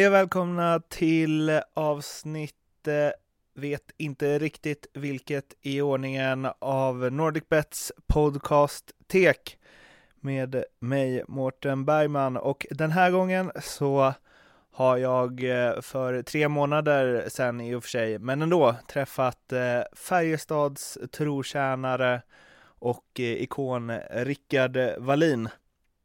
Hej och välkomna till avsnitt, eh, vet inte riktigt vilket i ordningen av NordicBets podcast Tek med mig Mårten Bergman och den här gången så har jag eh, för tre månader sedan i och för sig, men ändå träffat eh, Färjestads trotjänare och eh, ikon Rickard Wallin.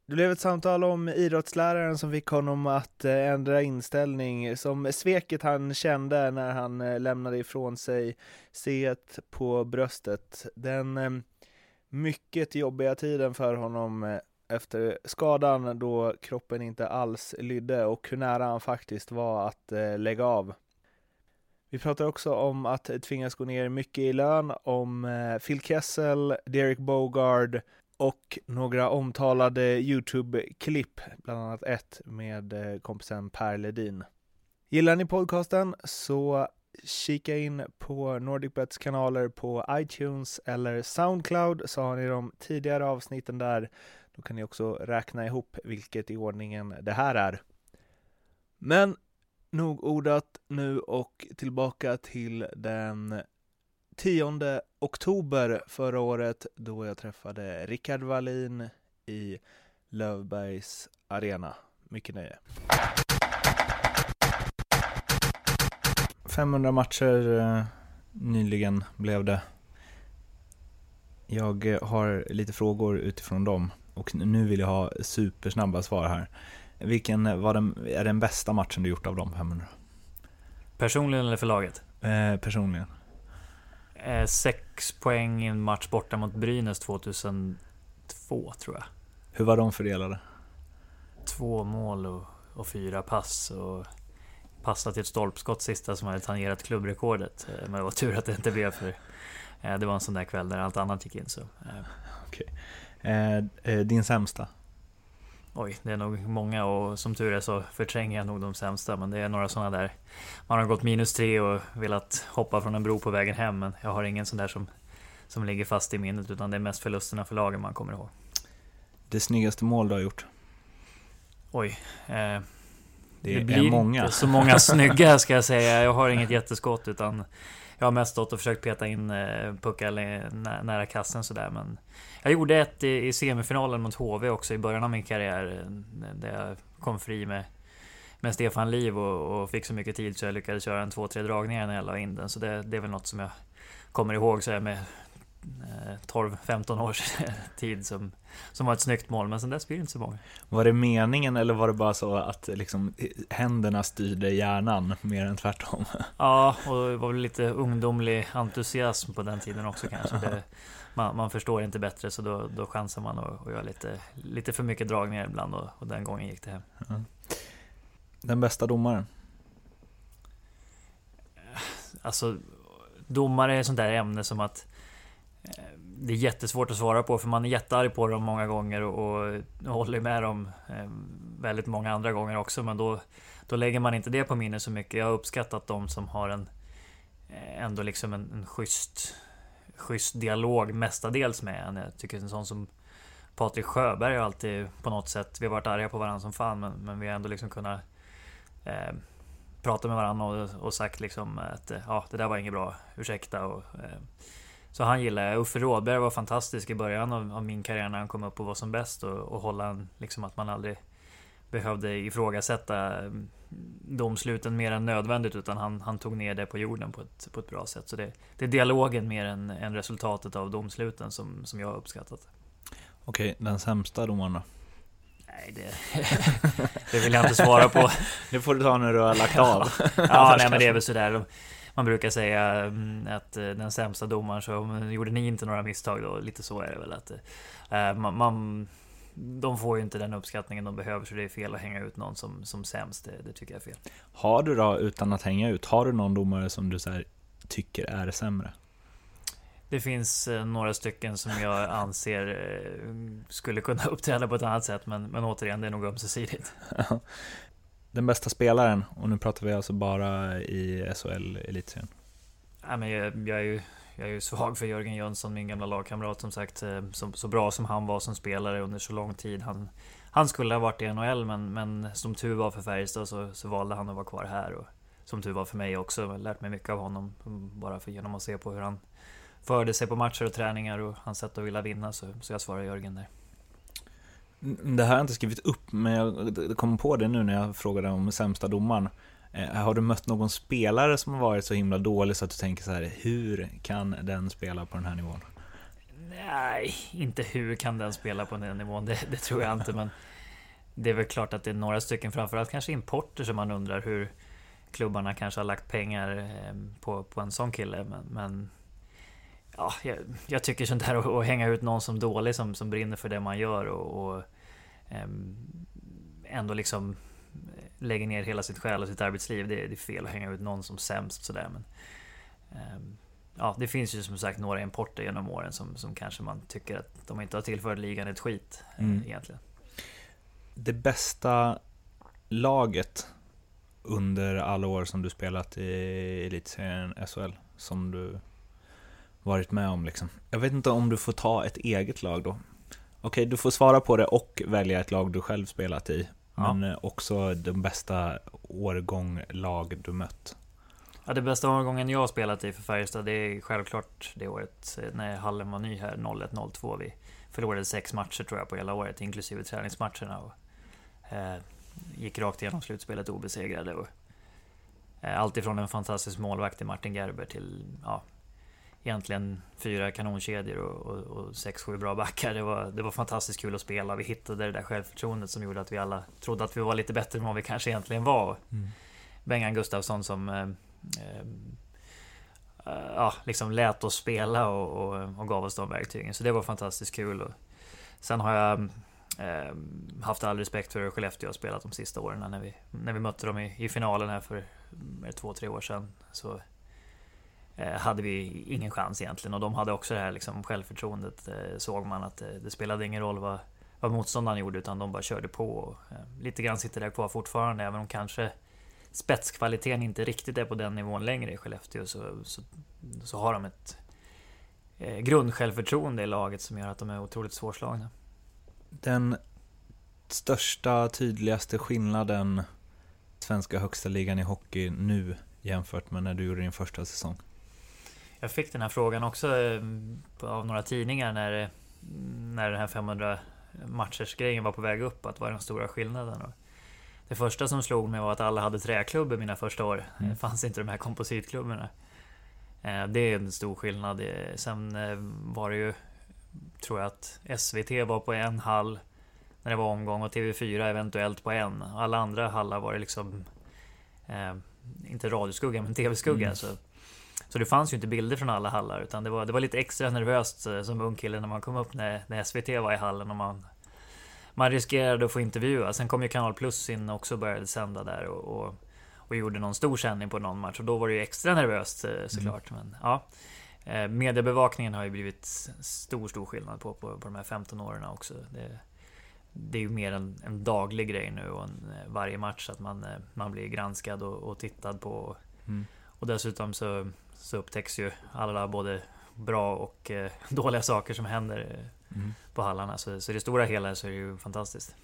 Det blev ett samtal om idrottsläraren som fick honom att eh, ändra inställning, som sveket han kände när han eh, lämnade ifrån sig c på bröstet. Den eh, mycket jobbiga tiden för honom efter skadan då kroppen inte alls lydde och hur nära han faktiskt var att lägga av. Vi pratar också om att tvingas gå ner mycket i lön, om Phil Kessel, Derek Bogard, och några omtalade YouTube-klipp, bland annat ett med eh, kompisen Per Ledin. Gillar ni podcasten så kika in på NordicBets kanaler på iTunes eller Soundcloud så har ni de tidigare avsnitten där. Då kan ni också räkna ihop vilket i ordningen det här är. Men nog ordat nu och tillbaka till den 10 oktober förra året då jag träffade Rickard Wallin i Lövbergs arena. Mycket nöje. 500 matcher eh, nyligen blev det. Jag eh, har lite frågor utifrån dem och nu vill jag ha supersnabba svar här. Vilken var den, är den bästa matchen du gjort av de 500? Personligen eller för laget? Eh, personligen. Eh, sex poäng i en match borta mot Brynäs 2002 tror jag. Hur var de fördelade? Två mål och, och fyra pass. Och passat till ett stolpskott sista som hade tangerat klubbrekordet. Eh, men det var tur att det inte blev för eh, det var en sån där kväll där allt annat gick in. Så. Okej. Eh, din sämsta? Oj, det är nog många och som tur är så förtränger jag nog de sämsta. Men det är några sådana där. Man har gått minus tre och velat hoppa från en bro på vägen hem. Men jag har ingen sån där som, som ligger fast i minnet. Utan det är mest förlusterna för lagen man kommer ihåg. Det snyggaste mål du har gjort? Oj. Eh, det, det blir många. inte så många snygga ska jag säga. Jag har inget jätteskott utan jag har mest stått och försökt peta in eh, puckar nära kassen sådär. Men jag gjorde ett i semifinalen mot HV också i början av min karriär. Eh, där jag kom fri med, med Stefan Liv och, och fick så mycket tid så jag lyckades köra en två, tre dragningar när jag la in den. Så det, det är väl något som jag kommer ihåg så här med 12-15 eh, års tid som, som var ett snyggt mål, men sen dess blir det inte så många. Var det meningen eller var det bara så att liksom, händerna styrde hjärnan mer än tvärtom? Ja, och det var väl lite ungdomlig entusiasm på den tiden också kanske. Det, man, man, förstår inte bättre så då, då chansar man och, och gör lite, lite för mycket dragningar ibland och, och den gången gick det hem. Den bästa domaren? Alltså, domare är ett sånt där ämne som att det är jättesvårt att svara på för man är jättearg på dem många gånger och, och håller med dem eh, väldigt många andra gånger också. Men då, då lägger man inte det på minnet så mycket. Jag har uppskattat de som har en eh, ändå liksom en, en schysst schysst dialog mestadels med en. Jag tycker en sån som Patrik Sjöberg har alltid på något sätt, vi har varit arga på varandra som fan men, men vi har ändå liksom kunnat eh, prata med varandra och, och, sagt liksom att eh, ja, det där var inget bra, ursäkta och eh, så han gillar jag. Uffe Rådberg var fantastisk i början av, av, min karriär när han kom upp och var som bäst och, och hålla en, liksom att man aldrig behövde ifrågasätta mm, domsluten mer än nödvändigt utan han, han tog ner det på jorden på ett, på ett bra sätt. Så det, det är dialogen mer än, än resultatet av domsluten som, som jag har uppskattat. Okej, den sämsta domaren då? Nej, det, det vill jag inte svara på. Det får du ta när du har lagt av. ja, nej men det är väl sådär. Man brukar säga mm, att eh, den sämsta domaren, så gjorde ni inte några misstag då? Lite så är det väl. att eh, man, man de får ju inte den uppskattningen de behöver så det är fel att hänga ut någon som, som sämst. Det, det tycker jag är fel. Har du då, utan att hänga ut, har du någon domare som du så tycker är sämre? Det finns eh, några stycken som jag anser skulle kunna uppträda på ett annat sätt men, men återigen, det är nog ömsesidigt. Den bästa spelaren, och nu pratar vi alltså bara i SHL elitserien. Ja, men jag, jag är ju jag är ju svag för Jörgen Jönsson, min gamla lagkamrat som sagt. Eh, så, så bra som han var som spelare under så lång tid. Han, han skulle ha varit i NHL men, men som tur var för Färjestad så, så valde han att vara kvar här. Och som tur var för mig också. Jag har lärt mig mycket av honom. Bara för genom att se på hur han förde sig på matcher och träningar och hans sätt att vilja vinna. Så, så jag svarar Jörgen där. Det här har jag inte skrivit upp, men jag kom på det nu när jag frågade om sämsta domaren. Eh, har du mött någon spelare som har varit så himla dålig så att du tänker så här, hur kan den spela på den här nivån? Nej, inte hur kan den spela på den nivån, det, det tror jag inte. Men det är väl klart att det är några stycken, framförallt kanske importer, som man undrar hur klubbarna kanske har lagt pengar eh, på, på en sån kille. Men, men ja, jag, jag, tycker sånt här att, att hänga ut någon som dålig, som, som brinner för det man gör och, och ändå liksom lägger ner hela sitt själ och sitt arbetsliv. Det, det, är fel att hänga ut någon som sämst sådär. Men, um, ja, det finns ju som sagt några importer genom åren som, som kanske man tycker att de inte har tillfört ligan ett skit mm. egentligen. Det bästa laget under alla år som du spelat i elitserien SHL som du varit med om liksom? Jag vet inte om du får ta ett eget lag då? Okej, du får svara på det och välja ett lag du själv spelat i. Ja. Men eh, också de bästa årgång lag du mött. Ja, det bästa årgången jag spelat i för Färjestad, det är självklart det året eh, när Hallen var ny här, 01-02. Vi förlorade sex matcher tror jag på hela året, inklusive träningsmatcherna. Och, eh, gick rakt igenom slutspelet obesegrade. Och, eh, allt ifrån en fantastisk målvakt till Martin Gerber till ja, egentligen fyra kanonkedjor och, och, och sex, sju bra backar. Det var, det var fantastiskt kul att spela. Vi hittade det där självförtroendet som gjorde att vi alla trodde att vi var lite bättre än vad vi kanske egentligen var. Mm. Bengan Gustafsson som eh, eh, ja, liksom lät oss spela och, och, och, gav oss de verktygen. Så det var fantastiskt kul. Och sen har jag eh, haft all respekt för hur Skellefteå har spelat de sista åren. När vi, när vi mötte dem i, i finalen här för två, tre år sedan. Så Eh, Eh, hade vi ingen chans egentligen. Och de hade också det här liksom självförtroendet. Eh, såg man att eh, det spelade ingen roll vad, vad motståndaren gjorde utan de bara körde på. Och, lite grann sitter det kvar fortfarande även om kanske spetskvaliteten inte riktigt är på den nivån längre i Skellefteå så, så, så har de ett eh, grundsjälvförtroende i laget som gör att de är otroligt svårslagna. Den största, tydligaste skillnaden svenska högsta ligan i hockey nu jämfört med när du gjorde din första säsong? Jag fick den här frågan också eh, av några tidningar när, när den här 500 matchers grejen var på väg upp, att vad är den stora skillnaden? Och det första som slog mig var att alla hade träklubbor mina första år. Mm. Det fanns inte de här kompositklubborna. Eh, det är en stor skillnad. Sen eh, var det ju, tror jag att SVT var på en hall när det var omgång och TV4 eventuellt på en. Alla andra hallar var det liksom, inte radioskugga men TV-skugga. Mm. Så så det fanns ju inte bilder från alla hallar utan det var, det var lite extra nervöst eh, som ung kille när man kom upp när, när SVT var i hallen och man Man riskerade att få intervjua. Sen kom ju Kanal Plus in också och började sända där och, och, och gjorde någon stor sändning på någon match och då var det ju extra nervöst eh, såklart. Mm. Men ja eh, Mediebevakningen har ju blivit stor, stor skillnad på, på, på de här 15 åren också. Det, det är ju mer en, en daglig grej nu och en, varje match att man, man blir granskad och, och tittad på. Mm. Och dessutom så så upptäcks ju alla både bra och eh, dåliga saker som händer eh, mm. på hallarna. Så, så i det stora hela så är det ju fantastiskt.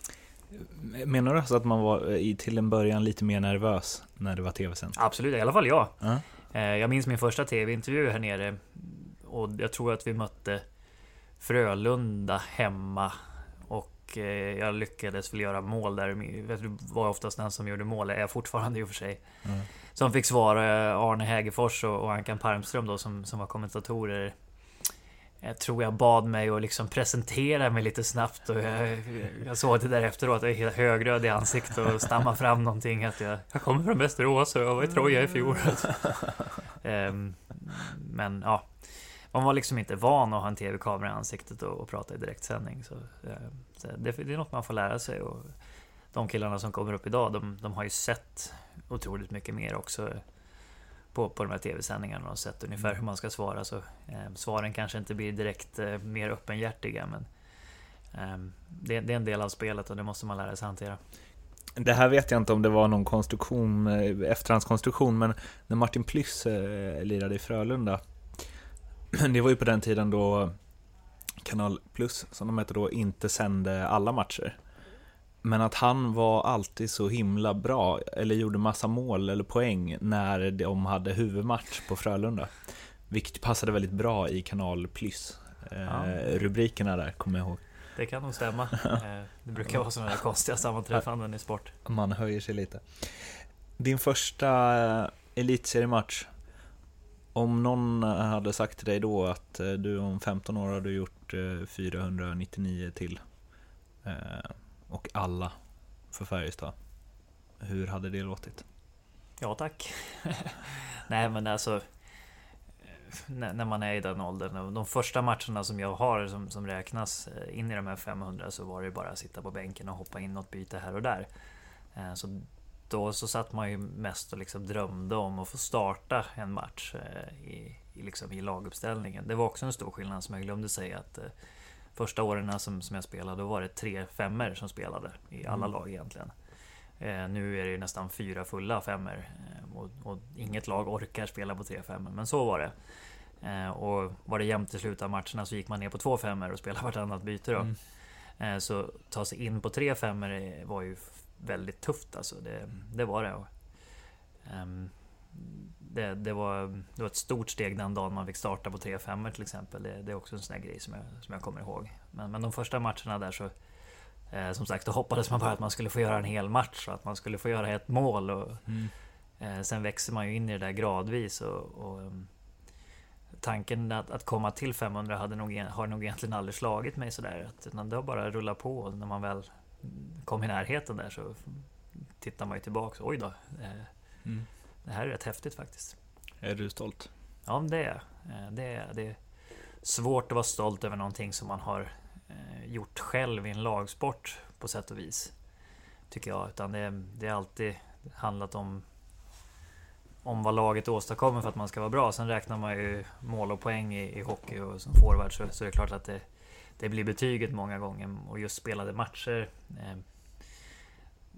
Menar du alltså att man var i, till en början lite mer nervös när det var tv-sänt? Absolut, i alla fall jag. -huh. Jag minns min första tv-intervju här nere och jag tror att vi mötte Frölunda hemma och eh, jag lyckades väl göra mål där. Det var oftast den som gjorde mål, är jag fortfarande i och för sig. -huh. Som fick svara eh, Arne Hägerfors och Ankan Parmström då som, som var kommentatorer. Jag tror jag bad mig att liksom presentera mig lite snabbt och jag, jag såg det där efteråt, jag är helt högröd i ansiktet och stammade fram någonting att jag, jag kommer från Västerås och jag var i Troja i fjol. um, men ja, man var liksom inte van att ha en tv-kamera i ansiktet och, och prata i direktsändning. Så, uh, så det, det, är något man får lära sig. Och de killarna som kommer upp idag, de, de har ju sett otroligt mycket mer också på, på de här tv-sändningarna och sett ungefär mm. hur man ska svara. Så, eh, svaren kanske inte blir direkt eh, mer öppenhjärtiga men eh, det, det, är en del av spelet och det måste man lära sig hantera. Det här vet jag inte om det var någon konstruktion, eh, efterhandskonstruktion, men när Martin Plyss eh, lirade i Frölunda det var ju på den tiden då Kanal Plus, som de hette då, inte sände alla matcher. Men att han var alltid så himla bra, eller gjorde massa mål eller poäng när de hade huvudmatch på Frölunda. Vilket passade väldigt bra i Kanal Plus. Eh, ja. Rubrikerna där, kommer jag ihåg. Det kan nog stämma. Eh, det brukar vara sådana konstiga sammanträffanden i sport. Man höjer sig lite. Din första eh, elitseriematch. Om någon hade sagt till dig då att du om 15 år hade gjort 499 till och alla för Färjestad. Hur hade det låtit? Ja tack. Nej men alltså när man är i den åldern. De första matcherna som jag har som, som räknas eh, in i de här 500 så var det bara att sitta på bänken och hoppa in något byte här och där. Eh, så då så satt man ju mest och liksom drömde om att få starta en match eh, i, i, liksom i laguppställningen. Det var också en stor skillnad som jag glömde säga att första åren som, som jag spelade, då var det tre femmer som spelade i alla mm. lag egentligen. nu är det nästan fyra fulla femmer och, och, inget lag orkar spela på tre femmer, men så var det. Eh, och var det jämnt i slutet av matcherna så gick man ner på två femmer och spelade vartannat byte då. Mm. Eh, så ta sig in på tre femmer var ju väldigt tufft alltså. Det, det var det. Um, det, det, var, det var ett stort steg den dagen man fick starta på tre femmer till exempel. Det, det, är också en sån här grej som jag, som jag kommer ihåg. Men, men de första matcherna där så eh, Som sagt, då hoppades man bara att man skulle få göra en hel match och att man skulle få göra ett mål. Och, mm. eh, sen växer man ju in i det där gradvis. Och, och um, tanken att, att komma till 500 hade nog, har nog egentligen aldrig slagit mig sådär. Att, det har bara rullat på och när man väl kom i närheten där så tittar man ju tillbaka. Oj då. Eh, mm. Det här är rätt häftigt faktiskt. Är du stolt? Ja, det är jag. Eh, det är, det är svårt att vara stolt över någonting som man har eh, gjort själv i en lagsport på sätt och vis. Tycker jag. Utan det, det är alltid handlat om om vad laget åstadkommer för att man ska vara bra. Sen räknar man ju mål och poäng i, i hockey och som forward så, så är det klart att det, det blir betyget många gånger. Och just spelade matcher. Eh,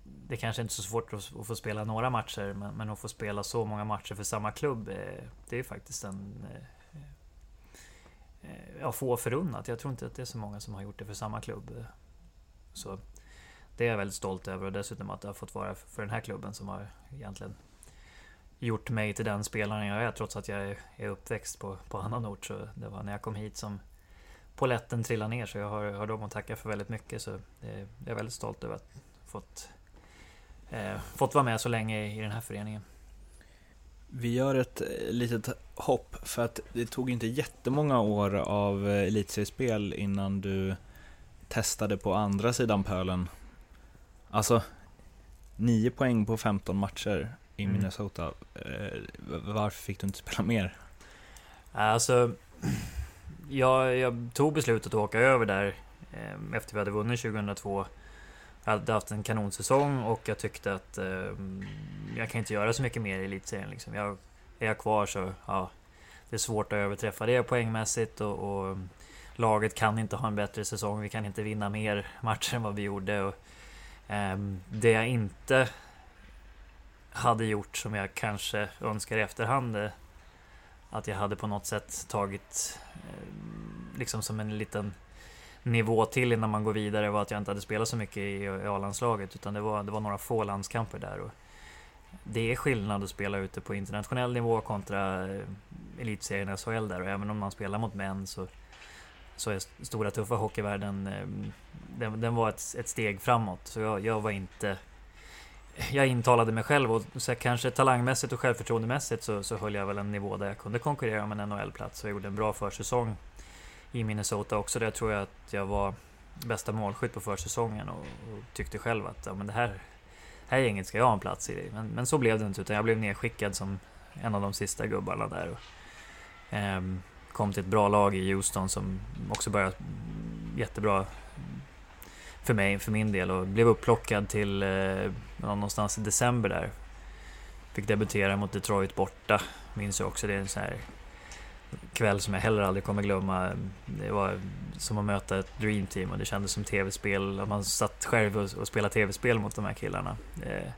det kanske inte är så svårt att, få spela några matcher, men, men att få spela så många matcher för samma klubb, eh, det är ju faktiskt en... Eh, eh, ja, få förunnat. Jag tror inte att det är så många som har gjort det för samma klubb. Så det är jag väldigt stolt över och dessutom att det har fått vara för den här klubben som har egentligen gjort mig till den spelaren jag är trots att jag är uppväxt på, på annan ort. Så det var när jag kom hit som poletten trillade ner så jag har, har dem att tacka för väldigt mycket. Så det, jag är väldigt stolt över att fått, eh, fått vara med så länge i den här föreningen. Vi gör ett eh, litet hopp för att det tog inte jättemånga år av eh, elitseriespel innan du testade på andra sidan pölen. Alltså, 9 poäng på 15 matcher i mm. Minnesota. Eh, varför fick du inte spela mer? Alltså, jag, jag tog beslutet att åka över där efter vi hade vunnit 2002. Jag hade haft en kanonsäsong och jag tyckte att eh, jag kan inte göra så mycket mer i elitserien. Liksom. Jag, är jag kvar så ja, det är svårt att överträffa det poängmässigt och, och, laget kan inte ha en bättre säsong. Vi kan inte vinna mer matcher än vad vi gjorde. Och, eh, det jag inte hade gjort som jag kanske önskar i efterhand. Eh, att jag hade på något sätt tagit eh, liksom som en liten nivå till innan man går vidare var att jag inte hade spelat så mycket i A-landslaget utan det var, det var några få landskamper där. Och det är skillnad att spela ute på internationell nivå kontra eh, elitserien SHL där och även om man spelar mot män så, så är stora tuffa hockeyvärlden eh, den, den var ett, ett steg framåt. Så jag, jag var inte jag intalade mig själv och så kanske talangmässigt och självförtroendemässigt så, så höll jag väl en nivå där jag kunde konkurrera om en NHL-plats. Och jag gjorde en bra försäsong i Minnesota också. Där tror jag att jag var bästa målskytt på försäsongen och, och tyckte själv att ja, men det här, här gänget ska jag ha en plats i. Men, men så blev det inte utan jag blev nedskickad som en av de sista gubbarna där. Och, eh, kom till ett bra lag i Houston som också började jättebra för mig, för min del och blev upplockad till eh, någonstans i december där. Fick debutera mot Detroit borta, minns jag också. Det är en sån här kväll som jag heller aldrig kommer glömma. Det var som att möta ett Dream Team och det kändes som tv-spel. Man satt själv och, spelade tv-spel mot de här killarna. Eh,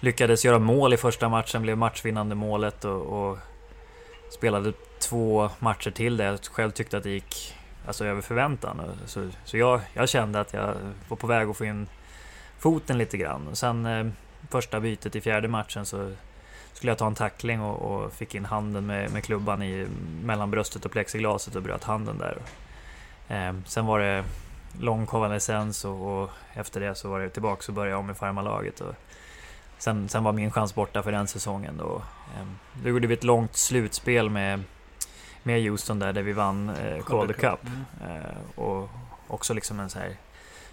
lyckades göra mål i första matchen, blev matchvinnande målet och, och spelade två matcher till där jag själv tyckte att det gick alltså, över förväntan. Så, så jag, jag kände att jag var på väg att få in foten lite grann. Och sen eh, första bytet i fjärde matchen så skulle jag ta en tackling och, och fick in handen med, med, klubban i, mellan bröstet och plexiglaset och bröt handen där. Eh, sen var det lång konvalescens och, och, efter det så var det tillbaka och började om i farmarlaget. Och sen, sen var min chans borta för den säsongen. Då, eh, då gjorde vi ett långt slutspel med, med Houston där, där vi vann eh, Calder Cup. Mm. Eh, och också liksom en så här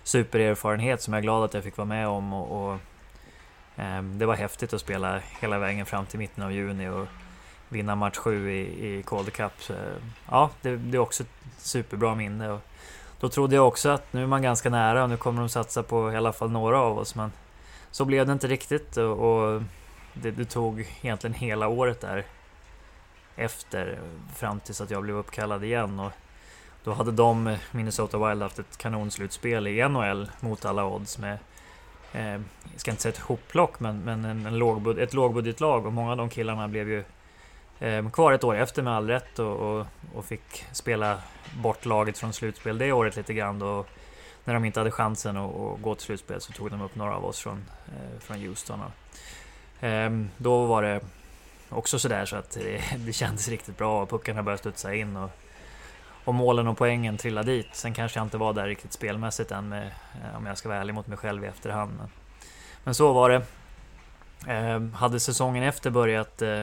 supererfarenhet som jag är glad att jag fick vara med om. Och, och Ehm, det var häftigt att spela hela vägen fram till mitten av juni och vinna match 7 i, i Calder Cup. Ja, det, det, är också ett superbra minne. Och då trodde jag också att nu är man ganska nära och nu kommer de satsa på i alla fall några av oss. Men så blev det inte riktigt och, och det, det, tog egentligen hela året där efter fram tills att jag blev uppkallad igen. Och då hade de, Minnesota Wild, haft ett kanonslutspel i NHL mot alla odds med eh, jag ska inte säga ett hopplock, men, men en, en lågbud ett lågbudgetlag och många av de killarna blev ju eh, kvar ett år efter med all rätt och, och, och, fick spela bort laget från slutspel det året lite grann då. När de inte hade chansen att, att gå till slutspel så tog de upp några av oss från, eh, från Houston. Och, eh, då var det också sådär så att det, det kändes riktigt bra och puckarna började studsa in. Och, och målen och poängen trillade dit. Sen kanske jag inte var där riktigt spelmässigt än med, eh, om jag ska vara ärlig mot mig själv i efterhand. Men, men så var det. Eh, hade säsongen efter börjat eh,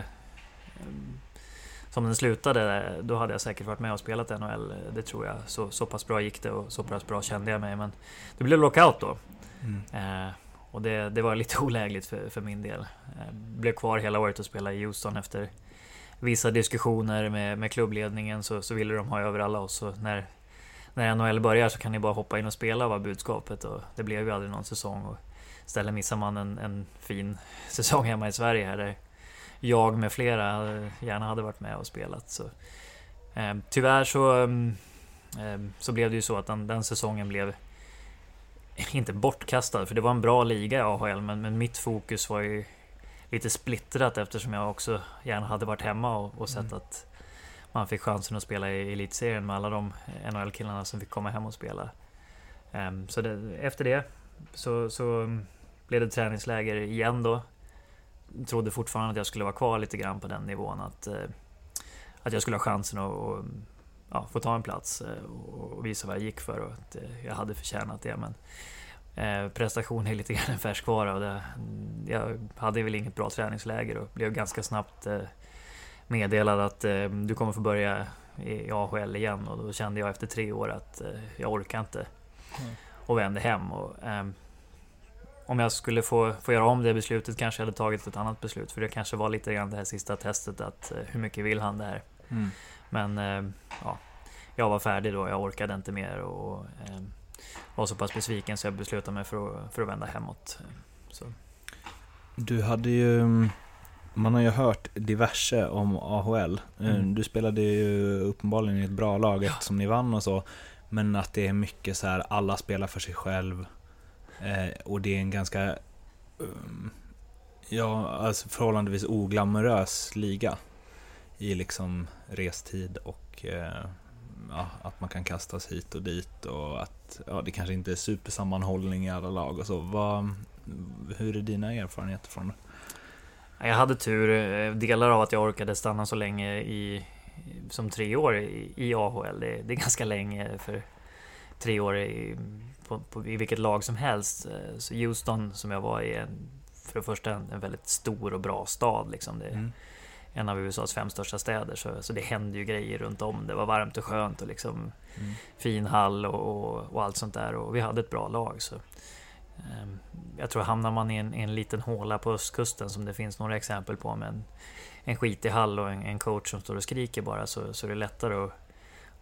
som den slutade, då hade jag säkert varit med och spelat NHL. Det tror jag. Så, så pass bra gick det och så pass bra kände jag mig. Men det blev lockout då. Mm. Eh, och det, det, var lite olägligt för, för min del. Eh, blev kvar hela året och spelade i Houston efter vissa diskussioner med, med klubbledningen så, så ville de ha över alla oss. Så när, när NHL börjar så kan ni bara hoppa in och spela var budskapet. Och det blev ju aldrig någon säsong. Och istället missar man en, en fin säsong hemma i Sverige här där jag med flera gärna hade varit med och spelat. Så, eh, tyvärr så, eh, så blev det ju så att den, den, säsongen blev inte bortkastad, för det var en bra liga i AHL, men, men mitt fokus var ju lite splittrat eftersom jag också gärna hade varit hemma och, och sett mm. att man fick chansen att spela i elitserien med alla de NHL-killarna som fick komma hem och spela. Um, så det, efter det så, så blev det träningsläger igen då. Trodde fortfarande att jag skulle vara kvar lite grann på den nivån. Att, uh, att jag skulle ha chansen att och, ja, få ta en plats uh, och visa vad jag gick för och att uh, jag hade förtjänat det. Men Eh, prestation är lite grann en färskvara och det, jag hade väl inget bra träningsläger och blev ganska snabbt eh, meddelad att eh, du kommer få börja i AHL igen och då kände jag efter tre år att jag orkar inte mm. och vände hem. Och, ehm, om jag skulle få, få göra om det beslutet kanske jag hade tagit ett annat beslut för det kanske var lite grann det här sista testet att hur mycket vill han det här? Mm. Men eh, ja, jag var färdig då, jag orkade inte mer och ehm, var så pass besviken så jag beslutade mig för att, för att vända hemåt. Så. Du hade ju, man har ju hört diverse om AHL. Eh, mm. Du spelade ju uppenbarligen i ett bra lag eftersom ni vann och så. Men att det är mycket så här, alla spelar för sig själv. Eh, och det är en ganska, um, ja, alltså förhållandevis oglamorös liga. I liksom restid och eh, ja, att man kan kastas hit och dit och att ja, det kanske inte är supersammanhållning i alla lag och så. Vad, hur är dina erfarenheter från det? Jag hade tur, eh, delar av att jag orkade stanna så länge i, som tre år i, AHL. Det, det, är ganska länge för tre år i, på, på, i vilket lag som helst. Eh, så Houston som jag var i, för det första en, en väldigt stor och bra stad. Liksom. Det, mm en av USAs fem största städer. Så, så det hände ju grejer runt om. Det var varmt och skönt och liksom mm. fin hall och, och, och, allt sånt där. Och vi hade ett bra lag. Så, eh, jag tror hamnar man i en, en liten håla på östkusten som det finns några exempel på med en, en skitig hall och en, en, coach som står och skriker bara så, så är det lättare att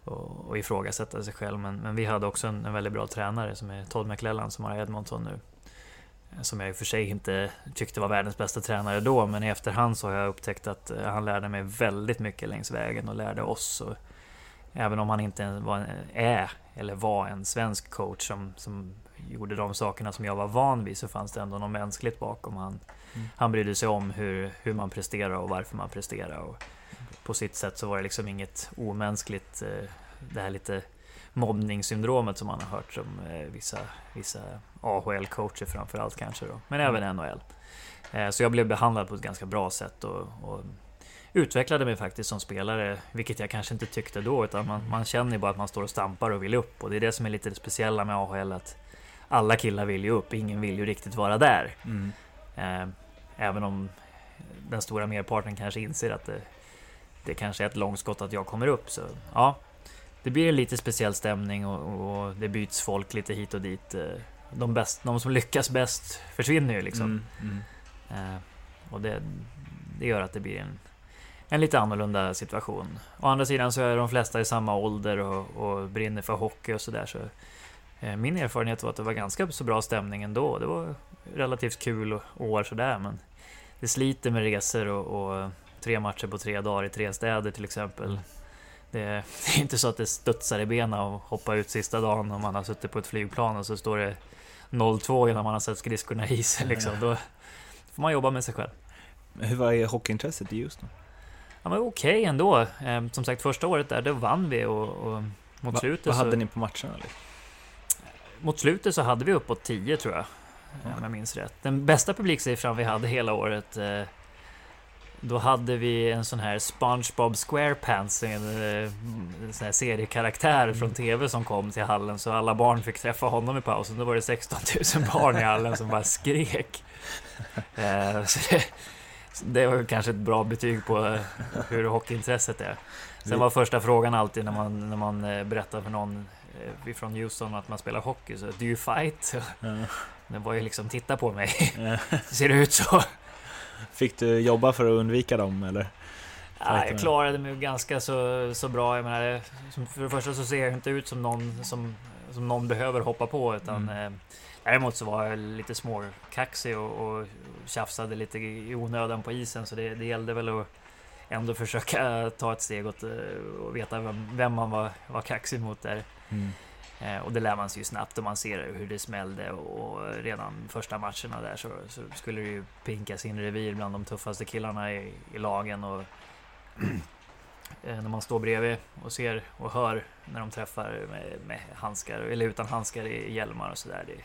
och, och ifrågasätta sig själv. Men, men vi hade också en, en väldigt bra tränare som är Todd McClellan som har Edmonton nu. Som jag i och för sig inte tyckte var världens bästa tränare då, men i efterhand så har jag upptäckt att eh, han lärde mig väldigt mycket längs vägen och lärde oss. Och även om han inte var, är eller var en svensk coach som, som gjorde de sakerna som jag var van vid så fanns det ändå något mänskligt bakom. Han, mm. han brydde sig om hur, hur man presterar och varför man presterar. Och, på sitt sätt så var det liksom inget omänskligt. Eh, det här lite mobbningssyndromet som man har hört som eh, vissa, vissa AHL-coacher framförallt kanske då, men Mm. även NHL. Eh, så jag blev behandlad på ett ganska bra sätt och, och utvecklade mig faktiskt som spelare, vilket jag kanske inte tyckte då, utan man, man känner ju bara att man står och stampar och vill upp och det är det som är lite det speciella med AHL, att alla killar vill ju upp, ingen vill ju riktigt vara där. Mm. Eh, även om den stora merparten kanske inser att det, det kanske är ett långskott att jag kommer upp. Så ja, det blir en lite speciell stämning och, och det byts folk lite hit och dit. Eh, De, bäst, de som lyckas bäst försvinner ju liksom. Mm. Mm. Eh, och det, det gör att det blir en, en lite annorlunda situation. Å andra sidan så är de flesta i samma ålder och, och brinner för hockey och sådär. Så, eh, min erfarenhet var att det var ganska så bra stämning ändå. Det var relativt kul år sådär men det sliter med resor och, och tre matcher på tre dagar i tre städer till exempel. Det, är inte så att det studsar i benen och hoppa ut sista dagen om man har suttit på ett flygplan och så står det 0-2 innan man har sett skridskorna i isen liksom. Då får man jobba med sig själv. Hur var är hockeyintresset i Houston? Ja men okej ändå. Eh, Som sagt första året där, då vann vi och, och mot Va, slutet vad så... hade ni på matcherna? Mot slutet så hade vi uppåt 10 tror jag. Om jag minns rätt. Den bästa publiksiffran vi hade hela året eh, Då hade vi en sån här SpongeBob SquarePants En, eh, en sån här seriekaraktär från TV som kom till hallen Så alla barn fick träffa honom i pausen Då var det 16 000 barn i hallen som bara skrek eh, så det, det var kanske ett bra betyg på eh, hur hockeyintresset är Sen var första frågan alltid när man, när man berättar för någon från Houston att man spelar hockey så Do you fight? Det var ju liksom, titta på mig. Ser det ut så? Fick du jobba för att undvika dem eller? Ja, jag klarade mig ganska så, så bra. Jag menar, för det första så ser jag inte ut som någon som, som någon behöver hoppa på. Utan, Mm. eh, däremot så var jag lite småkaxig och, och tjafsade lite i onödan på isen. Så det, det gällde väl att ändå försöka ta ett steg åt eh, och veta vem, vem man var, var kaxig mot där. Mm. Eh, och det lär man sig ju snabbt och man ser hur det smällde och redan första matcherna där så, så skulle det ju pinka sin revir bland de tuffaste killarna i, i lagen och eh, när man står bredvid och ser och hör när de träffar med, med handskar eller utan handskar i hjälmar och sådär. Det,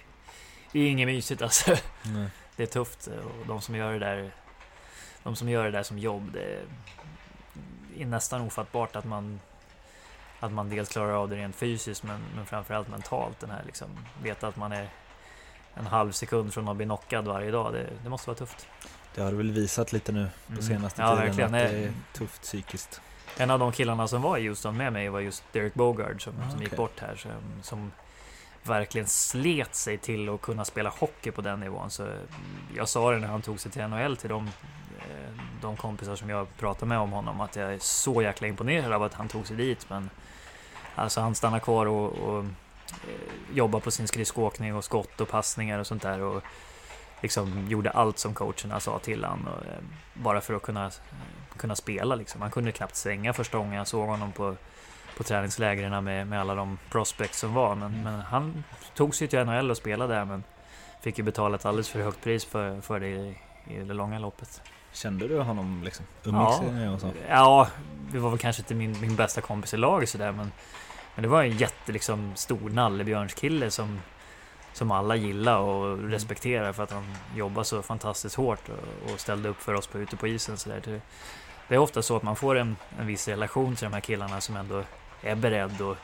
det är inget mysigt alltså. Nej. Det är tufft och de som gör det där De som gör det där som jobb det är nästan ofattbart att man Att man dels klarar av det rent fysiskt men, men framförallt mentalt den här liksom Veta att man är En halv sekund från att bli knockad varje dag det, det måste vara tufft Det har du väl visat lite nu på Mm. senaste Ja, tiden verkligen. att det Nej. är tufft psykiskt. En av de killarna som var i Houston med mig var just Derek Bogard som, Ah, som gick bort här. Som, som verkligen slet sig till att kunna spela hockey på den nivån. Så mm, jag sa det när han tog sig till NHL till de, eh, de kompisar som jag pratade med om honom att jag är så jäkla imponerad av att han tog sig dit. Men alltså han stannar kvar och, och eh, jobbar på sin skridskoåkning och skott och passningar och sånt där. Och liksom gjorde allt som coacherna sa till han och, eh, bara för att kunna kunna spela liksom. Han kunde knappt svänga första gången jag såg honom på, på träningslägren med, med alla de prospects som var. Men, Mm. men han tog sig till NHL och spelade där men fick ju betala ett alldeles för högt pris för, för det i, i det långa loppet. Kände du honom liksom? Umgicks Ja. och så? Ja, det var väl kanske inte min, min bästa kompis i laget sådär men, men det var en jätte liksom, stor nallebjörnskille som, som alla gillar och respekterar för att han jobbar så fantastiskt hårt och, och ställde upp för oss på, ute på isen. Så där. Det, det är ofta så att man får en, en viss relation till de här killarna som ändå är beredd att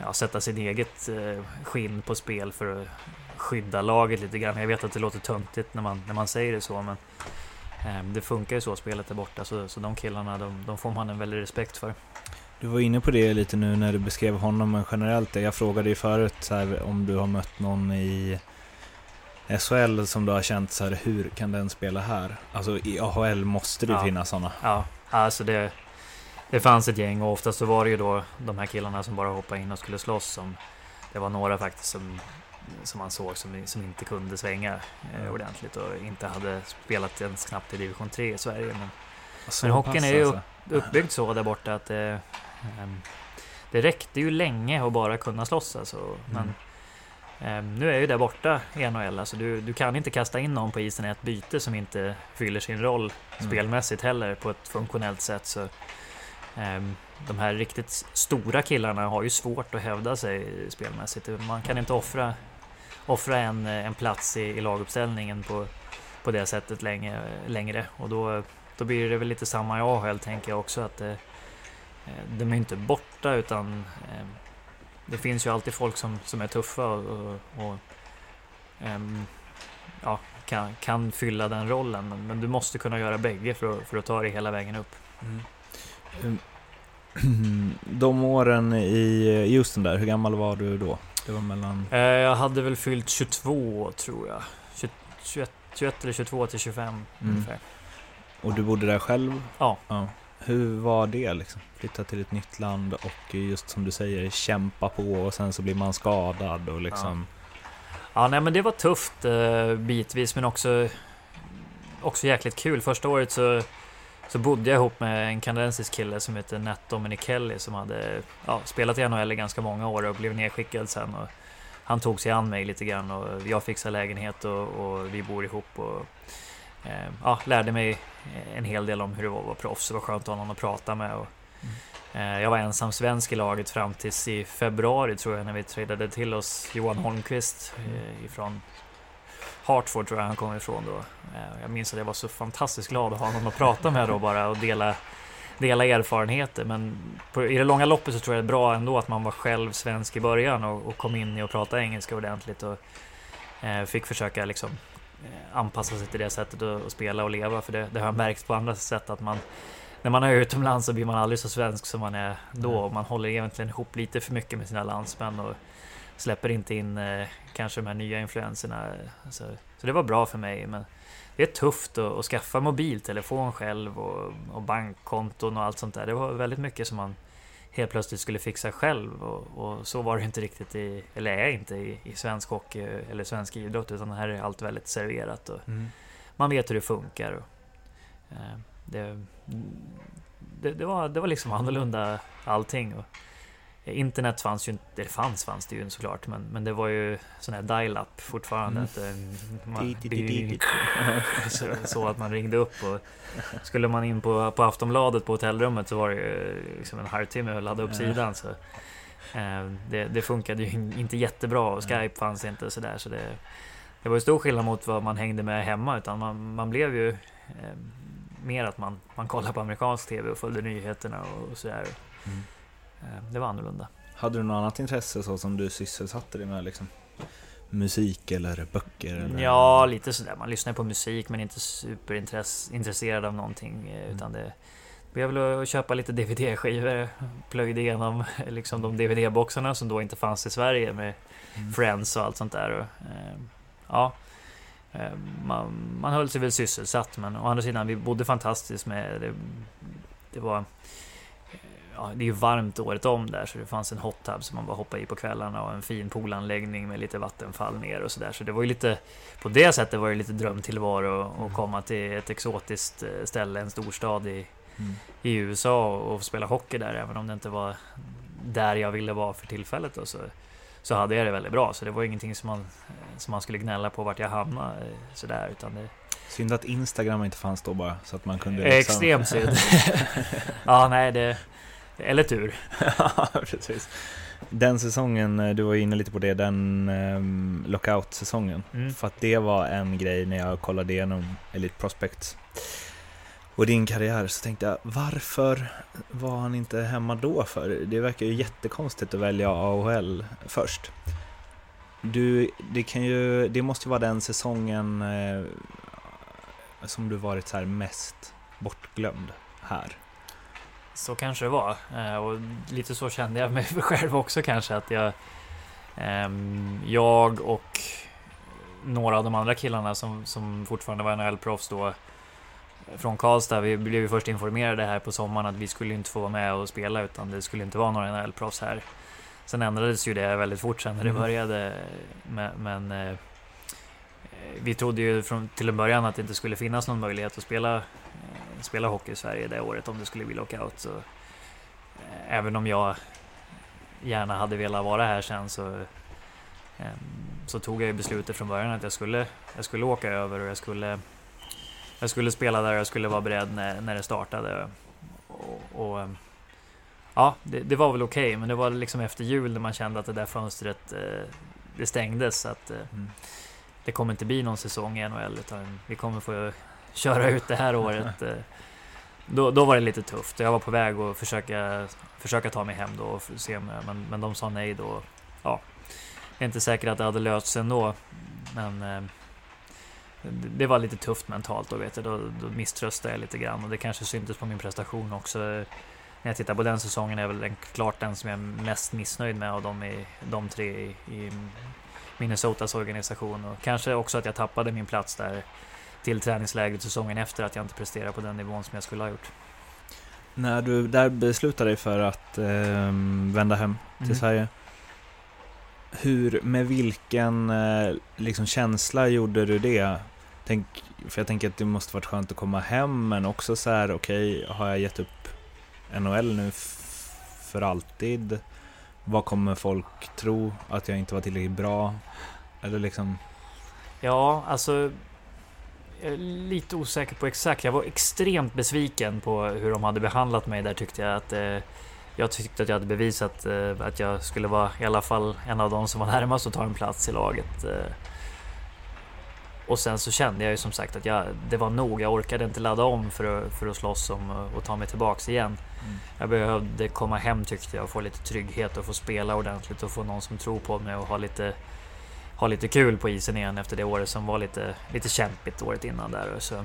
ja, sätta sin eget eh, skinn på spel för att skydda laget lite grann. Jag vet att det låter töntigt när man, när man säger det så men eh, det funkar ju så spelet är borta så, så de killarna de, de får man en väldig respekt för. Du var inne på det lite nu när du beskrev honom men generellt. Jag frågade ju förut så här, om du har mött någon i SHL som du har känt så här, hur kan den spela här? Alltså i AHL måste det Ja. finnas sådana. Ja, alltså det, det fanns ett gäng och oftast så var det ju då de här killarna som bara hoppade in och skulle slåss som Det var några faktiskt som som man såg som, som inte kunde svänga eh, ordentligt och inte hade spelat ens knappt i division 3 i Sverige. Men Men hockeyn är ju alltså. uppbyggd så där borta att ehm, det räckte ju länge att bara kunna slåss alltså. Men Mm. Ehm, nu är ju det borta i NHL, alltså du, du kan inte kasta in någon på isen i ett byte som inte fyller sin roll Mm. spelmässigt heller på ett funktionellt sätt. Så, ehm, de här riktigt stora killarna har ju svårt att hävda sig spelmässigt. Man kan inte offra, offra en, en plats i, i laguppställningen på, på det sättet länge, längre. Och då, då blir det väl lite samma i AHL tänker jag också. att eh, De är inte borta utan eh, det finns ju alltid folk som, som är tuffa och, och, ehm, ja, kan, kan fylla den rollen. Men, men du måste kunna göra bägge för att, för att ta dig hela vägen upp. Mm. De åren i Houston där, hur gammal var du då? Det var mellan... Eh, jag hade väl fyllt 22 tror jag. 20, 21, 21 eller 22 till 25 Mm. ungefär. Och du bodde där själv? Ja. Hur var det liksom? Flytta till ett nytt land och just som du säger kämpa på och sen så blir man skadad och liksom... Ja, nej men det var tufft eh, bitvis men också, också jäkligt kul. Första året så, så bodde jag ihop med en kanadensisk kille som heter Nat Dominic Kelly som hade ja, spelat i NHL i ganska många år och blev nedskickad sen. Och han tog sig an mig lite grann och jag fixade lägenhet och, och vi bor ihop. Och, ja, lärde mig en hel del om hur det var att vara proffs. Det var skönt att ha någon att prata med. Och, eh, jag var ensam svensk i laget fram tills i februari tror jag när vi tradade till oss Johan Holmqvist eh, ifrån Hartford tror jag han kom ifrån då. Eh, Jag minns att jag var så fantastiskt glad att ha någon att prata med då bara och dela, dela erfarenheter. Men på, i det långa loppet så tror jag det är bra ändå att man var själv svensk i början och, och kom in i att prata engelska ordentligt och eh, fick försöka liksom eh, anpassa sig till det sättet att spela och leva. För det, det har jag märkt på andra sätt att man när man är utomlands så blir man aldrig så svensk som man är då. Och man håller egentligen ihop lite för mycket med sina landsmän och släpper inte in eh, kanske de här nya influenserna. Så, så det var bra för mig. Men det är tufft att, att skaffa mobiltelefon själv och, och bankkonton och allt sånt där. Det var väldigt mycket som man helt plötsligt skulle fixa själv. Och, och så var det inte riktigt i, eller är inte i, i svensk hockey eller svensk idrott. Utan här är allt väldigt serverat. Och Mm. man vet hur det funkar. Och, eh, det, det, det, var, det var liksom annorlunda allting. Och internet fanns ju inte, det fanns fanns det ju såklart, men, men det var ju sån här dial-up fortfarande. Mm. Att, eh, man, så, så att man ringde upp och skulle man in på, på Aftonbladet på hotellrummet så var det ju liksom en halvtimme att ladda upp sidan. Så, eh, det, det funkade ju inte jättebra och Skype fanns inte sådär. Så det, det var ju stor skillnad mot vad man hängde med hemma. Utan man, man blev ju eh, mer att man, man kollade på amerikansk TV och följde nyheterna och, och sådär. Mm. Eh, det var annorlunda. Hade du något annat intresse så som du sysselsatte dig med liksom? Musik eller böcker? Eller? Ja, lite sådär. Man lyssnar på musik men inte superintresserad av någonting. eh, Mm. Utan det blev väl att köpa lite DVD-skivor. Plöjde igenom liksom de DVD-boxarna som då inte fanns i Sverige med Mm. Friends och allt sånt där. Och, eh, ja, eh, man, man höll sig väl sysselsatt men å andra sidan, vi bodde fantastiskt med det. Det var Ja, det är ju varmt året om där så det fanns en hot tub som man bara hoppade i på kvällarna och en fin poolanläggning med lite vattenfall ner och sådär. Så det var ju lite På det sättet var det lite drömtillvaro att Mm. komma till ett exotiskt eh, ställe, en storstad i, Mm. i USA och, och spela hockey där även om det inte var där jag ville vara för tillfället då, så, så hade jag det väldigt bra. Så det var ingenting som man, eh, som man skulle gnälla på vart jag hamnade eh, sådär utan det Synd att Instagram inte fanns då bara, så att man kunde... liksom- Extremt synd. ja, nej det... Eller tur. precis. Den säsongen, eh, du var inne lite på det, den um, lockout-säsongen. Mm. För att det var en grej när jag kollade igenom Elite Prospects och din karriär så tänkte jag varför var han inte hemma då för? Det verkar ju jättekonstigt att välja AHL först. Du, det kan ju, det måste ju vara den säsongen eh, som du varit så här mest bortglömd här. Så kanske det var. Eh, Och lite så kände jag mig själv också kanske. Att jag, ehm, jag och några av de andra killarna som, som fortfarande var NHL-proffs då från Karlstad, vi blev ju först informerade här på sommaren att vi skulle inte få vara med och spela utan det skulle inte vara några NHL-proffs här. Sen ändrades ju det väldigt fort sen när det Mm. började. Men, men eh, vi trodde ju från, till en början att det inte skulle finnas någon möjlighet att spela, eh, spela hockey i Sverige det året om det skulle bli lockout. Så, eh, även om jag gärna hade velat vara här sen så eh, så tog jag ju beslutet från början att jag skulle, jag skulle åka över och jag skulle, jag skulle spela där och jag skulle vara beredd när, när det startade. Och, och ja, det, det, var väl okej, okay, men det var liksom efter jul när man kände att det där fönstret eh, det stängdes. Att, eh, mm. Det kommer inte bli någon säsong i NHL, utan vi kommer få köra ut det här året. Eh, då, då var det lite tufft. Jag var på väg att försöka, försöka ta mig hem då och se, men, men de sa nej då. Ja, jag är inte säker att det hade löst sig ändå. Men eh, det var lite tufft mentalt då, vet jag. Då, då misströstade jag lite grann och det kanske syntes på min prestation också. När jag tittar på den säsongen är väl den, klart den som jag är mest missnöjd med av de, i, de tre i, i Minnesotas organisation. Och kanske också att jag tappade min plats där till träningslägret säsongen efter att jag inte presterade på den nivån som jag skulle ha gjort. När du där beslutade dig för att eh, vända hem till mm. Sverige, hur, med vilken eh, liksom, känsla gjorde du det? Tänk, för jag tänker att det måste varit skönt att komma hem, men också så här, okej, okay, har jag gett upp NHL nu för alltid? Vad kommer folk tro? Att jag inte var tillräckligt bra? Eller liksom... Ja, alltså jag är lite osäker på exakt. Jag var extremt besviken på hur de hade behandlat mig där tyckte jag att eh, jag tyckte att jag hade bevisat eh, att jag skulle vara i alla fall en av de som var närmast att ta en plats i laget. Eh. Och sen så kände jag ju som sagt att jag, det var nog. Jag orkade inte ladda om för att, för att slåss om och ta mig tillbaks igen. Mm. Jag behövde komma hem tyckte jag och få lite trygghet och få spela ordentligt och få någon som tror på mig och ha lite ha lite kul på isen igen efter det året som var lite, lite kämpigt året innan där. Så,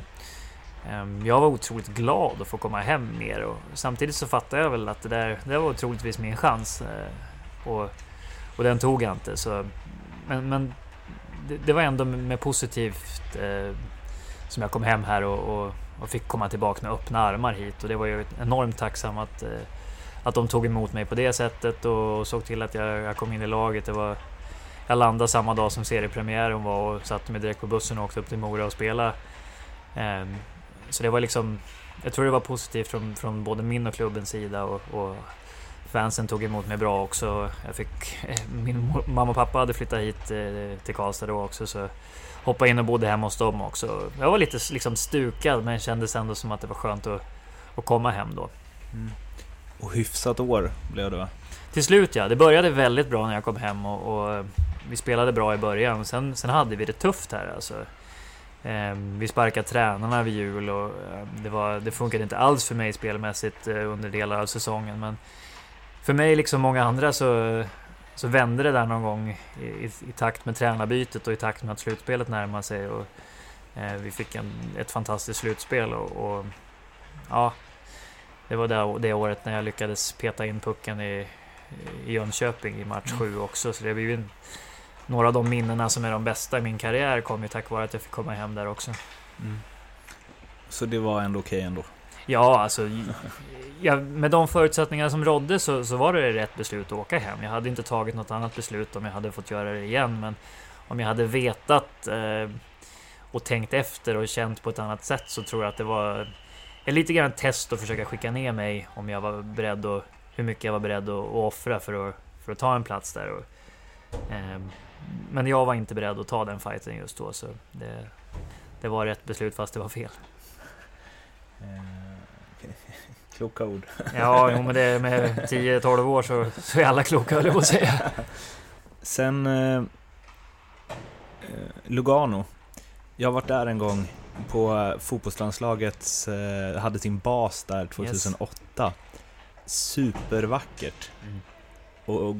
ehm, jag var otroligt glad att få komma hem mer och samtidigt så fattade jag väl att det där det var troligtvis min chans. Eh, och, och den tog jag inte. Så, men, men det, det var ändå med positivt eh, som jag kom hem här och, och, och, fick komma tillbaka med öppna armar hit och det var ju enormt tacksam att, eh, att de tog emot mig på det sättet och såg till att jag, jag kom in i laget. Det var jag landade samma dag som seriepremiären var och satte mig direkt på bussen och åkte upp till Mora och spelade. Ehm, så det var liksom, jag tror det var positivt från, från både min och klubbens sida och, och fansen tog emot mig bra också. Jag fick, eh, min mamma och pappa hade flyttat hit eh, till Karlstad då också så hoppade in och bodde hemma hos dem också. Jag var lite liksom stukad men kändes ändå som att det var skönt att, att komma hem då. Mm. Och hyfsat år blev det va? Till slut ja, det började väldigt bra när jag kom hem och, och eh, vi spelade bra i början. Sen, sen hade vi det tufft här alltså. Eh, vi sparkade tränarna vid jul och eh, det, var, det funkade inte alls för mig spelmässigt eh, under delar av säsongen. Men för mig, liksom många andra, så, så vände det där någon gång i, i, i takt med tränarbytet och i takt med att slutspelet närmade sig. Och, eh, vi fick en, ett fantastiskt slutspel och, och ja, det var det, det året när jag lyckades peta in pucken i, i Jönköping i match 7 mm. också. Så det blev ju några av de minnena som är de bästa i min karriär kom ju tack vare att jag fick komma hem där också. Mm. Så det var ändå okej okay ändå? Ja, alltså ja, med de förutsättningar som rådde så, så var det rätt beslut att åka hem. Jag hade inte tagit något annat beslut om jag hade fått göra det igen. Men om jag hade vetat eh, och tänkt efter och känt på ett annat sätt så tror jag att det var lite grann ett test att försöka skicka ner mig om jag var beredd och hur mycket jag var beredd att, att offra för att, för att ta en plats där. Och, eh, men jag var inte beredd att ta den fighten just då, så det, det var rätt beslut fast det var fel. Eh, kloka ord. ja, jo, men det med 10-12 år så, så är alla kloka, höll jag på att säga. Sen eh, eh, Lugano. Jag har varit där en gång på fotbollslandslaget, eh, hade sin bas där 2008. Yes. Supervackert. Mm. Och, och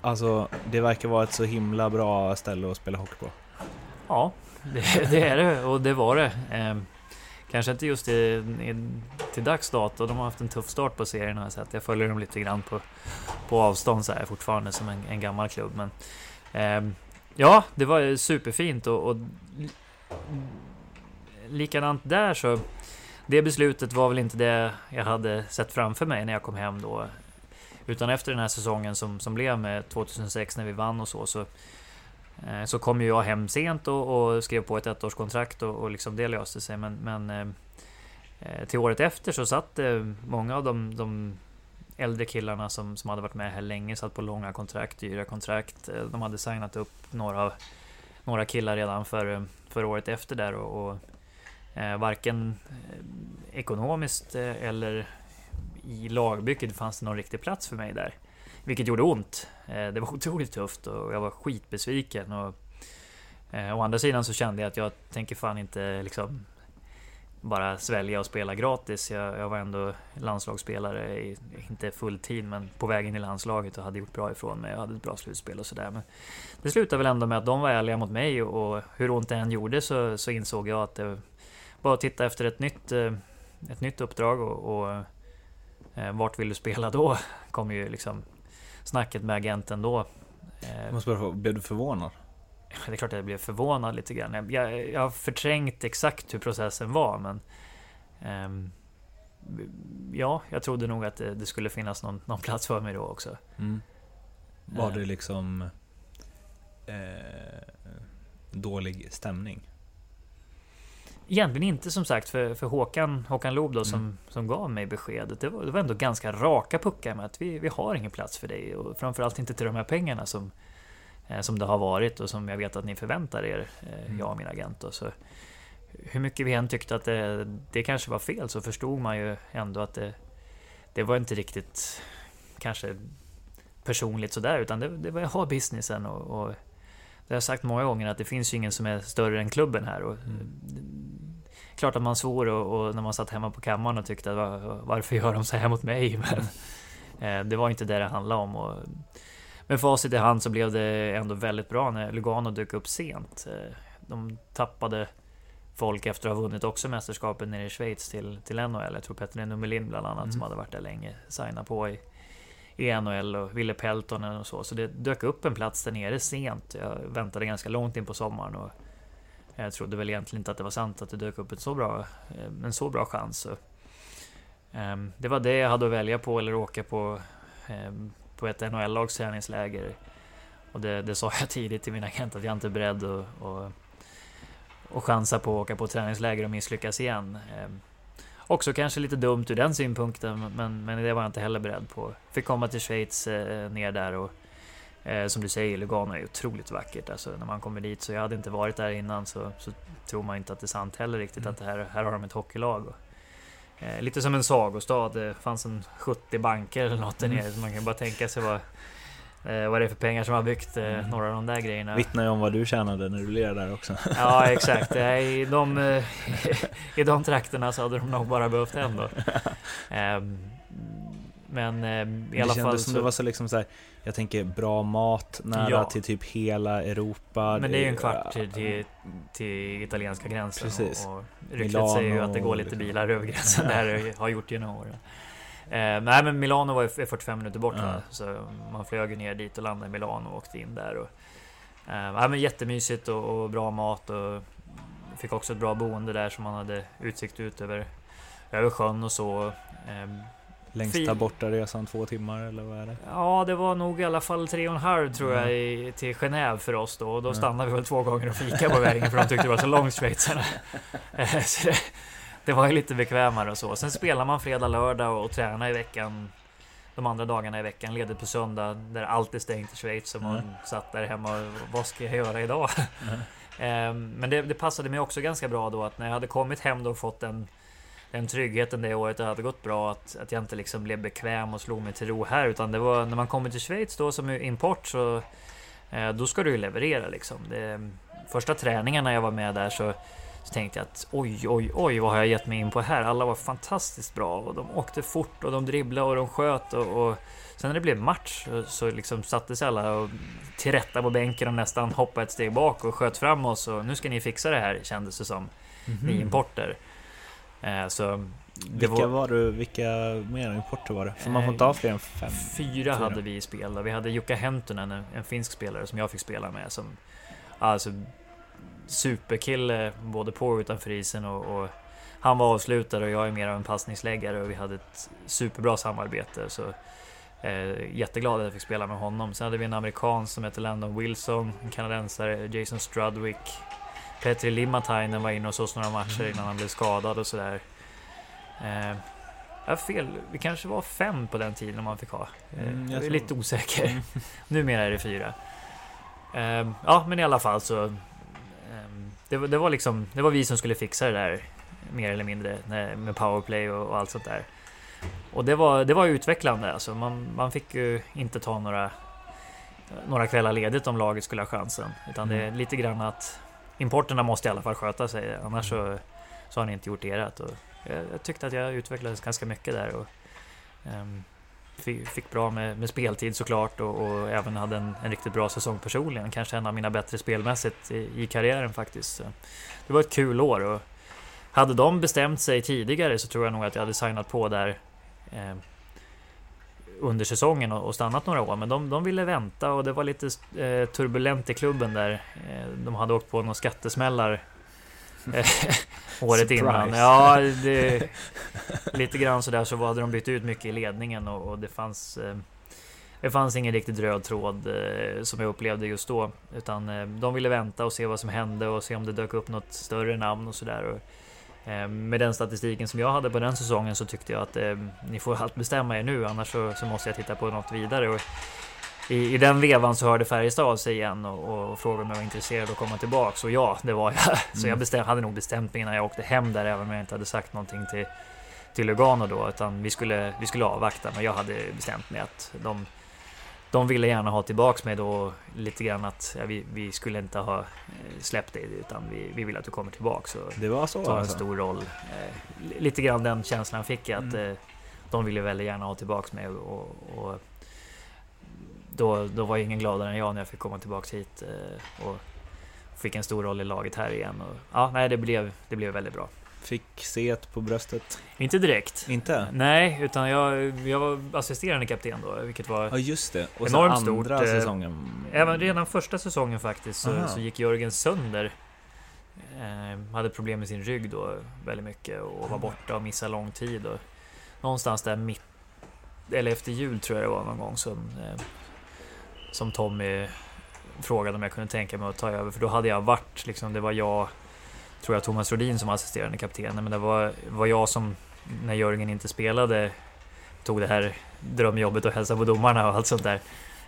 alltså, det verkar vara ett så himla bra ställe att spela hockey på. Ja, det, det är det och det var det. Eh, kanske inte just i, i, till dags dato. De har haft en tuff start på serien har jag sett. Jag följer dem lite grann på, på avstånd så här fortfarande som en, en gammal klubb. Men eh, ja, det var superfint och, och likadant där så det beslutet var väl inte det jag hade sett framför mig när jag kom hem då. Utan efter den här säsongen som, som blev med 2006 när vi vann och så, så, eh, så kom ju jag hem sent och, och skrev på ett ettårskontrakt och, och liksom det löste sig. Men, men eh, eh till året efter så satt det många av de, de äldre killarna som, som hade varit med här länge, satt på långa kontrakt, dyra kontrakt. Eh, de hade signat upp några, några killar redan för, för året efter där och, och Eh, varken eh, ekonomiskt eh, eller i lagbygget fanns det någon riktig plats för mig där. Vilket gjorde ont. Eh, det var otroligt tufft och jag var skitbesviken. Och, eh, å andra sidan så kände jag att jag tänker fan inte liksom bara svälja och spela gratis. Jag, jag var ändå landslagsspelare, i, inte fulltid, men på väg in i landslaget och hade gjort bra ifrån mig. Jag hade ett bra slutspel och sådär. Men det slutade väl ändå med att de var ärliga mot mig och hur ont det än gjorde så, så insåg jag att det var att titta efter ett nytt, eh, ett nytt uppdrag och, och eh, vart vill du spela då? Kom ju liksom snacket med agenten då. Jag måste bara fråga, blev du förvånad? det är klart att jag blev förvånad lite grann. Jag, jag har förträngt exakt hur processen var, men... Um, ja, jag trodde nog att det, det skulle finnas någon, någon, plats för mig då också. Mm. Var det liksom... Eh, dålig stämning? Egentligen inte som sagt, för, för Håkan, Håkan Loob då, som, mm. som gav mig beskedet. Det var, det var ändå ganska raka puckar med att vi, vi har ingen plats för dig. Och framförallt inte till de här pengarna som, Eh, som det har varit och som jag vet att ni förväntar er, eh, mm. jag och min agent. Så hur mycket vi än tyckte att det, det kanske var fel så förstod man ju ändå att det, det var inte riktigt kanske personligt sådär utan det, det var jag har businessen och, och det har jag sagt många gånger att det finns ju ingen som är större än klubben här. Och, mm. Klart att man svor och, och, när man satt hemma på kammaren och tyckte att varför gör de så här mot mig? Men mm. det var inte det det handlade om. Och, med facit i hand så blev det ändå väldigt bra när Lugano dök upp sent. Eh, de tappade folk efter att ha vunnit också mästerskapet nere i Schweiz till, till NHL. Jag tror Petter Nummelin bland annat mm. som hade varit där länge signade på i, i NHL och Ville Peltonen och så. Så det dök upp en plats där nere sent. Jag väntade ganska långt in på sommaren och jag trodde väl egentligen inte att det var sant att det dök upp en så bra, eh, en så bra chans. Så, det var det jag hade att välja på eller åka på ehm, på ett NHL-lags träningsläger. Och det, det sa jag tidigt till min agent att jag inte är beredd att och, och chansa på att åka på träningsläger och misslyckas igen. Eh, också kanske lite dumt ur den synpunkten, men, men det var jag inte heller beredd på. Fick komma till Schweiz eh, ner där och eh, som du säger, Lugano är otroligt vackert. Alltså, när man kommer dit, så jag hade inte varit där innan, så, så tror man inte att det är sant heller riktigt mm. att det här, här har de ett hockeylag. Och, Eh, lite som en sagostad. Det fanns en 70 banker eller något där nere. Så man kan bara tänka sig vad, eh, vad det är för pengar som har byggt eh, mm. några av de där grejerna. Vittnar ju om vad du tjänade när du lirade där också. Ja exakt. I de, eh, I de trakterna så hade de nog bara behövt en då. Ehm, men eh, i alla fall... Det kändes som det var så liksom så här, Jag tänker bra mat nära ja. till typ hela Europa. Men det är ju en kvart till, till, till italienska gränsen. Precis. Och, och ryktet Milano, säger ju att det går lite liksom. bilar över gränsen där, har gjort genom åren. Eh, nej men Milano var ju 45 minuter bort ja. Så man flög ner dit och landade i Milano och åkte in där. Och, eh, men jättemysigt och, och bra mat och fick också ett bra boende där som man hade utsikt ut över, över sjön och så. Eh, Längsta borta resan två timmar eller vad är det? Ja, det var nog i alla fall tre och en halv tror jag i, till Genève för oss då. Och då stannade vi väl två gånger och fika på vägen för de tyckte det var så långt schweizarna. så det, det var ju lite bekvämare och så. Sen spelar man fredag, lördag och, och tränar i veckan. De andra dagarna i veckan, ledigt på söndag där allt är stängt i Schweiz. Och man mm. satt där hemma och vad ska jag göra idag? Mm. Men det, det passade mig också ganska bra då att när jag hade kommit hem då och fått en den tryggheten det året det hade gått bra att, att jag inte liksom blev bekväm och slog mig till ro här utan det var när man kommer till Schweiz då som import så eh, då ska du ju leverera liksom. Det, första träningarna jag var med där så, så tänkte jag att oj, oj, oj, vad har jag gett mig in på här? Alla var fantastiskt bra och de åkte fort och de dribblade och de sköt och, och sen när det blev match så, liksom satte sig alla och till rätta på bänken och nästan hoppade ett steg bak och sköt fram oss och nu ska ni fixa det här kändes det som. Mm -hmm. Ni importer. Eh, så vilka var, du, vilka mer importer var det? För man får inte ha fler än fem? Fyra, hade vi i spel. Vi hade Jukka Hentunen, en, finsk spelare som jag fick spela med. Som, alltså, superkille både på och utanför isen. Och, och, han var avslutare och jag är mer av en passningsläggare och vi hade ett superbra samarbete. Så, eh, jätteglad att jag fick spela med honom. Sen hade vi en amerikan som heter Landon Wilson, en kanadensare, Jason Strudwick, Petri Limatainen var inne hos oss några matcher innan han blev skadad och sådär. Eh, Jag fel, vi kanske var fem på den tiden man fick ha. Eh, Mm, jag jag är lite osäker. Mm. Numera är det fyra. Ehm, ja, men i alla fall så... ehm, det, var- det var liksom, det var vi som skulle fixa det där, mer eller mindre, med powerplay och, och allt sånt där. Och det var, det var utvecklande alltså. Man, man fick ju inte ta några, några kvällar ledigt om laget skulle ha chansen. Utan det är Mm. lite grann att importerna måste i alla fall sköta sig, annars så, så har ni inte gjort ert. Och jag, jag tyckte att jag utvecklades ganska mycket där. Och, fick, fick bra med, med speltid såklart och, och även hade en, en riktigt bra säsong personligen. Kanske en av mina bättre spelmässigt i, i karriären faktiskt. Så Det var ett kul år och hade de bestämt sig tidigare så tror jag nog att jag hade signat på där eh, under säsongen och, och stannat några år. Men de, de ville vänta och det var lite eh, turbulent i klubben där. Eh, de hade åkt på några skattesmällar eh, året innan. Ja, det, lite grann sådär så hade de bytt ut mycket i ledningen och, och det fanns eh, det fanns ingen riktigt röd tråd eh, som jag upplevde just då. Utan eh, de ville vänta och se vad som hände och se om det dök upp något större namn och sådär. Eh, med den statistiken som jag hade på den säsongen så tyckte jag att eh, ni får allt bestämma er nu annars så, så måste jag titta på något vidare. Och i, I den vevan så hörde Färjestad av sig igen och, och frågade om jag var intresserad att komma tillbaks och ja, det var jag. Så jag Mm. bestäm, hade nog bestämt mig innan jag åkte hem där även om jag inte hade sagt någonting till, till Lugano då utan vi skulle, vi skulle avvakta men jag hade bestämt mig att de de ville gärna ha tillbaks mig då lite grann att ja, vi, vi skulle inte ha eh, släppt dig utan vi, vi vill att du kommer tillbaks och Det var så tar en alltså? stor roll. Eh, li- lite grann den känslan fick jag att Mm. eh, de ville väldigt gärna ha tillbaks mig och, och då, då var ingen gladare än jag när jag fick komma tillbaks hit eh, och fick en stor roll i laget här igen. Och, ja, nej, det blev, det blev väldigt bra. Fick se på bröstet? Inte direkt. Inte? Nej, utan jag, jag var assisterande kapten då, vilket var Ja just det, och Enormt sen andra stort, eh, säsongen? Även redan första säsongen faktiskt så, så gick Jörgen sönder. Eh, hade problem med sin rygg då väldigt mycket och var borta och missade lång tid. Och någonstans där mitt, eller efter jul tror jag det var någon gång som, eh, som Tommy frågade om jag kunde tänka mig att ta över. För då hade jag varit, liksom, det var jag, tror jag Thomas Rodin som assisterande kapten. Men det var, var jag som, när Jörgen inte spelade, tog det här drömjobbet och hälsa på domarna och allt sånt där.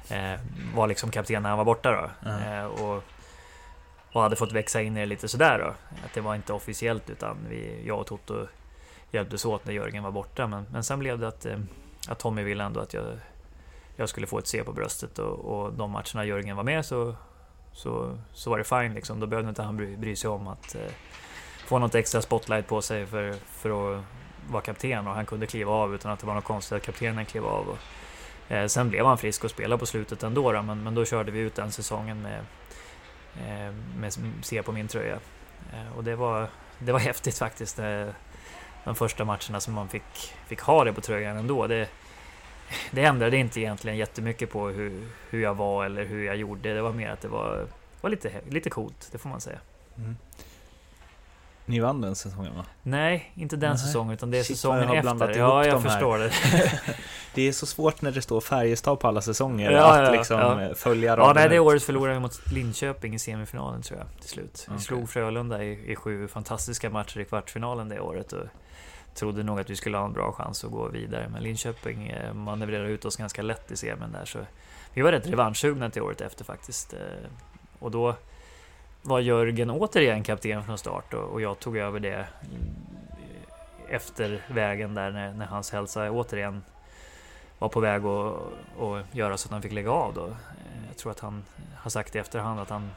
Eh, var liksom kapten när han var borta då. Ja. Eh, och, och hade fått växa in i det lite sådär då. Att det var inte officiellt utan vi, jag och Toto hjälptes åt när Jörgen var borta. Men, men sen blev det att, eh, att Tommy ville ändå att jag, jag skulle få ett C på bröstet och, och de matcherna Jörgen var med så, så, så var det fine liksom. Då behövde inte han bry, bry sig om att eh, få något extra spotlight på sig för, för att vara kapten och han kunde kliva av utan att det var något konstigt att kaptenen klev av. Och, Eh, sen blev han frisk och spelade på slutet ändå då, men, men då körde vi ut den säsongen med, eh, med C på min tröja. Eh, och det var, det var häftigt faktiskt. Eh, de första matcherna som man fick, fick ha det på tröjan ändå. Det, det ändrade inte egentligen jättemycket på hur, hur jag var eller hur jag gjorde. Det var mer att det var, var lite, lite coolt, det får man säga. Mm. Ni vann den säsongen va? Nej, inte den Nej. säsongen utan det är Shit, säsongen jag efter. Ja, jag de förstår det. Det är så svårt när det står Färjestad på alla säsonger Ja, att ja, liksom ja. följa Ja, raden nej, det året förlorade vi mot Linköping i semifinalen tror jag till slut. Vi Okej. slog Frölunda i, i sju fantastiska matcher i kvartsfinalen det året och trodde nog att vi skulle ha en bra chans att gå vidare. Men Linköping eh, manövrerade ut oss ganska lätt i semin där så vi var rätt revanschsugna till året efter faktiskt. Eh. Och då var Jörgen återigen kapten från start och, jag tog över det eh, efter vägen där när, när hans hälsa återigen var på väg att, och göra så att han fick lägga av då. Jag tror att han har sagt i efterhand att han,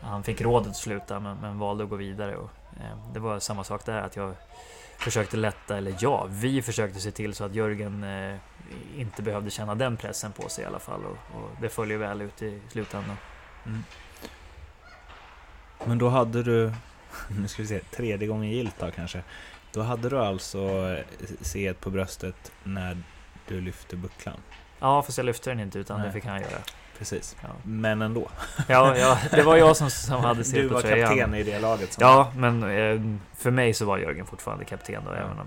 han fick rådet att sluta men, men valde att gå vidare. Och, eh, det var samma sak där, att jag försökte lätta, eller ja, vi försökte se till så att Jörgen eh, inte behövde känna den pressen på sig i alla fall. Och, och det följer väl ut i slutändan. Mm. Men då hade du, nu ska vi se, tredje gången gilt då kanske. Då hade du alltså C på bröstet när du lyfte bucklan. Ja, fast jag lyfte den inte utan Nej. det fick han göra. Precis. Ja, Men ändå. ja, ja det var jag som, som hade Du C på var tröjan. kapten i det laget. Som Ja, men eh, för mig så var Jörgen fortfarande kapten då, även, om,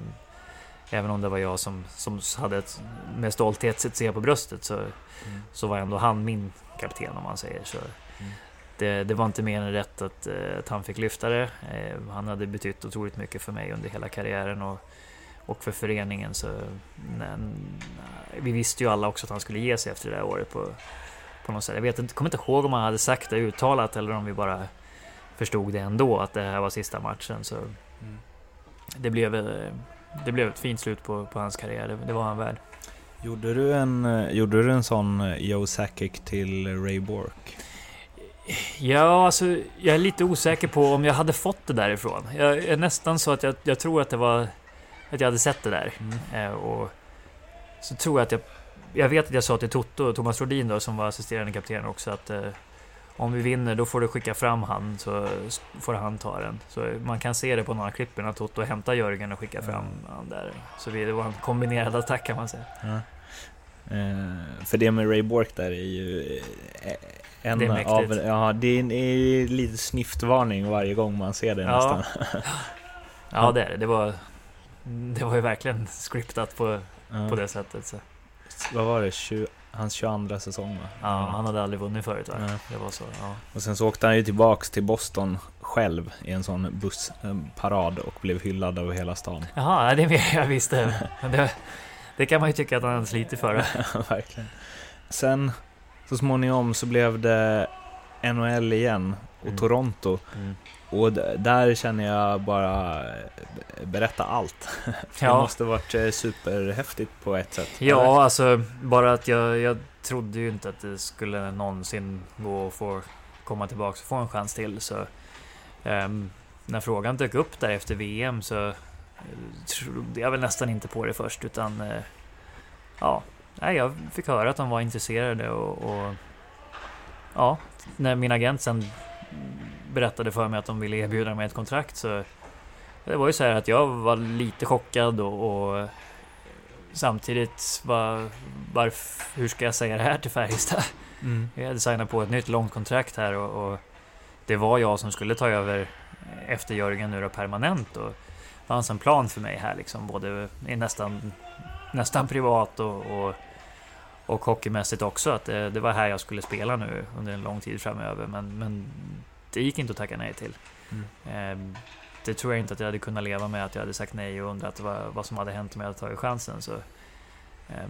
även om det var jag som, som hade ett, med stolthet sett C på bröstet så, Mm. så var ändå han min kapten om man säger så. Mm. Det, det var inte mer än rätt att, eh, att han fick lyfta det. Eh, Han hade betytt otroligt mycket för mig under hela karriären och, och för föreningen så... Men, vi visste ju alla också att han skulle ge sig efter det där året på, på något sätt. Jag vet inte, kommer inte ihåg om han hade sagt det uttalat eller om vi bara förstod det ändå att det här var sista matchen. Så mm. det, blev, det blev ett fint slut på, på hans karriär, det, det var han värd. Gjorde du en, gjorde du en sån Joe Sakic till Ray Bork? Ja, alltså jag är lite osäker på om jag hade fått det därifrån. Jag är nästan så att jag, jag tror att det var att jag hade sett det där. Mm. Eh, och så tror jag att jag... Jag vet att jag sa till Toto, Thomas Rodin då, som var assisterande kapten också, att eh, om vi vinner då får du skicka fram han så får han ta den. Så man kan se det på några klippen att Toto hämtar Jörgen och skickar fram mm. han där. Så det var en kombinerad attack kan man säga. Ja. Eh, för det med Ray Bork där är ju eh, en det är av... Ja, det är lite sniftvarning varje gång man ser det ja. nästan. ja, det är det. Det var, det var ju verkligen scriptat på, ja. på det sättet. Så. Vad var det? 20, hans 22 säsong va? Ja, han hade aldrig vunnit förut va? Ja. Det var så, ja. Och sen så åkte han ju tillbaks till Boston själv i en sån bussparad och blev hyllad över hela stan. Jaha, det är mer jag visste. det, det kan man ju tycka att han hade slitit för. verkligen. Sen så småningom så blev det NHL igen och mm. Toronto. Mm. Och där känner jag bara berätta allt. Ja. Det måste varit eh, superhäftigt på ett sätt. Ja, eller? alltså bara att jag, jag trodde ju inte att det skulle någonsin gå att få komma tillbaka och få en chans till. Så um, när frågan dök upp där efter VM så uh, trodde jag väl nästan inte på det först utan uh, ja, nej, jag fick höra att de var intresserade och, och ja, när min agent sen berättade för mig att de ville erbjuda mig ett kontrakt så det var ju så här att jag var lite chockad och, och samtidigt var, varför, hur ska jag säga det här till Färjestad? Mm. Jag hade signat på ett nytt långt kontrakt här och, och, det var jag som skulle ta över efter Jörgen nu då permanent och det fanns en plan för mig här liksom både i nästan, nästan privat och, och och hockeymässigt också, att det, det, var här jag skulle spela nu under en lång tid framöver. Men, men det gick inte att tacka nej till. Mm. Eh, det tror jag inte att jag hade kunnat leva med att jag hade sagt nej och undrat vad, vad som hade hänt om jag hade tagit chansen. Så, eh,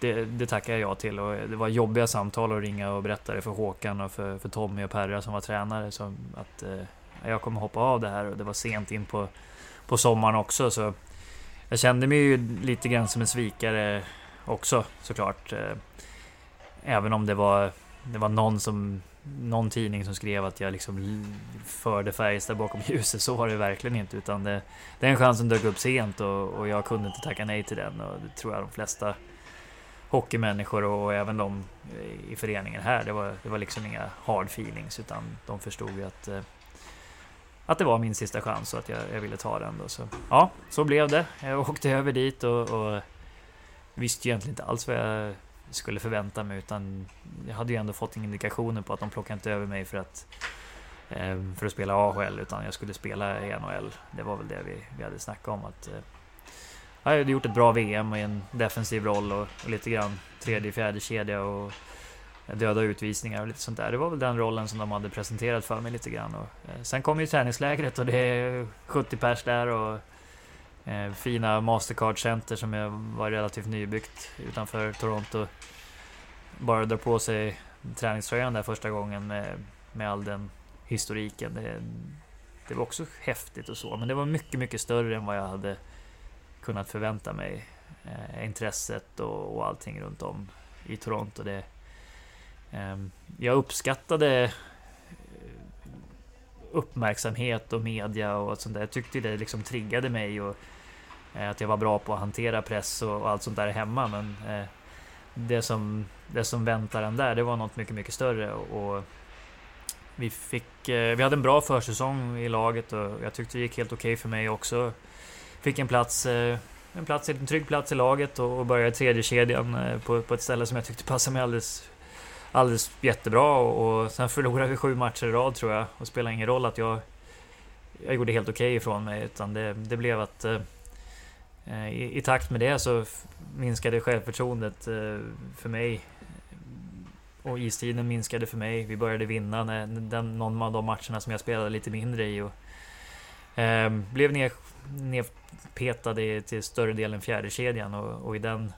det, det tackar jag till och det var jobbiga samtal att ringa och berätta det för Håkan och för, för Tommy och Perra som var tränare. Som att eh, jag kommer hoppa av det här och det var sent in på, på sommaren också. Så jag kände mig ju lite grann som en svikare också såklart. Eh, även om det var, det var någon, som, någon tidning som skrev att jag liksom förde Färjestad bakom ljuset, så var det verkligen inte. Utan det, den chansen dök upp sent och, och jag kunde inte tacka nej till den. Och det tror jag de flesta hockeymänniskor och även de eh, i föreningen här, det var, det var liksom inga hard feelings utan de förstod ju att eh, att det var min sista chans och att jag, jag ville ta den då. Så, ja, så blev det. Jag åkte över dit och, och visste ju egentligen inte alls vad jag skulle förvänta mig utan jag hade ju ändå fått indikationer på att de plockade inte över mig för att eh, för att spela AHL utan jag skulle spela i NHL. Det var väl det vi, vi hade snackat om att eh, jag hade gjort ett bra VM i en defensiv roll och, och lite grann tredje, fjärde kedja och döda utvisningar och lite sånt där. Det var väl den rollen som de hade presenterat för mig lite grann. Och, eh, sen kom ju träningslägret och det är 70 pers där och eh, fina Mastercard Center som var relativt nybyggt utanför Toronto. Bara dra på sig träningströjan där första gången med, med all den historiken. Det, det var också häftigt och så, men det var mycket, mycket större än vad jag hade kunnat förvänta mig. Eh, intresset och, och allting runt om i Toronto. Det, eh, jag uppskattade eh, uppmärksamhet och media och sånt där. Jag tyckte det liksom triggade mig och Eh, att jag var bra på att hantera press och, allt sånt där hemma. Men eh, det, som, det som väntar en där, det var något mycket, mycket större. Och, vi, fick, eh, vi hade en bra försäsong i laget och jag tyckte det gick helt okej okay för mig också. Fick en plats, en plats, en trygg plats i laget och började i tredje kedjan på, på ett ställe som jag tyckte passade mig alldeles, alldeles jättebra. Och sen förlorade vi sju matcher i rad tror jag. Och det spelade ingen roll att jag, jag gjorde helt okej okay ifrån mig. Utan det, det blev att Eh, I, I, takt med det så minskade självförtroendet eh, för mig. Och istiden minskade för mig. Vi började vinna när, den, någon av de matcherna som jag spelade lite mindre i. Och, Eh, blev ner, nerpetad i, till större delen fjärdekedjan och, och i den,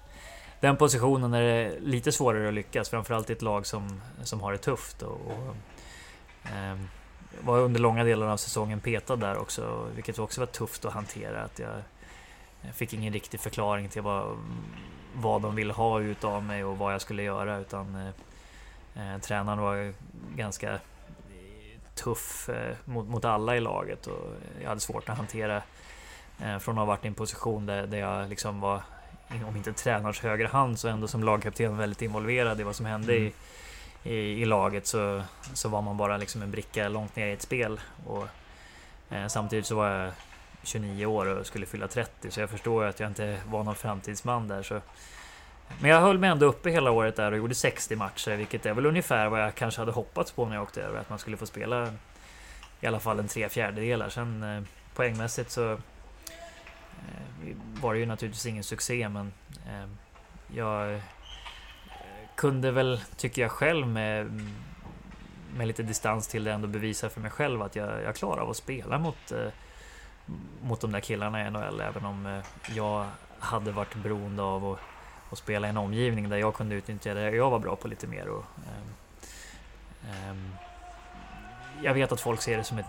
den positionen är det lite svårare att lyckas, framförallt i ett lag som, som har det tufft. Och, och eh, var under långa delar av säsongen petad där också, vilket också var tufft att hantera. Att jag, jag fick ingen riktig förklaring till vad, vad de ville ha utav mig och vad jag skulle göra. Utan eh, eh tränaren var ganska tuff eh, mot, mot alla i laget och jag hade svårt att hantera eh, från att ha varit i en position där, där jag liksom var, om inte tränarens högra hand, så ändå som lagkapten väldigt involverad i vad som hände mm. i, i, i, laget så, så var man bara liksom en bricka långt ner i ett spel. Och, eh, samtidigt så var jag 29 år och skulle fylla 30 så jag förstår att jag inte var någon framtidsman där. Så. Men jag höll mig ändå uppe hela året där och gjorde 60 matcher, vilket är väl ungefär vad jag kanske hade hoppats på när jag åkte över. Att man skulle få spela i alla fall en tre fjärdedelar. Sen eh, poängmässigt så eh, var det ju naturligtvis ingen succé, men eh, jag eh, kunde väl, tycker jag själv, med, med lite distans till det ändå bevisa för mig själv att jag, jag klarar av att spela mot eh, mot de där killarna i NHL, även om eh, jag hade varit beroende av att, att spela i en omgivning där jag kunde utnyttja det jag var bra på lite mer. Och, um, um, jag vet att folk ser det som ett,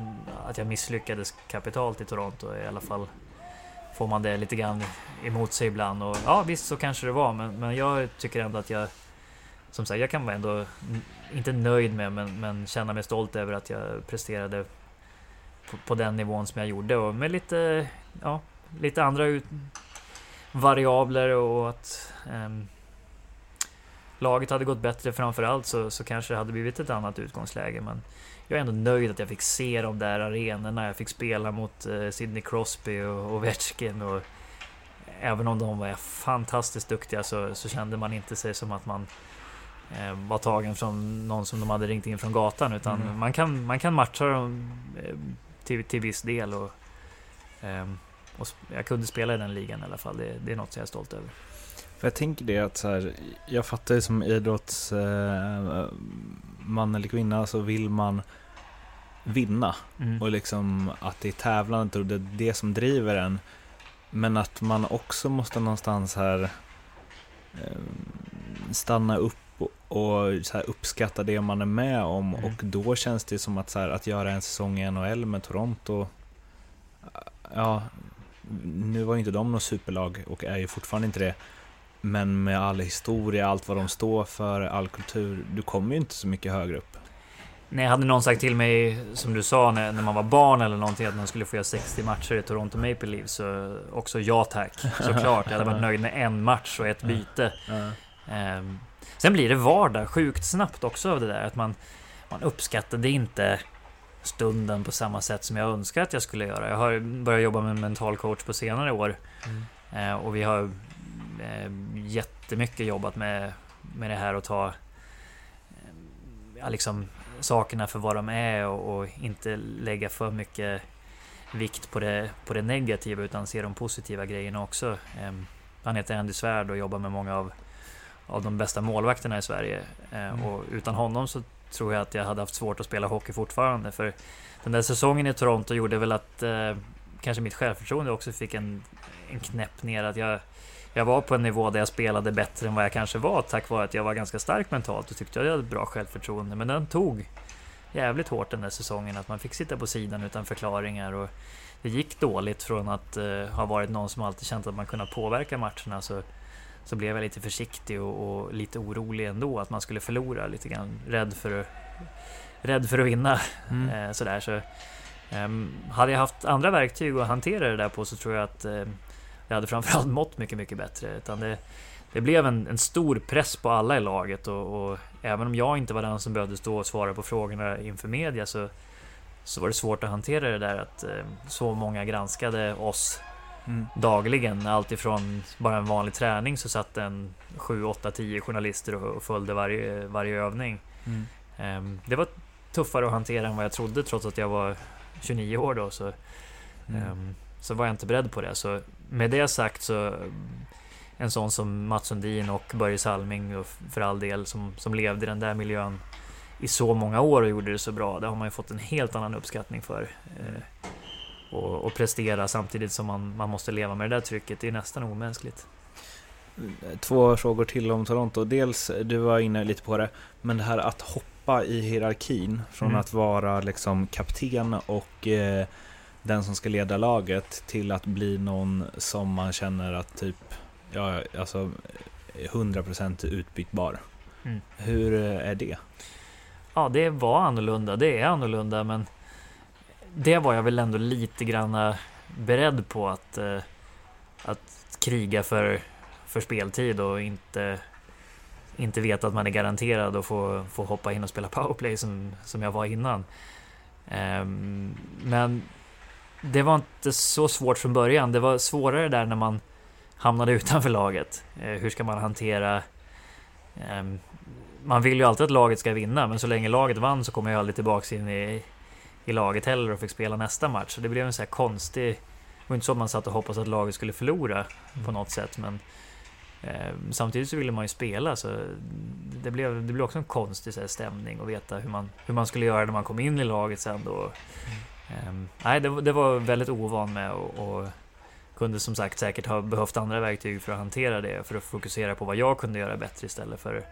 att jag misslyckades kapitalt i Toronto, i alla fall får man det lite grann emot sig ibland. Och ja, visst så kanske det var, men, men jag tycker ändå att jag som sagt, jag kan vara ändå inte nöjd med, men, men känna mig stolt över att jag presterade på, på, den nivån som jag gjorde och med lite, ja, lite andra ut, variabler och att um, laget hade gått bättre framförallt så, så kanske det hade blivit ett annat utgångsläge. Men jag är ändå nöjd att jag fick se de där arenorna. Jag fick spela mot uh, Sidney Crosby och Ovechkin. Och även om de var fantastiskt duktiga så, så kände man inte sig som att man eh, var tagen från någon som de hade ringt in från gatan. Utan mm. man, kan, man kan matcha dem eh, till, till viss del. Och, um, och jag kunde spela i den ligan i alla fall. Det, det är något som jag är stolt över. För jag tänker det att så här, jag fattar ju som idrottsman eh, eller kvinna så vill man vinna. Mm. Och liksom att det är tävlandet och det är det som driver en. Men att man också måste någonstans här eh, stanna upp och så här uppskatta det man är med om mm. och då känns det som att, så här, att göra en säsong i NHL med Toronto Ja, nu var ju inte de något superlag och är ju fortfarande inte det Men med all historia, allt vad de står för, all kultur Du kommer ju inte så mycket högre upp Nej, hade någon sagt till mig, som du sa, när, när man var barn eller någonting, att man skulle få göra 60 matcher i Toronto Maple Leafs, så också ja tack. Såklart, jag hade varit nöjd med en match och ett byte. Um, Sen blir det vardag sjukt snabbt också av det där att man, man uppskattade inte stunden på samma sätt som jag önskar att jag skulle göra. Jag har börjat jobba med mental coach på senare år mm. eh, och vi har eh, jättemycket jobbat med, med det här att ta eh, liksom, sakerna för vad de är och, och, inte lägga för mycket vikt på det, på det negativa utan se de positiva grejerna också. Eh, han heter Andy Svärd och jobbar med många av av de bästa målvakterna i Sverige. Eh, mm. Och utan honom så tror jag att jag hade haft svårt att spela hockey fortfarande. För den där säsongen i Toronto gjorde väl att eh, kanske mitt självförtroende också fick en, en knäpp ner. Att jag, jag var på en nivå där jag spelade bättre än vad jag kanske var tack vare att jag var ganska stark mentalt och tyckte att jag hade bra självförtroende. Men den tog jävligt hårt den där säsongen att man fick sitta på sidan utan förklaringar. Och det gick dåligt från att uh, ha varit någon som alltid känt att man kunnat påverka matcherna. Så så blev jag lite försiktig och, och, lite orolig ändå att man skulle förlora lite grann. Rädd för att, rädd för att vinna. Mm. Eh, sådär, så, um, hade jag haft andra verktyg att hantera det där på så tror jag att eh, jag hade framförallt mått mycket, mycket bättre. Utan det, det blev en, en, stor press på alla i laget och, och, även om jag inte var den som behövde stå och svara på frågorna inför media så, så var det svårt att hantera det där att eh, så många granskade oss mm. dagligen. Alltifrån bara en vanlig träning så satt en 7, 8, 10 journalister och följde varje, varje övning. Mm. Um, det var tuffare att hantera än vad jag trodde trots att jag var 29 år då. Så, mm. um, så var jag inte beredd på det. Så med det sagt så en sån som Mats Sundin och Börje Salming och för all del som, som levde i den där miljön i så många år och gjorde det så bra. Det har man ju fått en helt annan uppskattning för. Och, och prestera samtidigt som man, man måste leva med det där trycket. Det är nästan omänskligt. Två frågor till om Toronto. Dels, du var inne lite på det, men det här att hoppa i hierarkin från Mm. att vara liksom kapten och eh, den som ska leda laget till att bli någon som man känner att typ, ja, alltså 100% utbytbar. Mm. Hur eh, är det? Ja, det var annorlunda. Det är annorlunda, men det var jag väl ändå lite grann beredd på att, eh, att kriga för, för speltid och inte, inte veta att man är garanterad att få, få hoppa in och spela powerplay som, som jag var innan. Ehm, men det var inte så svårt från början. Det var svårare där när man hamnade utanför laget. Eh, hur ska man hantera ehm, man vill ju alltid att laget ska vinna, men så länge laget vann så kom jag aldrig tillbaks in i, i laget heller och fick spela nästa match. Så det blev en så här konstig... Det var inte så att man satt och hoppades att laget skulle förlora på något sätt, men eh, samtidigt så ville man ju spela, så det blev, det blev också en konstig så här, stämning att veta hur man, hur man skulle göra när man kom in i laget sen då. Eh, nej, det, var- det var väldigt ovan med och, och kunde som sagt säkert ha behövt andra verktyg för att hantera det, för att fokusera på vad jag kunde göra bättre istället för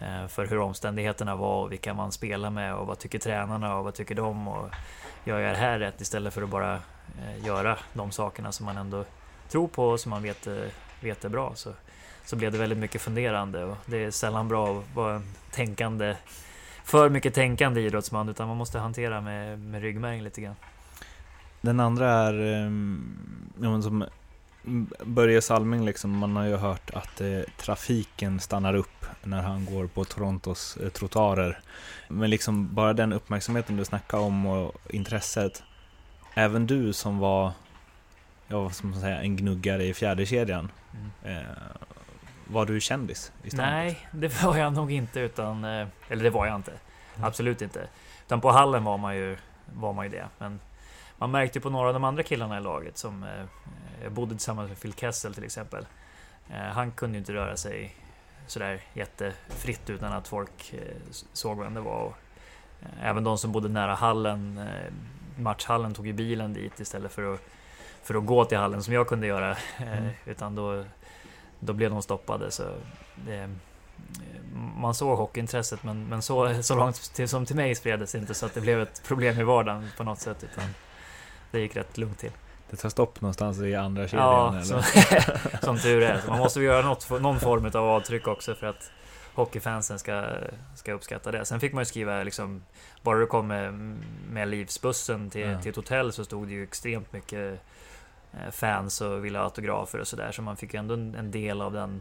Eh, för hur omständigheterna var och vilka man spelar med och vad tycker tränarna och vad tycker de och gör jag det här rätt istället för att bara eh, göra de sakerna som man ändå tror på och som man vet, eh, vet är bra så, så blev det väldigt mycket funderande och det är sällan bra att vara en tänkande för mycket tänkande idrottsman utan man måste hantera med, med ryggmärgen lite grann. Den andra är ehm, ja, men som Börje Salming, liksom, man har ju hört att eh, trafiken stannar upp när han går på Torontos eh, trottoarer. Men liksom bara den uppmärksamheten du snackade om och intresset. Även du som var, ja, vad ska man säga, en gnuggare i fjärde kedjan. Eh, var du kändis i? Nej, det var jag nog inte utan, eh, eller det var jag inte. Mm. Absolut inte. Utan på hallen var man ju, var man ju det. Men man märkte på några av de andra killarna i laget som eh, jag bodde tillsammans med Phil Kessel till exempel. Eh, han kunde ju inte röra sig sådär jättefritt utan att folk eh, såg vem det var. Eh, även de som bodde nära hallen, matchhallen, tog ju bilen dit istället för att, för att gå till hallen som jag kunde göra. Mm. Utan då, då blev de stoppade. Så det, man såg hockeyintresset men, men så, så långt till, som till mig spreds inte så att det blev ett problem i vardagen på något sätt. Utan det gick rätt lugnt till. Det tar stopp någonstans i andra kedjan? Ja, eller? som, som tur är. Så man måste göra något, någon form av avtryck också för att hockeyfansen ska, ska uppskatta det. Sen fick man ju skriva liksom, bara du kom med, med livsbussen till, Ja. till ett hotell så stod det ju extremt mycket eh, fans och ville ha autografer och sådär. Så man fick ju ändå en, en del av den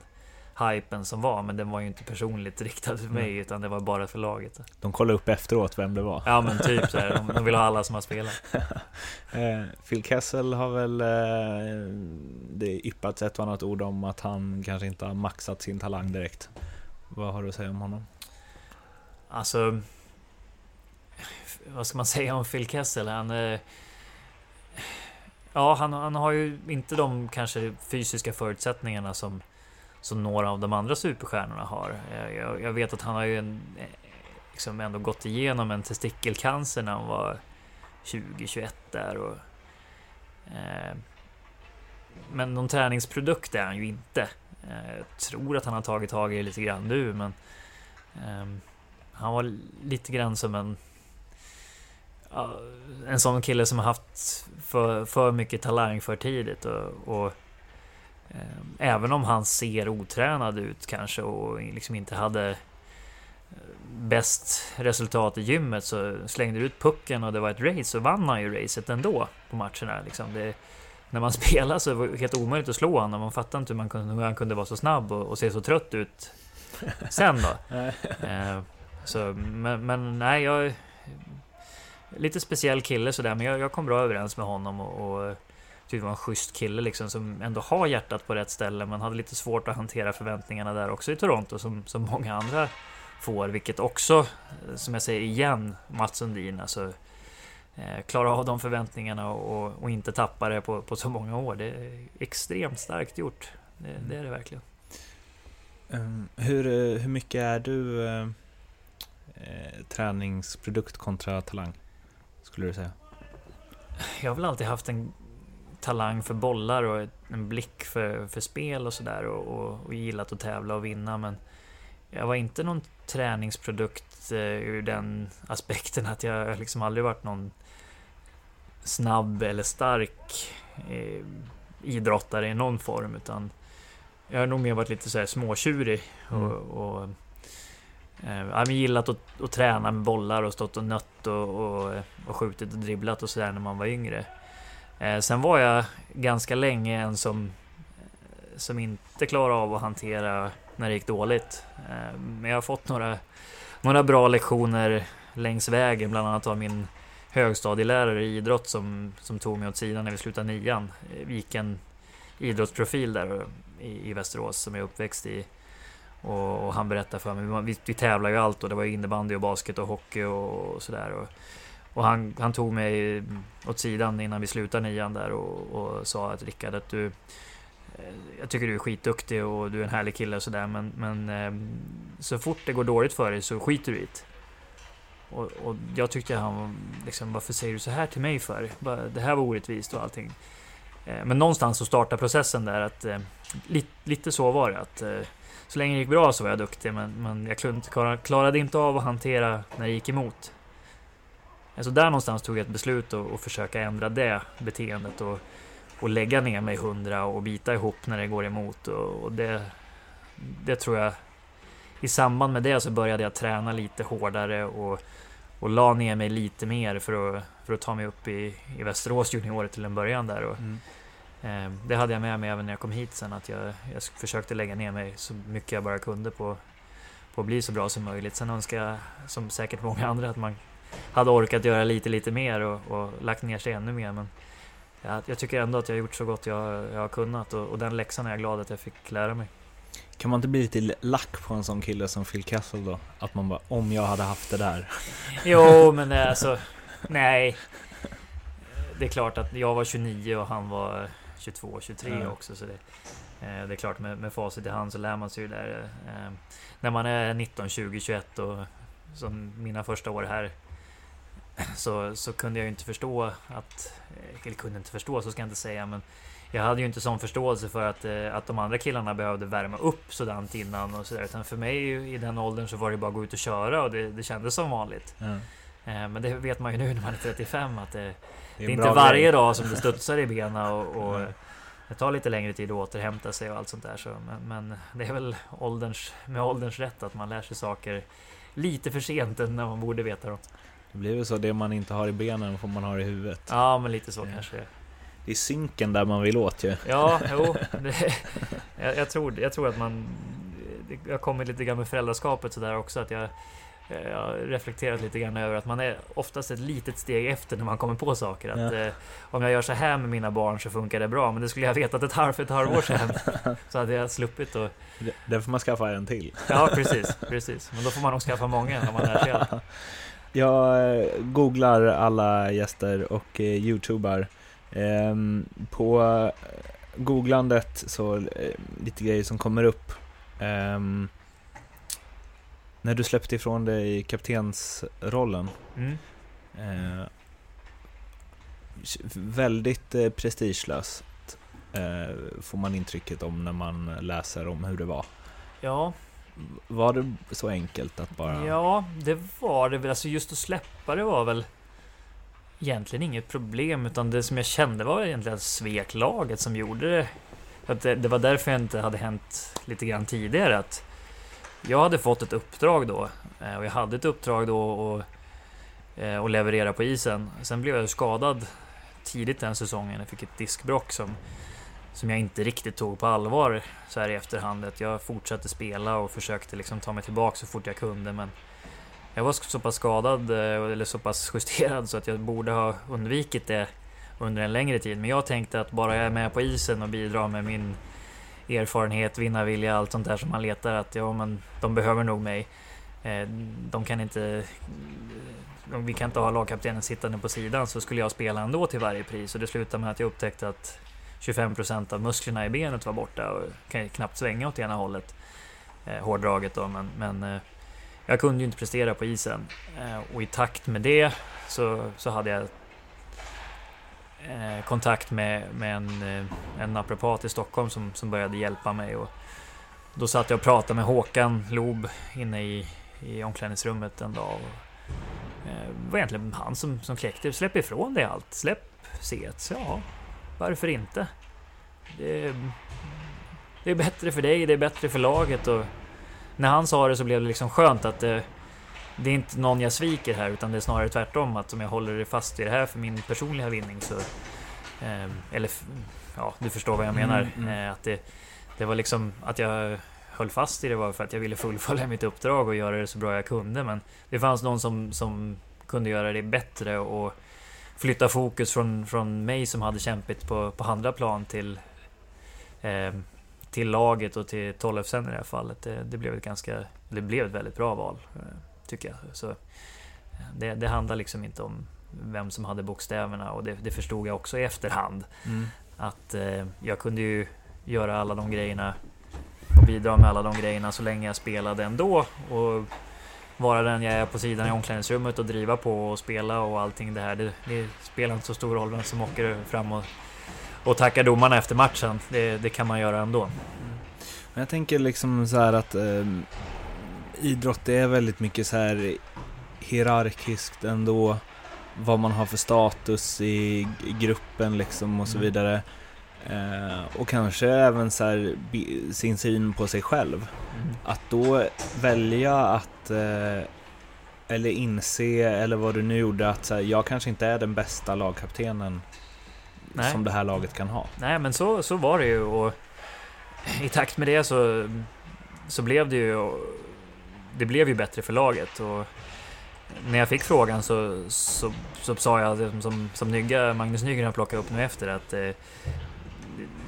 hypen som var. Men den var ju inte personligt riktad till mig utan det var bara för laget. De kollade upp efteråt vem det var. Ja men typ så här, de, de vill ha alla som har spelat. Eh, Phil Kessel har väl eh, det yppats ett och annat ord om att han kanske inte har maxat sin talang direkt. Vad har du att säga om honom? Alltså... Vad ska man säga om Phil Kessel? Han... eh, Ja, han, han har ju inte de kanske fysiska förutsättningarna som, som några av de andra superstjärnorna har. Eh, jag, jag, vet att han har ju en, eh, liksom ändå gått igenom en testikelcancer när han var 20-21 där. Och, eh, men någon träningsprodukt är han ju inte. Eh, jag tror att han har tagit tag i det lite grann nu, men eh, han var lite grann som en en sån kille som har haft för, för mycket talang för tidigt och, och även om han ser otränad ut kanske och liksom inte hade eh, bäst resultat i gymmet så slängde du ut pucken och det var ett race så vann han ju racet ändå på matcherna. Liksom det, när man spelar så var det helt omöjligt att slå honom. Man fattar inte hur, man kunde, hur han kunde vara så snabb och, och se så trött ut sen då. Eh, så, men, men nej, jag... Lite speciell kille sådär, men jag, jag kom bra överens med honom och, och tyckte var en schysst kille liksom som ändå har hjärtat på rätt ställe, men hade lite svårt att hantera förväntningarna där också i Toronto som, som många andra får, vilket också, eh, som jag säger igen, Mats Sundin, alltså eh, klara av de förväntningarna och, och inte tappa det på, på så många år. Det är extremt starkt gjort. Det, det är det verkligen. Um, hur, eh, hur mycket är du eh, eh, träningsprodukt kontra talang? Skulle du säga? jag har väl alltid haft en talang för bollar och en blick för, för spel och sådär och, och, och gillat att tävla och vinna men jag var inte någon träningsprodukt eh, ur den aspekten att jag liksom aldrig varit någon snabb eller stark eh, idrottare i någon form utan jag har nog mer varit lite så här småtjurig och, mm. och eh, jag gillat att, att, träna med bollar och stått och nött och, och, och skjutit och dribblat och sådär när man var yngre. Eh, sen var jag ganska länge en som, eh, som inte klarade av att hantera när det gick dåligt. Eh, men jag har fått några, några bra lektioner längs vägen, bland annat av min högstadielärare i idrott som, som tog mig åt sidan när vi slutade nian. Vi gick en idrottsprofil där i, i Västerås som jag är uppväxt i. Och, och han berättade för mig, vi, vi tävlade ju allt och det var innebandy och basket och hockey och, och sådär. Och, och han, han tog mig åt sidan innan vi slutade nian där och, och sa att Rickard, att du... Eh, jag tycker du är skitduktig och du är en härlig kille och sådär men, men eh, så fort det går dåligt för dig så skiter du i det. Och, och, jag tyckte han liksom, varför säger du så här till mig för? Det här var orättvist och allting. Eh, men någonstans så startade processen där att lite, lite så var det att så länge det gick bra så var jag duktig men, men jag klarade inte av att hantera när det gick emot. Så där någonstans tog jag ett beslut att, att försöka ändra det beteendet och, och lägga ner mig hundra och bita ihop när det går emot. Och, och det, det tror jag... I samband med det så började jag träna lite hårdare och, och la ner mig lite mer för att, för att ta mig upp i, i Västerås juniorer till en början där. Och, mm. eh, det hade jag med mig även när jag kom hit sen, att jag, jag försökte lägga ner mig så mycket jag bara kunde på, på att bli så bra som möjligt. Sen önskar jag, som säkert många andra, att man hade orkat göra lite, lite mer och, och lagt ner sig ännu mer. Men jag, jag tycker ändå att jag har gjort så gott jag, jag har kunnat och, och, den läxan är jag glad att jag fick lära mig. Kan man inte bli lite lack på en sån kille som Phil Kessel då? Att man bara, om jag hade haft det där. Jo, men alltså, nej. Det är klart att jag var 29 och han var 22, 23 ja. också. Så det, eh, det är klart med, med facit i hand så lär man sig ju där. Eh, när man är 19, 20, 21 och som mina första år här så, så kunde jag ju inte förstå att... Eller kunde inte förstå, så ska jag inte säga, men jag hade ju inte sån förståelse för att, eh, att de andra killarna behövde värma upp sådant innan och sådär. Utan för mig i den åldern så var det bara att gå ut och köra och det, det kändes som vanligt. Mm. Men det vet man ju nu när man är 35 att det, det är, det är inte varje grej. dag som det studsar i benen och, och mm. det tar lite längre tid att återhämta sig och allt sånt där. Så, men, men det är väl ålderns, med ålderns rätt att man lär sig saker lite för sent när man borde veta dem. Det blir väl så, det man inte har i benen får man ha i huvudet. Ja, men lite så ja. kanske. Det är synken där man vill åt ju. Ja, jo. Det, jag, jag, tror, jag tror att man... Jag kommer lite grann med föräldraskapet sådär också, att jag... Jag har reflekterat lite grann över att man är oftast ett litet steg efter när man kommer på saker. Att ja. eh, om jag gör så här med mina barn så funkar det bra. Men det skulle jag vetat ett halvt, ett halvår sedan. så hade jag sluppit och... Det får man skaffa en till. ja, precis, precis. Men då får man nog skaffa många om man lär sig allt. Jag eh, googlar alla gäster och eh, youtubar. Ehm, på eh, googlandet så lite grejer som kommer upp. Ehm, när du släppte ifrån dig kaptensrollen. Mm. väldigt prestigelöst får man intrycket om när man läser om hur det var. Ja, var det så enkelt att bara... Ja, det var det väl. Alltså just att släppa det var väl egentligen inget problem. Utan det som jag kände var egentligen svek laget som gjorde det. Att det, det var därför jag inte hade hänt lite grann tidigare. Att jag hade fått ett uppdrag då. Eh, och jag hade ett uppdrag då och, eh, och leverera på isen. Sen blev jag skadad tidigt den säsongen. Jag fick ett diskbrock som som jag inte riktigt tog på allvar så här i efterhand. Att jag fortsatte spela och försökte liksom ta mig tillbaka så fort jag kunde. Men jag var så pass skadad eh, eller så pass justerad så att jag borde ha undvikit det under en längre tid. Men jag tänkte att bara jag är med på isen och bidrar med min erfarenhet, vinnarvilja, allt sånt där som man letar att ja, men de behöver nog mig. Eh, de kan inte... Eh, vi kan inte ha lagkaptenen sittande på sidan så skulle jag spela ändå till varje pris och det slutade med att jag upptäckte att 25 procent av musklerna i benet var borta och kan knappt svänga åt ena hållet. Eh, hårdraget då, men, men eh, jag kunde ju inte prestera på isen. Eh, och i takt med det så, så hade jag eh, kontakt med, med en, eh, en naprapat i Stockholm som, som började hjälpa mig. Och då satt jag och pratade med Håkan Lob inne i, i omklädningsrummet en dag. Och, eh, det var egentligen han som, som kläckte Släpp ifrån dig allt. Släpp C1. Ja, varför inte? Det, det är bättre för dig, det är bättre för laget. Och när han sa det så blev det liksom skönt att det, det är inte någon jag sviker här utan det är snarare tvärtom att om jag håller fast vid det här för min personliga vinning så... Eh, eller ja, du förstår vad jag menar. Mm, mm. Eh, att det, det var liksom att jag höll fast i det var för att jag ville fullfölja mitt uppdrag och göra det så bra jag kunde. Men det fanns någon som, som kunde göra det bättre och flytta fokus från, från mig som hade kämpat på, på andra plan till eh, till laget och till Tollefsen i det här fallet. Det, det, blev ett ganska, det blev ett väldigt bra val, eh, tycker jag. Så, eh, det, det handlar liksom inte om vem som hade bokstäverna och det, det förstod jag också i efterhand. Mm. Att eh, jag kunde ju göra alla de grejerna och bidra med alla de grejerna så länge jag spelade ändå. Och vara den jag är på sidan i omklädningsrummet och driva på och spela och allting det här. Det, det spelar inte så stor roll vem som åker fram och och tacka domarna efter matchen. Det, det kan man göra ändå. Men jag tänker liksom så här att eh, idrott är väldigt mycket så här hierarkiskt ändå. Vad man har för status i gruppen liksom och så mm. vidare. Eh, och kanske även så här, sin syn på sig själv. Mm. Att då välja att eh, eller inse, eller vad du nu gjorde, att här, jag kanske inte är den bästa lagkaptenen Nej. som det här laget kan ha. Nej, men så, så var det ju och i takt med det så, så blev det ju det blev ju bättre för laget. Och när jag fick frågan så, så, så sa jag som, som Nygga, Magnus Nygren har plockat upp nu efter att eh,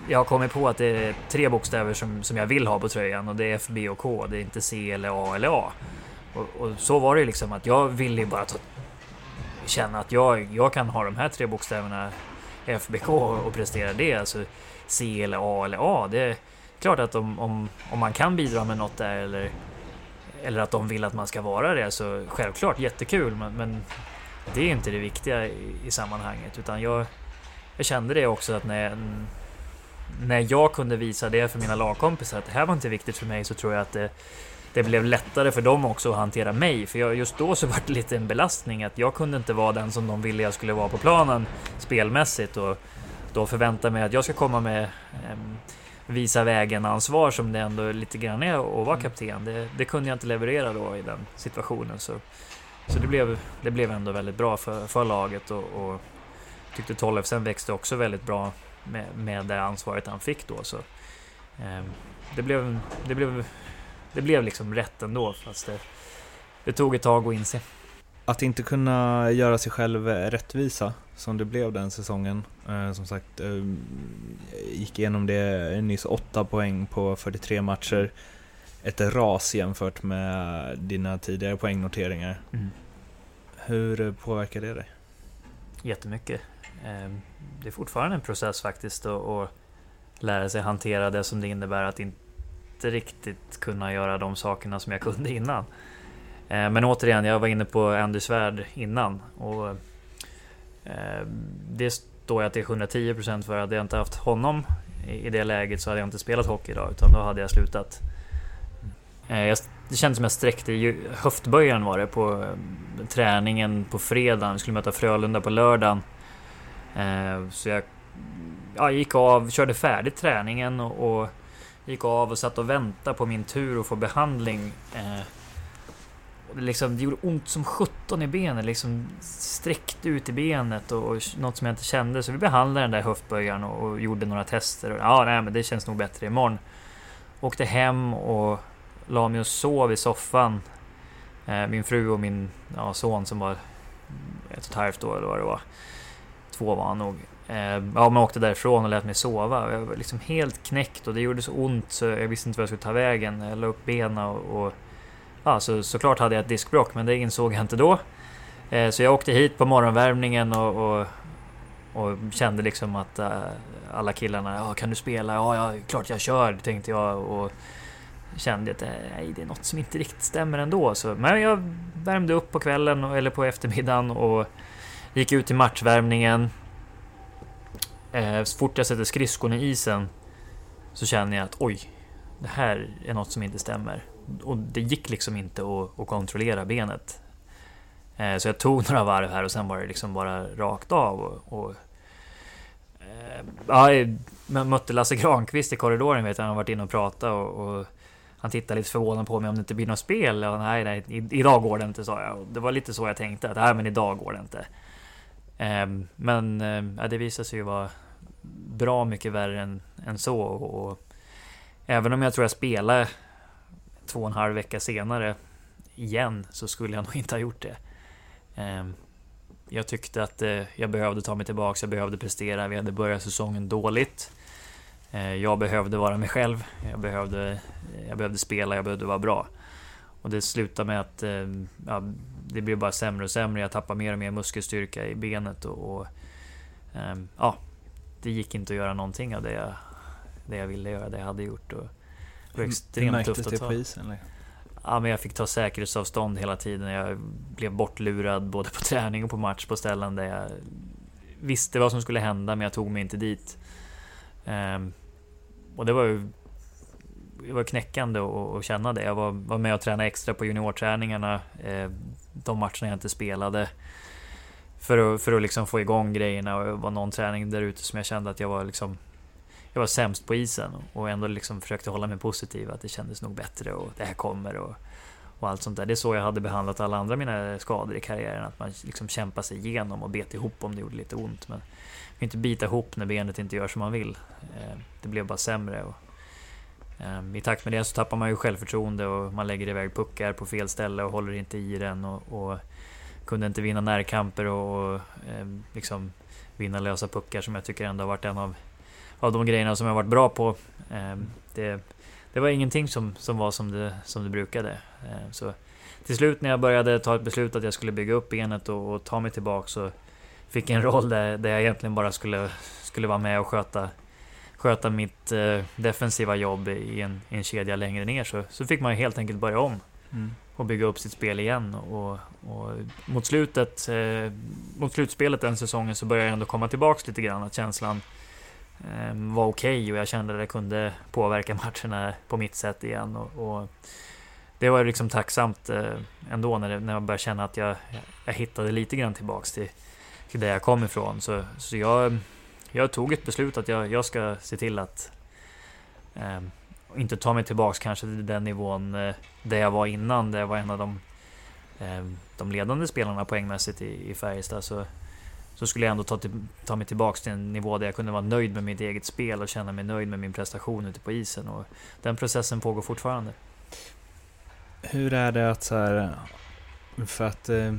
jag har kommit på att det är tre bokstäver som, som jag vill ha på tröjan och det är F, B och K. Det är inte C eller A eller A. Och, och så var det ju liksom att jag ville ju bara ta, känna att jag, jag kan ha de här tre bokstäverna FBK och prestera det, alltså C eller A eller A. Det är klart att om, om, om man kan bidra med något där eller, eller att de vill att man ska vara det, så självklart jättekul, men, men det är inte det viktiga i, i sammanhanget. Utan jag, jag kände det också att när, när jag kunde visa det för mina lagkompisar att det här var inte viktigt för mig så tror jag att det, det blev lättare för dem också att hantera mig. För jag, just då så var det lite en belastning att jag kunde inte vara den som de ville jag skulle vara på planen spelmässigt. Och då förväntar mig att jag ska komma med eh, visa vägen-ansvar som det ändå lite grann är att vara mm. kapten. Det, det, kunde jag inte leverera då i den situationen. Så, så det, blev, det blev ändå väldigt bra för, för laget och, och tyckte Tollefsen växte också väldigt bra med, med det ansvaret han fick då. Så, eh, det, blev, det blev det blev liksom rätt ändå fast det, det tog ett tag att inse. Att inte kunna göra sig själv rättvisa som det blev den säsongen. Eh, som sagt, eh, gick igenom det nyss, 8 poäng på 43 matcher. Ett ras jämfört med dina tidigare poängnoteringar. Mm. Hur påverkar det dig? Jättemycket. Eh, det är fortfarande en process faktiskt att lära sig hantera det som det innebär att inte inte riktigt kunna göra de sakerna som jag kunde innan. Eh, men återigen, jag var inne på Andy Svärd innan. Och eh, det står jag till 110% för. Hade jag inte haft honom i det läget så hade jag inte spelat hockey idag. Utan då hade jag slutat. Eh, det kändes som jag sträckte höftböjaren var det på träningen på fredagen. Vi skulle möta Frölunda på lördagen. Så jag gick av, körde färdigt träningen och, och gick av och satt och väntade på min tur att få behandling. Eh, och det, liksom, det gjorde ont som 17 i benet, liksom sträckte ut i benet och, och något som jag inte kände. Så vi behandlade den där höftböjaren och, och gjorde några tester. Och, ja, nej, men det känns nog bättre imorgon. Åkte hem och la mig och sov i soffan. Eh, min fru och min ja, son som var ett och ett halvt år eller vad det var. Två var han nog. Ehm, ja, man åkte därifrån och lät mig sova. Jag var liksom helt knäckt och det gjorde så ont så jag visste inte vad jag skulle ta vägen. Jag la upp benen och, och ja, så, såklart hade jag ett diskbråck men det insåg jag inte då. Eh, så jag åkte hit på morgonvärmningen och, och, och kände liksom att eh, alla killarna, ja kan du spela? Ja, ja, klart jag kör, tänkte jag. Och kände att eh, nej, det är något som inte riktigt stämmer ändå. Så, men jag värmde upp på kvällen eller på eftermiddagen och gick ut i matchvärmningen eh, så fort jag sätter skridskon i isen så känner jag att oj, det här är något som inte stämmer. Och det gick liksom inte att, att kontrollera benet. Eh, så jag tog några varv här och sen var det liksom bara rakt av. Och, och eh, ja, jag mötte Lasse Granqvist i korridoren, vet jag, han har varit inne och pratat och, och han tittade lite förvånad på mig om det inte blir något spel. Och nej, nej, idag går det inte, sa jag. Och det var lite så jag tänkte, att nej, men idag går det inte. Ehm, men ehm, ja, det visade sig ju vara bra mycket värre än, än så. Och, även om jag tror jag spelade två och en halv vecka senare igen så skulle jag nog inte ha gjort det. Ehm, jag tyckte att eh, jag behövde ta mig tillbaka, jag behövde prestera. Vi hade börjat säsongen dåligt. Jag behövde vara mig själv. Jag behövde, jag behövde spela, jag behövde vara bra. Och det slutade med att eh, ja, det blev bara sämre och sämre. Jag tappade mer och mer muskelstyrka i benet och, och ja, det gick inte att göra någonting av det jag, det jag ville göra, det jag hade gjort. Och det var extremt tufft att det ta. på isen? Eller? Ja, men jag fick ta säkerhetsavstånd hela tiden. Jag blev bortlurad både på träning och på match på ställen där jag visste vad som skulle hända, men jag tog mig inte dit. Um, och det var ju det var knäckande att känna det. Jag var, var med och tränade extra på juniorträningarna. Eh, de matcherna jag inte spelade. För att, för att liksom få igång grejerna och det var någon träning där ute som jag kände att jag var liksom jag var sämst på isen och ändå liksom försökte hålla mig positiv, att det kändes nog bättre och det här kommer och, och allt sånt där. Det är så jag hade behandlat alla andra mina skador i karriären, att man liksom kämpar sig igenom och bet ihop om det gjorde lite ont. Men man kan inte bita ihop när benet inte gör som man vill. Eh, det blev bara sämre. Och, Ehm, I takt med det så tappar man ju självförtroende och man lägger iväg puckar på fel ställe och håller inte i den. Och, och kunde inte vinna närkamper och, och ehm, liksom vinna lösa puckar som jag tycker ändå har varit en av av de grejerna som jag varit bra på. Ehm, det, det var ingenting som, som var som det, som det brukade. Så till slut när jag började ta ett beslut att jag skulle bygga upp benet och, och ta mig tillbaka så fick jag en roll där, där jag egentligen bara skulle, skulle vara med och sköta, sköta mitt eh, defensiva jobb i en, i en kedja längre ner. Så, så fick man helt enkelt börja om. Mm. och bygga upp sitt spel igen. Och, och mot slutet, eh, mot slutspelet den säsongen så började jag ändå komma tillbaks lite grann. Att känslan Ehm, var okej okay och jag kände att jag kunde påverka matcherna på mitt sätt igen. Och, och det var liksom tacksamt eh, ändå när, det, när jag började känna att jag, jag hittade lite grann tillbaks till, till där jag kom ifrån. Så, så jag, jag tog ett beslut att jag, jag ska se till att eh, inte ta mig tillbaks kanske till den nivån eh, där jag var innan, där jag var en av de, eh, de ledande spelarna poängmässigt i, i Färjestad. Så, så skulle jag ändå ta, till, ta mig tillbaks till en nivå där jag kunde vara nöjd med mitt eget spel och känna mig nöjd med min prestation ute på isen. Och den processen pågår fortfarande. Hur är det att så här, för att eh,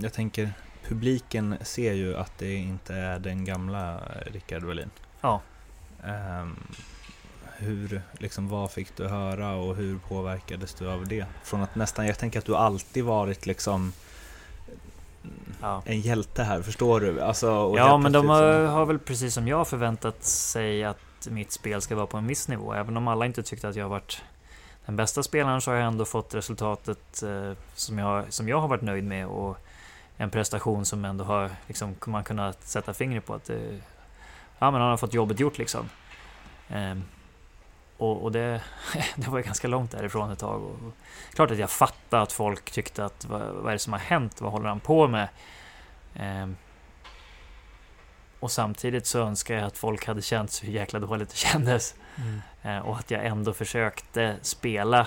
jag tänker publiken ser ju att det inte är den gamla Rickard Wallin. Ja. Um, hur, liksom, vad fick du höra och hur påverkades du av det? Från att nästan, jag tänker att du alltid varit liksom ja. en hjälte här, förstår du? Alltså, ja, men de har, har, väl precis som jag förväntat sig att mitt spel ska vara på en viss nivå. Även om alla inte tyckte att jag varit den bästa spelaren så har jag ändå fått resultatet eh, som, jag, som jag har varit nöjd med och en prestation som ändå har liksom, man kunnat sätta fingret på att det, ja, men han har fått jobbet gjort liksom. Eh, och, och det, det var ganska långt därifrån ett tag. Och, klart att jag fattade att folk tyckte att vad, vad är det som har hänt? Vad håller han på med? Eh, och samtidigt så önskar jag att folk hade känt hur jäkla dåligt det kändes. Mm. Eh, och att jag ändå försökte spela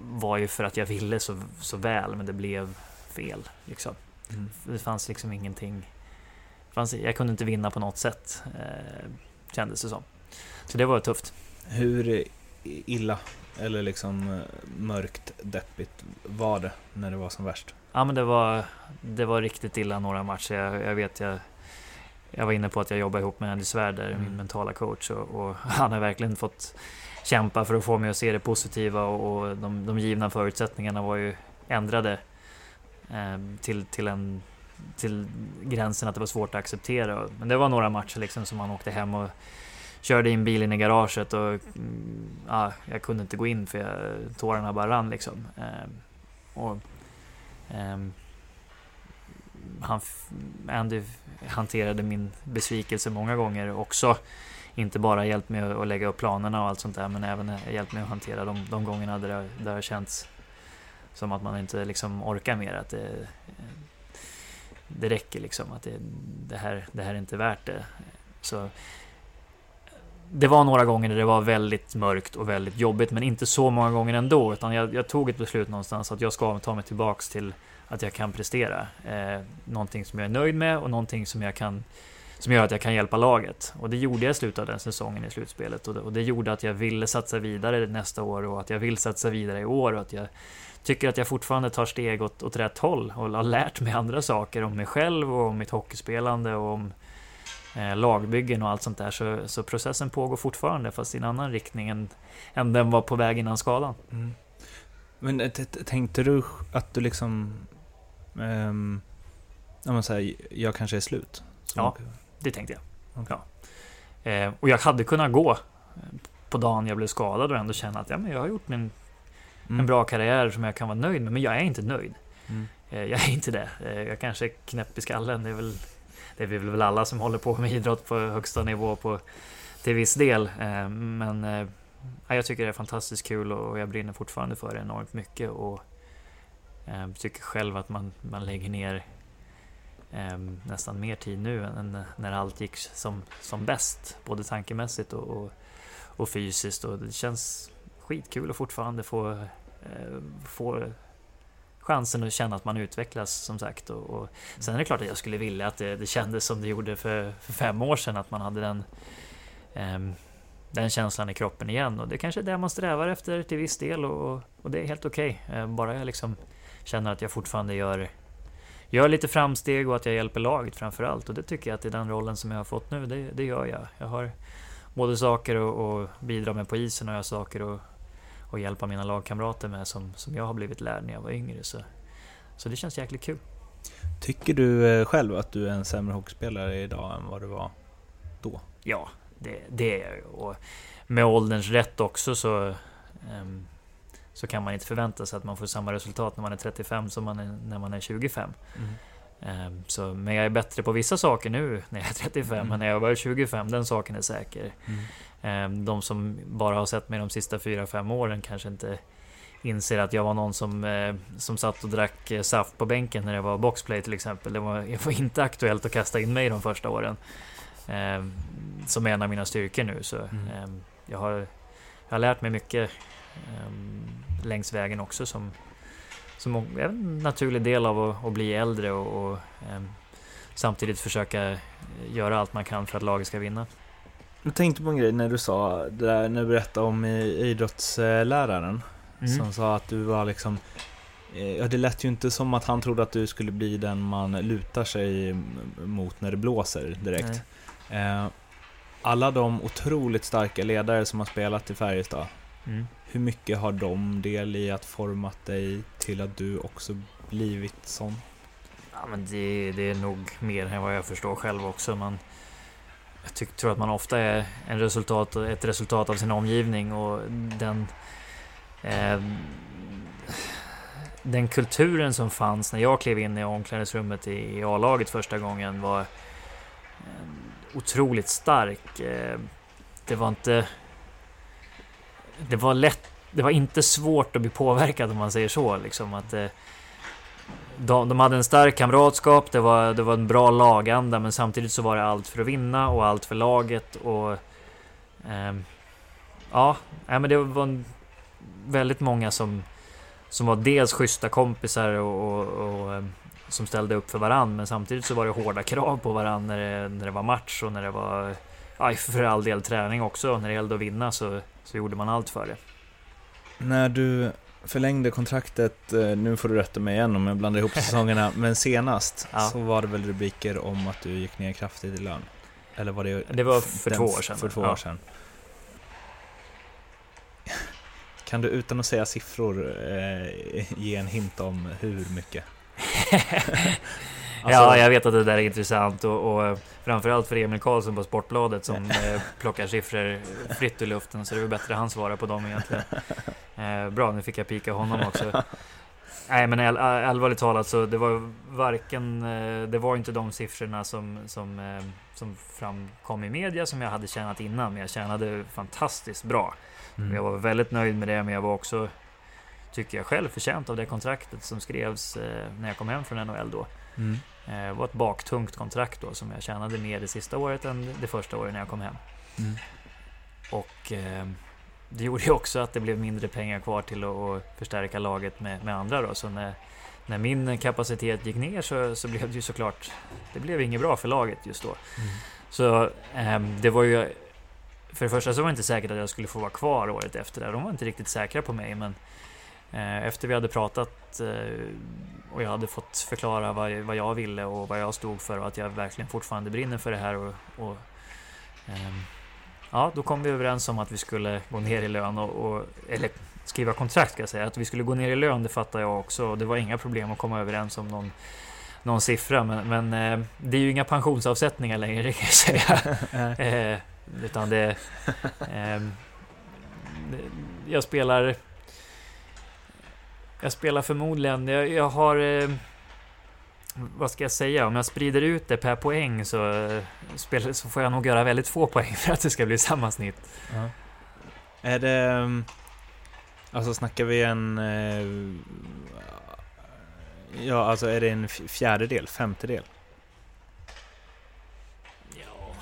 var ju för att jag ville så, så väl, men det blev fel. Liksom. Mm. Det fanns liksom ingenting. Fanns, jag kunde inte vinna på något sätt, eh, kändes det som. Så det var tufft. Hur illa eller liksom eh, mörkt, deppigt var det när det var som värst? Ja men det var, det var riktigt illa några matcher. Jag, jag vet, jag, jag var inne på att jag jobbar ihop med Andy Svärder, mm. min mentala coach. Och, och, han har verkligen fått kämpa för att få mig att se det positiva och, och de, de givna förutsättningarna var ju ändrade Ehm, till, till, en, till gränsen att det var svårt att acceptera. Men det var några matcher liksom som man åkte hem och körde in bilen i garaget och mm, ja, jag kunde inte gå in för jag, tårarna bara rann liksom. Ehm, och, ehm, han, Andy hanterade min besvikelse många gånger också. Inte bara hjälpt mig att lägga upp planerna och allt sånt där men även hjälpt mig att hantera de, de gångerna där det, där det känts som att man inte liksom orkar mer. Att det, det räcker liksom. Att det, det, här, det här är inte värt det. Så det var några gånger där det var väldigt mörkt och väldigt jobbigt, men inte så många gånger ändå. Utan jag, jag tog ett beslut någonstans att jag ska ta mig tillbaks till att jag kan prestera. Eh, någonting som jag är nöjd med och någonting som jag kan som gör att jag kan hjälpa laget. Och det gjorde jag i slutet av den säsongen i slutspelet. Och det, och det gjorde att jag ville satsa vidare nästa år och att jag vill satsa vidare i år. Och att jag tycker att jag fortfarande tar steg åt, åt rätt håll och har lärt mig andra saker om mig själv och om mitt hockeyspelande och om eh, lagbyggen och allt sånt där. Så, så, processen pågår fortfarande fast i en annan riktning än, än den var på väg innan skadan. Mm. Men eh, tänkte du att du liksom... Um, man säger, jag kanske är slut? Ja, det tänkte jag. Okay. Ja. Eh, och jag hade kunnat gå på dagen jag blev skadad och ändå känna att ja, men jag har gjort min, mm. en bra karriär som jag kan vara nöjd med. Men jag är inte nöjd. Mm. Eh, jag är inte det. Eh, jag kanske är knäpp i skallen. Det är väl det är vi väl alla som håller på med idrott på högsta nivå på, till viss del. Eh, men jag tycker det är fantastiskt kul och jag brinner fortfarande för det enormt mycket. Och tycker själv att man, man lägger ner nästan mer tid nu än när allt gick som, som bäst. Både tankemässigt och, och, och fysiskt. Och det känns skitkul att fortfarande få, få chansen att känna att man utvecklas som sagt. Och, och sen är det klart att jag skulle vilja att det, det kändes som det gjorde för, för, fem år sedan, att man hade den, um, den känslan i kroppen igen. Och det kanske är det man strävar efter till viss del och, och det är helt okej. Okay. Uh, bara jag liksom känner att jag fortfarande gör, gör lite framsteg och att jag hjälper laget framför allt. Och det tycker jag att i den rollen som jag har fått nu, det, det gör jag. Jag har både saker att bidra med på isen och jag har saker att och hjälpa mina lagkamrater med som, som jag har blivit lärd när jag var yngre. Så, så det känns jäkligt kul. Tycker du eh, själv att du är en sämre hockeyspelare idag än vad du var då? Ja, det, det är jag. Och med ålderns rätt också så, um, så kan man inte förvänta sig att man får samma resultat när man är 35 som man är när man är 25. Mm. Um, så, men jag är bättre på vissa saker nu när jag är 35 mm. än när jag var 25, den saken är säker. Mm. Ehm, de som bara har sett mig de sista 4-5 åren kanske inte inser att jag var någon som, eh, som satt och drack eh, saft på bänken när det var boxplay till exempel. Det var, det var inte aktuellt att kasta in mig de första åren. Ehm, som är en av mina styrkor nu. Så, mm. Ehm, jag, har, jag har lärt mig mycket längs vägen också som, som en naturlig del av att, att bli äldre och, och samtidigt försöka göra allt man kan för att laget ska vinna. Jag tänkte på en grej när du sa, där, när du berättade om idrottsläraren. Mm. Som sa att du var liksom eh, Ja, det lät ju inte som att han trodde att du skulle bli den man lutar sig mot när det blåser direkt. Eh, alla de otroligt starka ledare som har spelat i Färjestad, mm hur mycket har de del i att format dig till att du också blivit sån? Ja, men det, det är nog mer än vad jag förstår själv också. Men jag tycker, tror att man ofta är en resultat, ett resultat av sin omgivning och den eh, den kulturen som fanns när jag klev in i omklädningsrummet i, A-laget första gången var eh, otroligt stark. Eh, det var inte... Det var lätt... Det var inte svårt att bli påverkad om man säger så. Liksom att, eh, de, de hade en stark kamratskap, det var, det var en bra laganda, men samtidigt så var det allt för att vinna och allt för laget. Och, eh, ja, men det var en, väldigt många som, som var dels schyssta kompisar och, och, och ehm, som ställde upp för varann men samtidigt så var det hårda krav på varann när det, när det var match och när det var, ja, för all del träning också. När det gällde att vinna så, så gjorde man allt för det. När du förlängde kontraktet, eh, nu får du rätta mig igen om jag blandar ihop säsongerna, men senast ja. så var det väl rubriker om att du gick ner kraftigt i lön? Eller var det... Det var för två år sedan. För två ja. år sedan. Kan du utan att säga siffror eh, ge en hint om hur mycket? Alltså... Ja, jag vet att det där är intressant och, och framförallt för Emil Karlsson på Sportbladet som eh, plockar siffror fritt ur luften så det är väl bättre han svarar på dem egentligen. Eh, bra, nu fick jag pika honom också. Nej men all, allvarligt talat så det var varken... Eh, det var inte de siffrorna som, som, eh, som framkom i media som jag hade tjänat innan. Men jag tjänade fantastiskt bra. Mm. Jag var väldigt nöjd med det men jag var också tycker jag själv, förtjänt av det kontraktet som skrevs eh, när jag kom hem från NHL då. Mm. Det var ett baktungt kontrakt då som jag tjänade mer det sista året än det första året när jag kom hem. Mm. Och eh, det gjorde ju också att det blev mindre pengar kvar till att förstärka laget med, med andra då. Så när, när min kapacitet gick ner så, så blev det ju såklart, det blev inget bra för laget just då. Mm. Så eh, det var ju, för det första så var det inte säkert att jag skulle få vara kvar året efter där. De var inte riktigt säkra på mig men eh, efter vi hade pratat eh, och jag hade fått förklara vad, jag ville och vad jag stod för och att jag verkligen fortfarande brinner för det här och, och ehm, Ja, då kom vi överens om att vi skulle gå ner i lön och, och eller skriva kontrakt ska jag säga. Att vi skulle gå ner i lön, det fattar jag också. Det var inga problem att komma överens om någon, någon siffra. Men, men eh, det är ju inga pensionsavsättningar längre, det kan jag säga. eh, utan det, eh, Jag spelar... Jag spelar förmodligen... Jag, jag har... Eh, vad ska jag säga, om jag sprider ut det per poäng så, eh, så får jag nog göra väldigt få poäng för att det ska bli samma snitt. Ja. Är det... Mm, alltså snackar vi en... Eh, ja, alltså är det en fjärdedel, femtedel? Ja...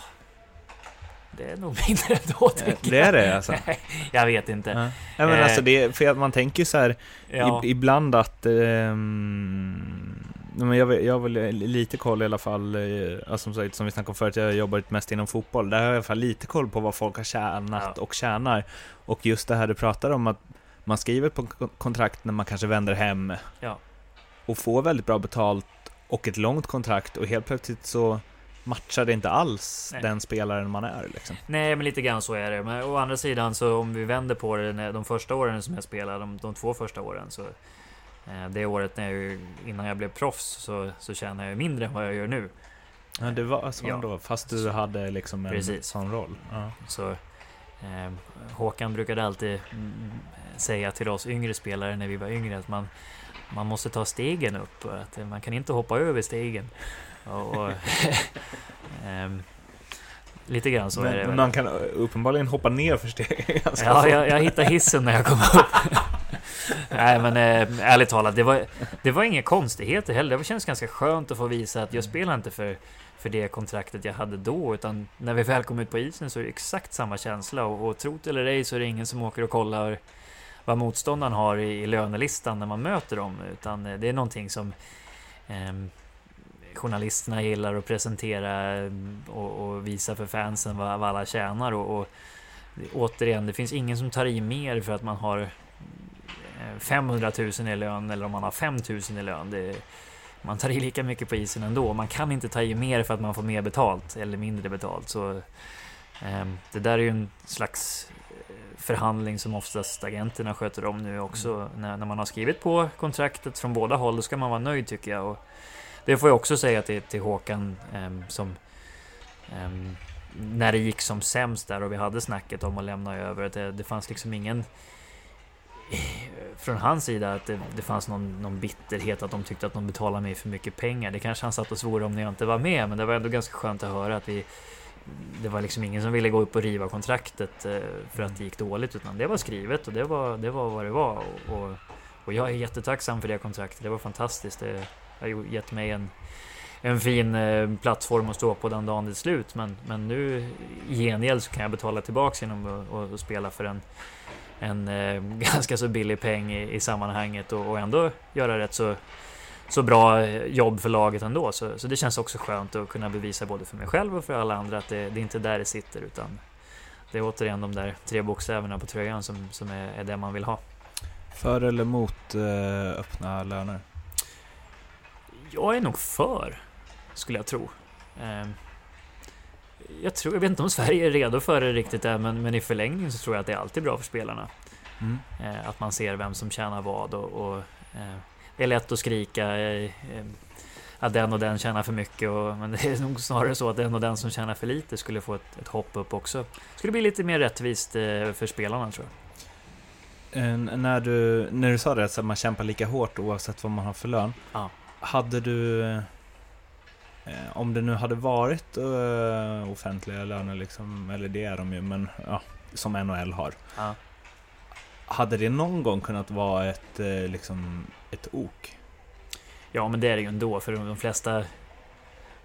Det är nog mindre ändå, Det är det alltså? jag vet inte. Ja. ja men alltså det, för man tänker så här ja. ibland att... Um, men jag, jag har väl lite koll i alla fall, eh, alltså som, sagt, som vi snackade om förut, jag har jobbat mest inom fotboll. Där har jag i alla fall lite koll på vad folk har tjänat ja. och tjänar. Och just det här du pratar om att man skriver på kontrakt när man kanske vänder hem ja. och får väldigt bra betalt och ett långt kontrakt och helt plötsligt så matchar det inte alls Nej. den spelaren man är. Liksom. Nej, men lite grann så är det. Men å andra sidan så om vi vänder på det, de första åren som jag spelade, de, de två första åren, så Eh, det året när jag, innan jag blev proffs så, så tjänade jag mindre än vad jag gör nu. Ja, det var så ja. då, fast du hade liksom en Precis. sån roll. Ja. Så, eh, Håkan brukade alltid säga till oss yngre spelare när vi var yngre att man, man måste ta stegen upp. Att man kan inte hoppa över stegen. Och, och eh, lite grann så men, är det. Men man kan uppenbarligen hoppa ner för stegen. Ja, jag, jag hittade hissen när jag kom upp. Nej men eh, ärligt talat, det var, det var inga konstigheter heller. Det känns ganska skönt att få visa att jag spelar inte för, för det kontraktet jag hade då. Utan när vi väl kom ut på isen så är det exakt samma känsla. Och, och trot eller ej så är det ingen som åker och kollar vad motståndaren har i, i lönelistan när man möter dem. Utan eh, det är någonting som eh, journalisterna gillar att presentera och, och, visa för fansen vad, vad alla tjänar. Och, och återigen, det finns ingen som tar i mer för att man har 500 000 i lön eller om man har 5 000 i lön. Det, man tar i lika mycket på isen ändå. Man kan inte ta i mer för att man får mer betalt eller mindre betalt. Så, eh, det där är ju en slags eh, förhandling som oftast agenterna sköter om nu också. Mm. När, när, man har skrivit på kontraktet från båda håll, då ska man vara nöjd tycker jag. Och det får jag också säga till, till Håkan eh, som eh, när det gick som sämst där och vi hade snacket om att lämna över. Det, det fanns liksom ingen från hans sida att det, det fanns någon, någon, bitterhet att de tyckte att de betalade mig för mycket pengar. Det kanske han satt och svor om när jag inte var med, men det var ändå ganska skönt att höra att vi det var liksom ingen som ville gå upp och riva kontraktet eh, för att det gick dåligt, utan det var skrivet och det var, det var vad det var. Och, och, och jag är jättetacksam för det kontraktet. Det var fantastiskt. Det har gett mig en, en fin eh, plattform att stå på den dagen det är slut. Men, men nu i gengäld så kan jag betala tillbaka genom att, spela för en en eh, ganska så billig peng i, i sammanhanget och, och, ändå göra rätt så, så bra eh, jobb för laget ändå. Så, så det känns också skönt att kunna bevisa både för mig själv och för alla andra att det, det är inte där det sitter utan det är återigen de där tre bokstäverna på tröjan som, som är, är det man vill ha. För eller mot öppna löner? Jag är nog för, skulle jag tro. Eh, jag, tror, jag vet inte om Sverige är redo för det riktigt än, men, men i förlängningen så tror jag att det är alltid bra för spelarna. Mm. Eh, att man ser vem som tjänar vad och, och eh, det är lätt att skrika eh, att den och den tjänar för mycket, och, men det är nog snarare så att den och den som tjänar för lite skulle få ett, ett hopp upp också. Skulle bli lite mer rättvist för spelarna tror jag. När, du, när du sa det, att man kämpar lika hårt oavsett vad man har för lön. Ja. Hade du, eh, om det nu hade varit eh, offentliga löner, liksom, eller det är de ju, men ja, som NHL har. Ja. Hade det någon gång kunnat vara ett, eh, liksom, ett ok? Ja, men det är det ju ändå, för de flesta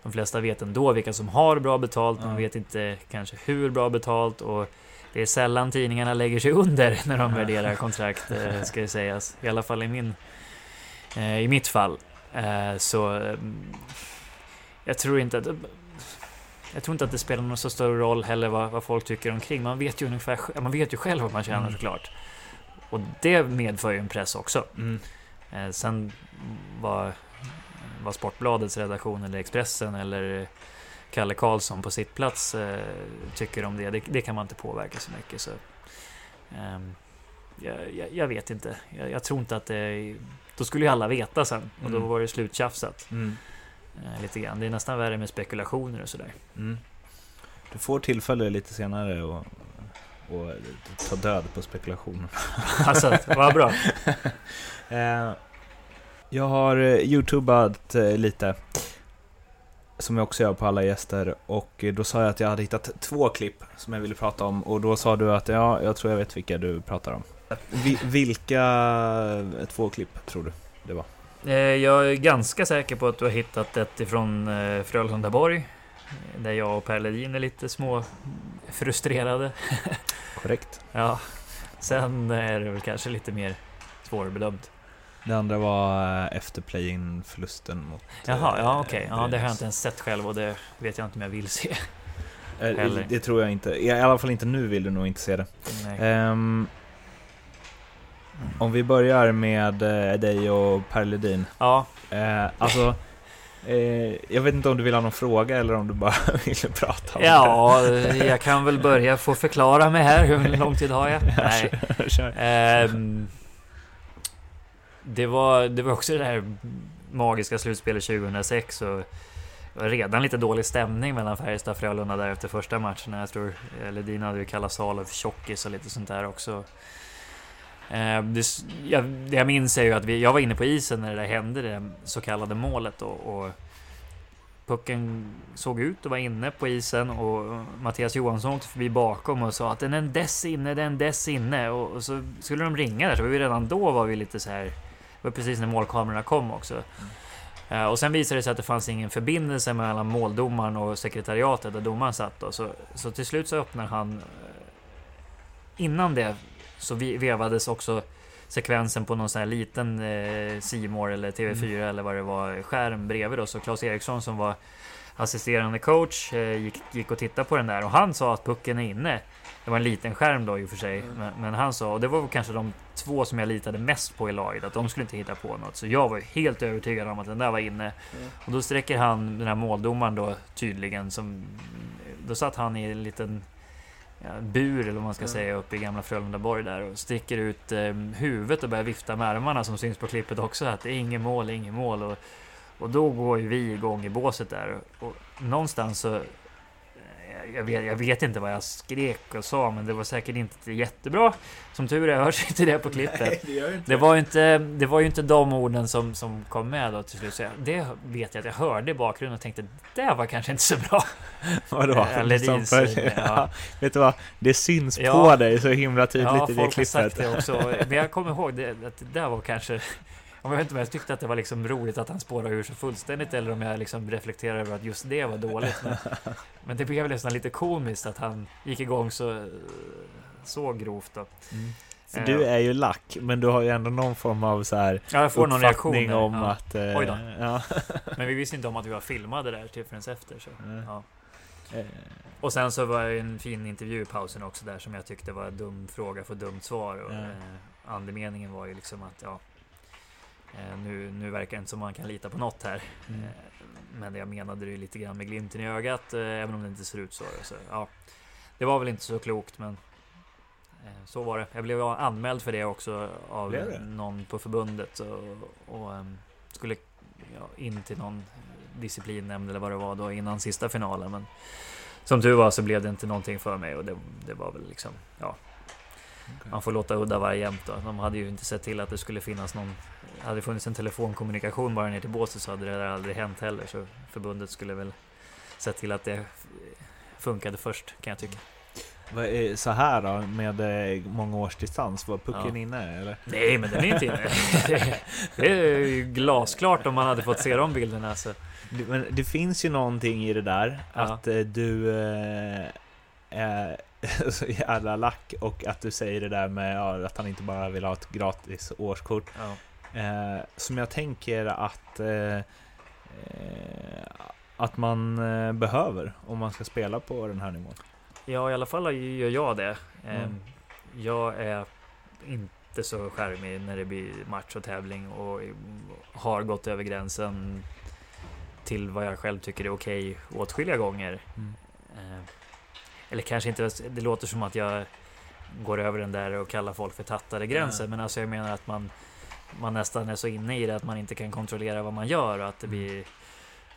de flesta vet ändå vilka som har bra betalt, de Ja. vet inte kanske hur bra betalt och det är sällan tidningarna lägger sig under när de värderar kontrakt, eh, ska det sägas. I alla fall i, min, eh, i mitt fall. Eh, Så mm, jag tror inte att jag tror inte att det spelar någon så stor roll heller vad, vad folk tycker omkring. Man vet ju ungefär, man vet ju själv vad man tjänar Mm. såklart. Och det medför ju en press också. Mm. Eh, sen vad, vad Sportbladets redaktion eller Expressen eller Kalle Karlsson på sitt plats eh, tycker om det, det, det kan man inte påverka så mycket. Så, jag, jag, jag vet inte. Jag, jag tror inte att det... Då skulle ju alla veta sen och då Mm. var det sluttjafsat. Mm. Eh, lite grann. Det är nästan värre med spekulationer och sådär. Mm. Du får tillfälle lite senare och, och ta död på spekulationen. alltså, vad bra. Eh, jag har eh, youtubat lite, som jag också gör på alla gäster, och då sa jag att jag hade hittat två klipp som jag ville prata om, och då sa du att ja, jag tror jag vet vilka du pratar om. Vi, vilka eh, två klipp tror du det var? Eh, Jag är ganska säker på att du har hittat ett ifrån eh, Frölundaborg. Där jag och Per Ledin är lite små frustrerade. Korrekt. Ja, sen är det väl kanske lite mer svårbedömt. Det andra var efter play-in-förlusten mot... Jaha, ja okej. Ja, det har jag inte ens sett själv och det vet jag inte om jag vill se. Heller. Det tror jag inte. I alla fall inte nu vill du nog inte se det. Nej. Om vi börjar med eh, dig och Per Ledin. Ja, Eh, alltså, eh, jag vet inte om du vill ha någon fråga eller om du bara vill prata om ja, jag kan väl börja få förklara mig här. Hur lång tid har jag? Nej. Ehm, det, var, det var också det här magiska slutspelet 2006 och det var redan lite dålig stämning mellan Färjestad och Frölunda där efter första matchen. Jag tror eh, Ledin hade ju kallat Salo för tjockis och lite sånt där också. Eh, det, jag, det jag minns är ju att vi, jag var inne på isen när det där hände, det så kallade målet. Och, och pucken såg ut att vara inne på isen och Mattias Johansson åkte förbi bakom och sa att den är en dess inne, den är en dess inne. Och, och så skulle de ringa där, så var vi redan då var vi lite så här. Det var precis när målkamerorna kom också. Eh, och sen visade det sig att det fanns ingen förbindelse mellan måldomaren och sekretariatet där domaren satt. Då. Så, så till slut så öppnar han... Eh, innan det så vevades också sekvensen på någon sån här liten eh, More eller TV4 eller vad det var, skärm bredvid då. Så Claes Eriksson som var assisterande coach eh, gick, gick och tittade på den där och han sa att pucken är inne. Det var en liten skärm då i och för sig, men, men han sa, och det var väl kanske de två som jag litade mest på i laget, att de skulle inte hitta på något. Så jag var helt övertygad om att den där var inne. Och då sträcker han, den här måldomaren då tydligen, som... Då satt han i en liten ja, bur eller vad man ska Mm. säga uppe i gamla Frölundaborg där och sticker ut eh, huvudet och börjar vifta med armarna som syns på klippet också att det är inget mål, inget mål. Och, och då går ju vi igång i båset där och, någonstans så jag vet, jag vet inte vad jag skrek och sa men det var säkert inte jättebra. Som tur är hörs inte det på klippet. det gör inte Det var ju inte, det var ju inte de orden som, som kom med då till slut. Så jag, det vet jag att jag hörde i bakgrunden och tänkte det var kanske inte så bra. Vadå? Eh, Ledins, Som för- ja. ja. Vet du vad? Det syns Ja. på dig så himla tydligt Ja, i det folk har sagt klippet. det också. Men jag kommer ihåg det, att det där var kanske... Om jag inte jag tyckte att det var liksom roligt att han spårade ur så fullständigt eller om jag liksom reflekterar över att just det var dåligt. Men, men det blev nästan lite komiskt att han gick igång så, så grovt då. Mm. För Eh, du är ju lack, men du har ju ändå någon form av så här Ja, jag får någon reaktion om ja. att... eh, Oj då. Ja. Men vi visste inte om att vi var filmade där till förrän efter. Så. Nej. Ja. Eh, Och sen så var det en fin intervju i pausen också där som jag tyckte var en dum fråga för dumt svar. Och, Ja. eh, andemeningen var ju liksom att ja, nu, nu verkar det inte som man kan lita på något här. Mm. Eh, men jag menade det lite grann med glimten i ögat, eh, även om det inte ser ut så. så ja, det var väl inte så klokt, men eh, så var det. Jag blev anmäld för det också av det? någon på förbundet och, och ehm, skulle ja, in till någon disciplinnämnd eller vad det var då innan sista finalen. Men som tur var så blev det inte någonting för mig och det, det var väl liksom, ja. Okay. Man får låta udda vara jämnt då. De hade ju inte sett till att det skulle finnas någon... Hade det funnits en telefonkommunikation bara ner till båset så hade det aldrig hänt heller. Så förbundet skulle väl sett till att det funkade först kan jag tycka. Så här då, med eh, många års distans, var pucken ja. inne eller? Nej, men den är inte inne. det är ju glasklart om man hade fått se de bilderna. Så. Men det finns ju någonting i det där, ja. att eh, du eh, är så jävla lack och att du säger det där med att han inte bara vill ha ett gratis årskort. Ja. Eh, som jag tänker att eh, att man behöver om man ska spela på den här nivån. Ja, i alla fall gör jag det. Mm. Ehm, jag är inte så skärmig när det blir match och tävling och har gått över gränsen till vad jag själv tycker är okej åtskilliga gånger. Mm. Ehm, eller kanske inte, det låter som att jag går över den där och kallar folk för tattade gränser, mm. men alltså jag menar att man, man nästan är så inne i det att man inte kan kontrollera vad man gör och att det mm. blir,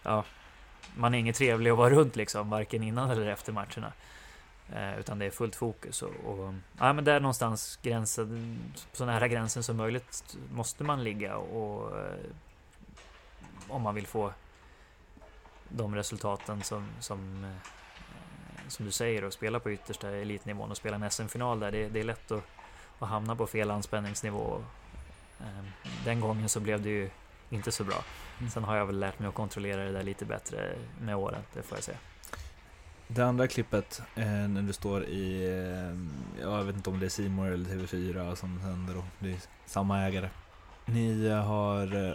ja, man är inget trevlig att vara runt liksom, varken innan eller efter matcherna. Eh, utan det är fullt fokus. Och, och, ja, men där någonstans gränsen, så nära gränsen som möjligt måste man ligga. Och, eh, om man vill få de resultaten som, som, eh, som du säger och spela på yttersta elitnivån och spela en SM-final där. Det, det, är lätt att, att hamna på fel anspänningsnivå. Den gången så blev det ju inte så bra. Mm. Sen har jag väl lärt mig att kontrollera det där lite bättre med åren, det får jag säga. Det andra klippet, eh, när du står i, eh, jag vet inte om det är Simor eller TV4 som sänder då, det är samma ägare. Ni har eh,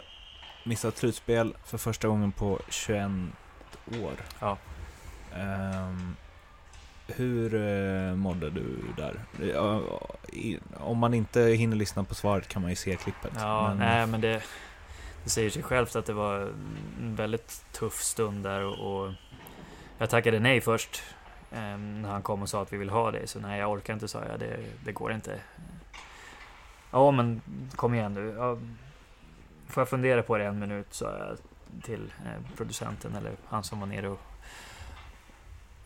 missat slutspel för första gången på 21 år. Ja. Um, hur uh, mådde du där? Om man inte hinner lyssna på svaret kan man ju se klippet. Ja, men... nej men det, det säger sig självt att det var en väldigt tuff stund där och, och jag tackade nej först. Um, när han kom och sa att vi vill ha dig. Så nej, jag orkar inte, sa jag. Det, det går inte. Ja, men kom igen nu. Ja, får jag fundera på det en minut, sa jag till eh, producenten, eller han som var nere och...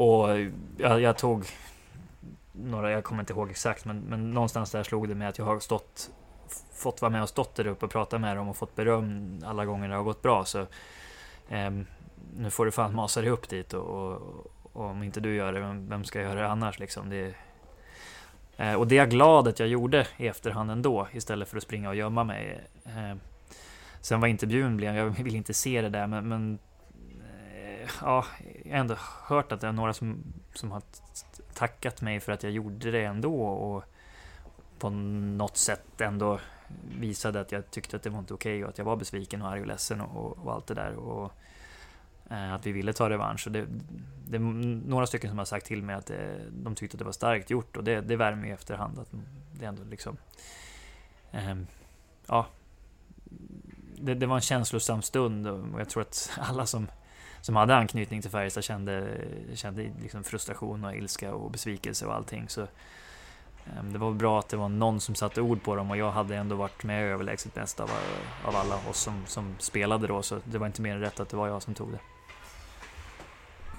Och jag, jag tog några, jag kommer inte ihåg exakt, men, men någonstans där slog det mig att jag har stått fått vara med och stått där uppe och prata med dem och fått beröm alla gånger det har gått bra. Så eh, nu får du fan masa dig upp dit och, och, och om inte du gör det, vem, ska göra det annars liksom? Det, eh, och det är jag glad att jag gjorde i efterhand ändå, istället för att springa och gömma mig. Eh, sen var intervjun blev, jag vill inte se det där, men, men ja, jag har ändå hört att det är några som, som har tackat mig för att jag gjorde det ändå och på något sätt ändå visade att jag tyckte att det var inte okej okay och att jag var besviken och arg och ledsen och, och allt det där. Och, Eh, att vi ville ta revansch. Och det, det är några stycken som har sagt till mig att det, de tyckte att det var starkt gjort och det, det värmer i efterhand. Att det ändå liksom... Eh, ja. Det, det, var en känslosam stund och jag tror att alla som, som hade anknytning till Färjestad kände, kände liksom frustration och ilska och besvikelse och allting. Så ehm, det var bra att det var någon som satte ord på dem och jag hade ändå varit med överlägset bäst av, av alla oss som, som spelade då. Så det var inte mer än rätt att det var jag som tog det.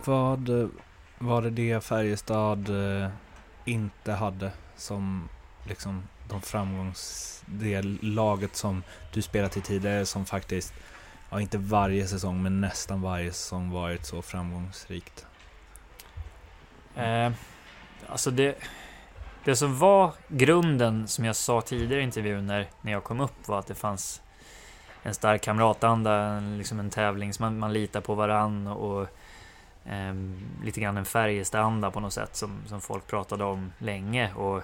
Vad var det det Färjestad eh, inte hade som liksom de framgångs... Det laget som du spelat i tidigare som faktiskt, ja inte varje säsong men nästan varje säsong varit så framgångsrikt? Eh, alltså det... Det som var grunden, som jag sa tidigare i intervjun när, när jag kom upp, var att det fanns en stark kamratanda, en, liksom en tävling, man, man litar på varann och eh, lite grann en Färjestad-anda på något sätt som, som folk pratade om länge och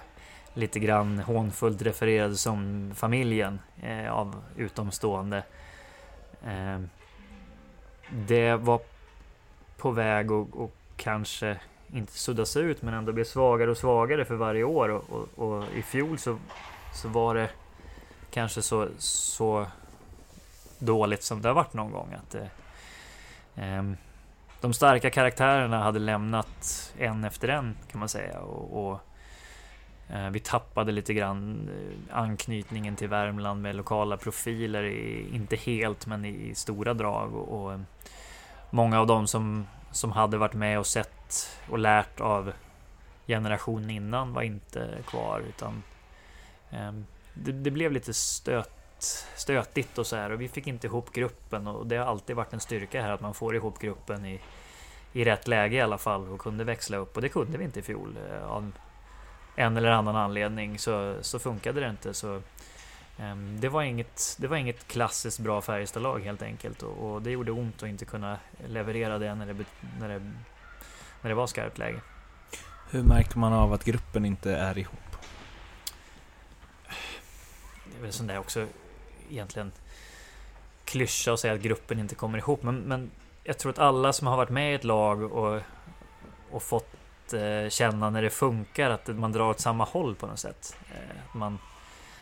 lite grann hånfullt refererade som familjen eh, av utomstående. Eh, det var på väg att och kanske inte suddas ut men ändå bli svagare och svagare för varje år och, och, och, i fjol så, så var det kanske så, så dåligt som det har varit någon gång. Att eh, ehm, de starka karaktärerna hade lämnat en efter en kan man säga. Och, och Eh, vi tappade lite grann eh, anknytningen till Värmland med lokala profiler, i, inte helt men i, stora drag. Och, och, eh, många av dem som, som hade varit med och sett och lärt av generationen innan var inte kvar utan eh, det, det, blev lite stöt, stötigt och så här och vi fick inte ihop gruppen och det har alltid varit en styrka här att man får ihop gruppen i, i rätt läge i alla fall och kunde växla upp och det kunde vi inte i fjol. Eh, av en eller annan anledning så, så funkade det inte. Så, um, det, var inget, det var inget klassiskt bra Färjestad-lag helt enkelt och, och, det gjorde ont att inte kunna leverera det när det, när det, när det var skarpt läge. Hur märker man av att gruppen inte är ihop? Det är väl sån där också egentligen klyscha att säga att gruppen inte kommer ihop. Men, men jag tror att alla som har varit med i ett lag och, och fått Eh, känna när det funkar att man drar åt samma håll på något sätt. Eh, att man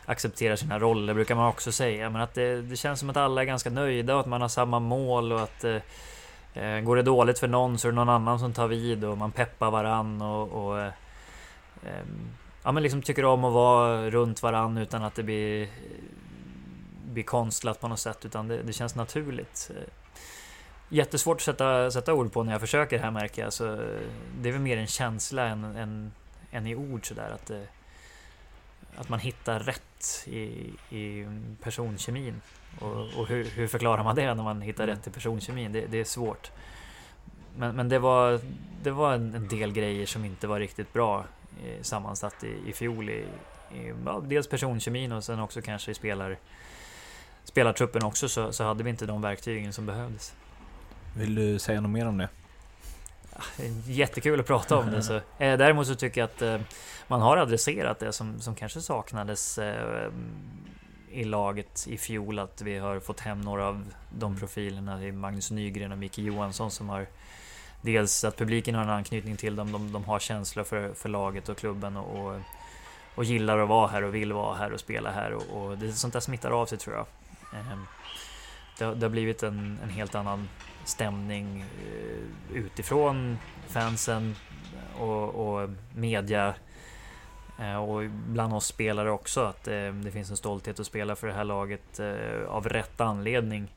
accepterar sina roller brukar man också säga. Men att det, det, känns som att alla är ganska nöjda och att man har samma mål och att eh, eh går det dåligt för någon så är det någon annan som tar vid och man peppar varann och, och eh, ehm, ja, men liksom tycker om att vara runt varann utan att det blir, blir konstlat på något sätt. Utan det, det känns naturligt. Jättesvårt att sätta, sätta ord på när jag försöker här märker jag. Så det är väl mer en känsla än, än, än i ord sådär. Att, att man hittar rätt i, i personkemin. Och, och hur, hur, förklarar man det när man hittar mm. rätt i personkemin? Det, det är svårt. Men, men det var, det var en, en del grejer som inte var riktigt bra eh, sammansatt i, i fjol. I, i, ja, dels personkemin och sen också kanske i spelar, spelartruppen också så, så hade vi inte de verktygen som behövdes. Vill du säga något mer om det? Jättekul att prata om det. Så. Eh, däremot så tycker jag att eh, man har adresserat det som, som kanske saknades eh, i laget i fjol. Att vi har fått hem några av de profilerna. Det är Magnus Nygren och Micke Johansson som har Dels att publiken har en anknytning till dem. De, de har känslor för, för laget och klubben och, och, och gillar att vara här och vill vara här och spela här. Och, och det är sånt där smittar av sig tror jag. Det, det har blivit en, en helt annan stämning eh, utifrån fansen och, och media eh, och bland oss spelare också att eh, det finns en stolthet att spela för det här laget av rätt anledning.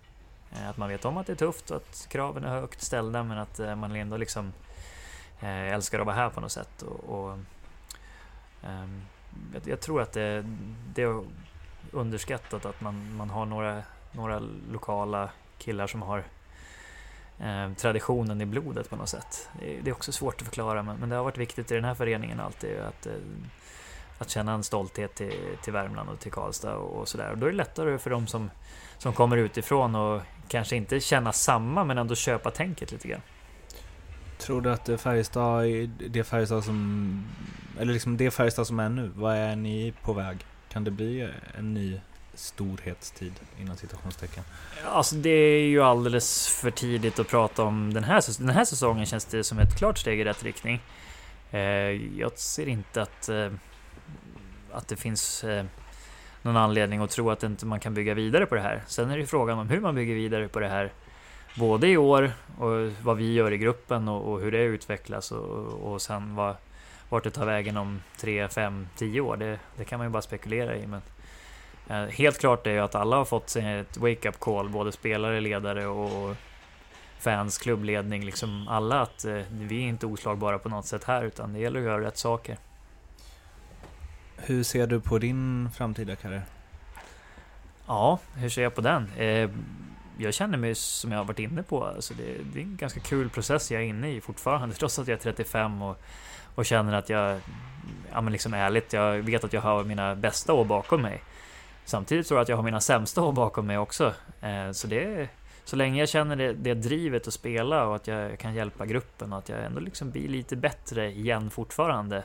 Att man vet om att det är tufft och att kraven är högt ställda men att man ändå liksom älskar att vara här på något sätt. Och, och ehm, jag, tror att det, det är underskattat att man, man har några, några lokala killar som har Eh, traditionen i blodet på något sätt. Det är också svårt att förklara men, men det har varit viktigt i den här föreningen alltid att, eh, att känna en stolthet till, till Värmland och till Karlstad och, och sådär. Då är det lättare för de som, som kommer utifrån och kanske inte känna samma men ändå köpa tänket lite grann. Tror du att Färjestad, det Färjestad som, eller liksom det Färjestad som är nu, vad är ni på väg? Kan det bli en ny storhetstid inom citationstecken? Alltså det är ju alldeles för tidigt att prata om den här, den här säsongen känns det som ett klart steg i rätt riktning. Eh, jag ser inte att, eh, att det finns eh, någon anledning att tro att inte man kan bygga vidare på det här. Sen är det ju frågan om hur man bygger vidare på det här. Både i år och vad vi gör i gruppen och, och hur det utvecklas och, och sen vad, vart det tar vägen om 3, 5, 10 år. Det, det kan man ju bara spekulera i. Men Eh, helt klart är ju att alla har fått ett wake-up call, både spelare, ledare och fans, klubbledning, liksom alla att eh, vi är inte oslagbara på något sätt här utan det gäller att göra rätt saker. Hur ser du på din framtida karriär? Ja, hur ser jag på den? Eh, jag känner mig som jag har varit inne på, alltså det, det, är en ganska kul process jag är inne i fortfarande, trots att jag är 35 och, och känner att jag, ja men liksom ärligt, jag vet att jag har mina bästa år bakom mig. Samtidigt tror jag att jag har mina sämsta år bakom mig också. Eh, så det så länge jag känner det, det drivet att spela och att jag kan hjälpa gruppen och att jag ändå liksom blir lite bättre igen fortfarande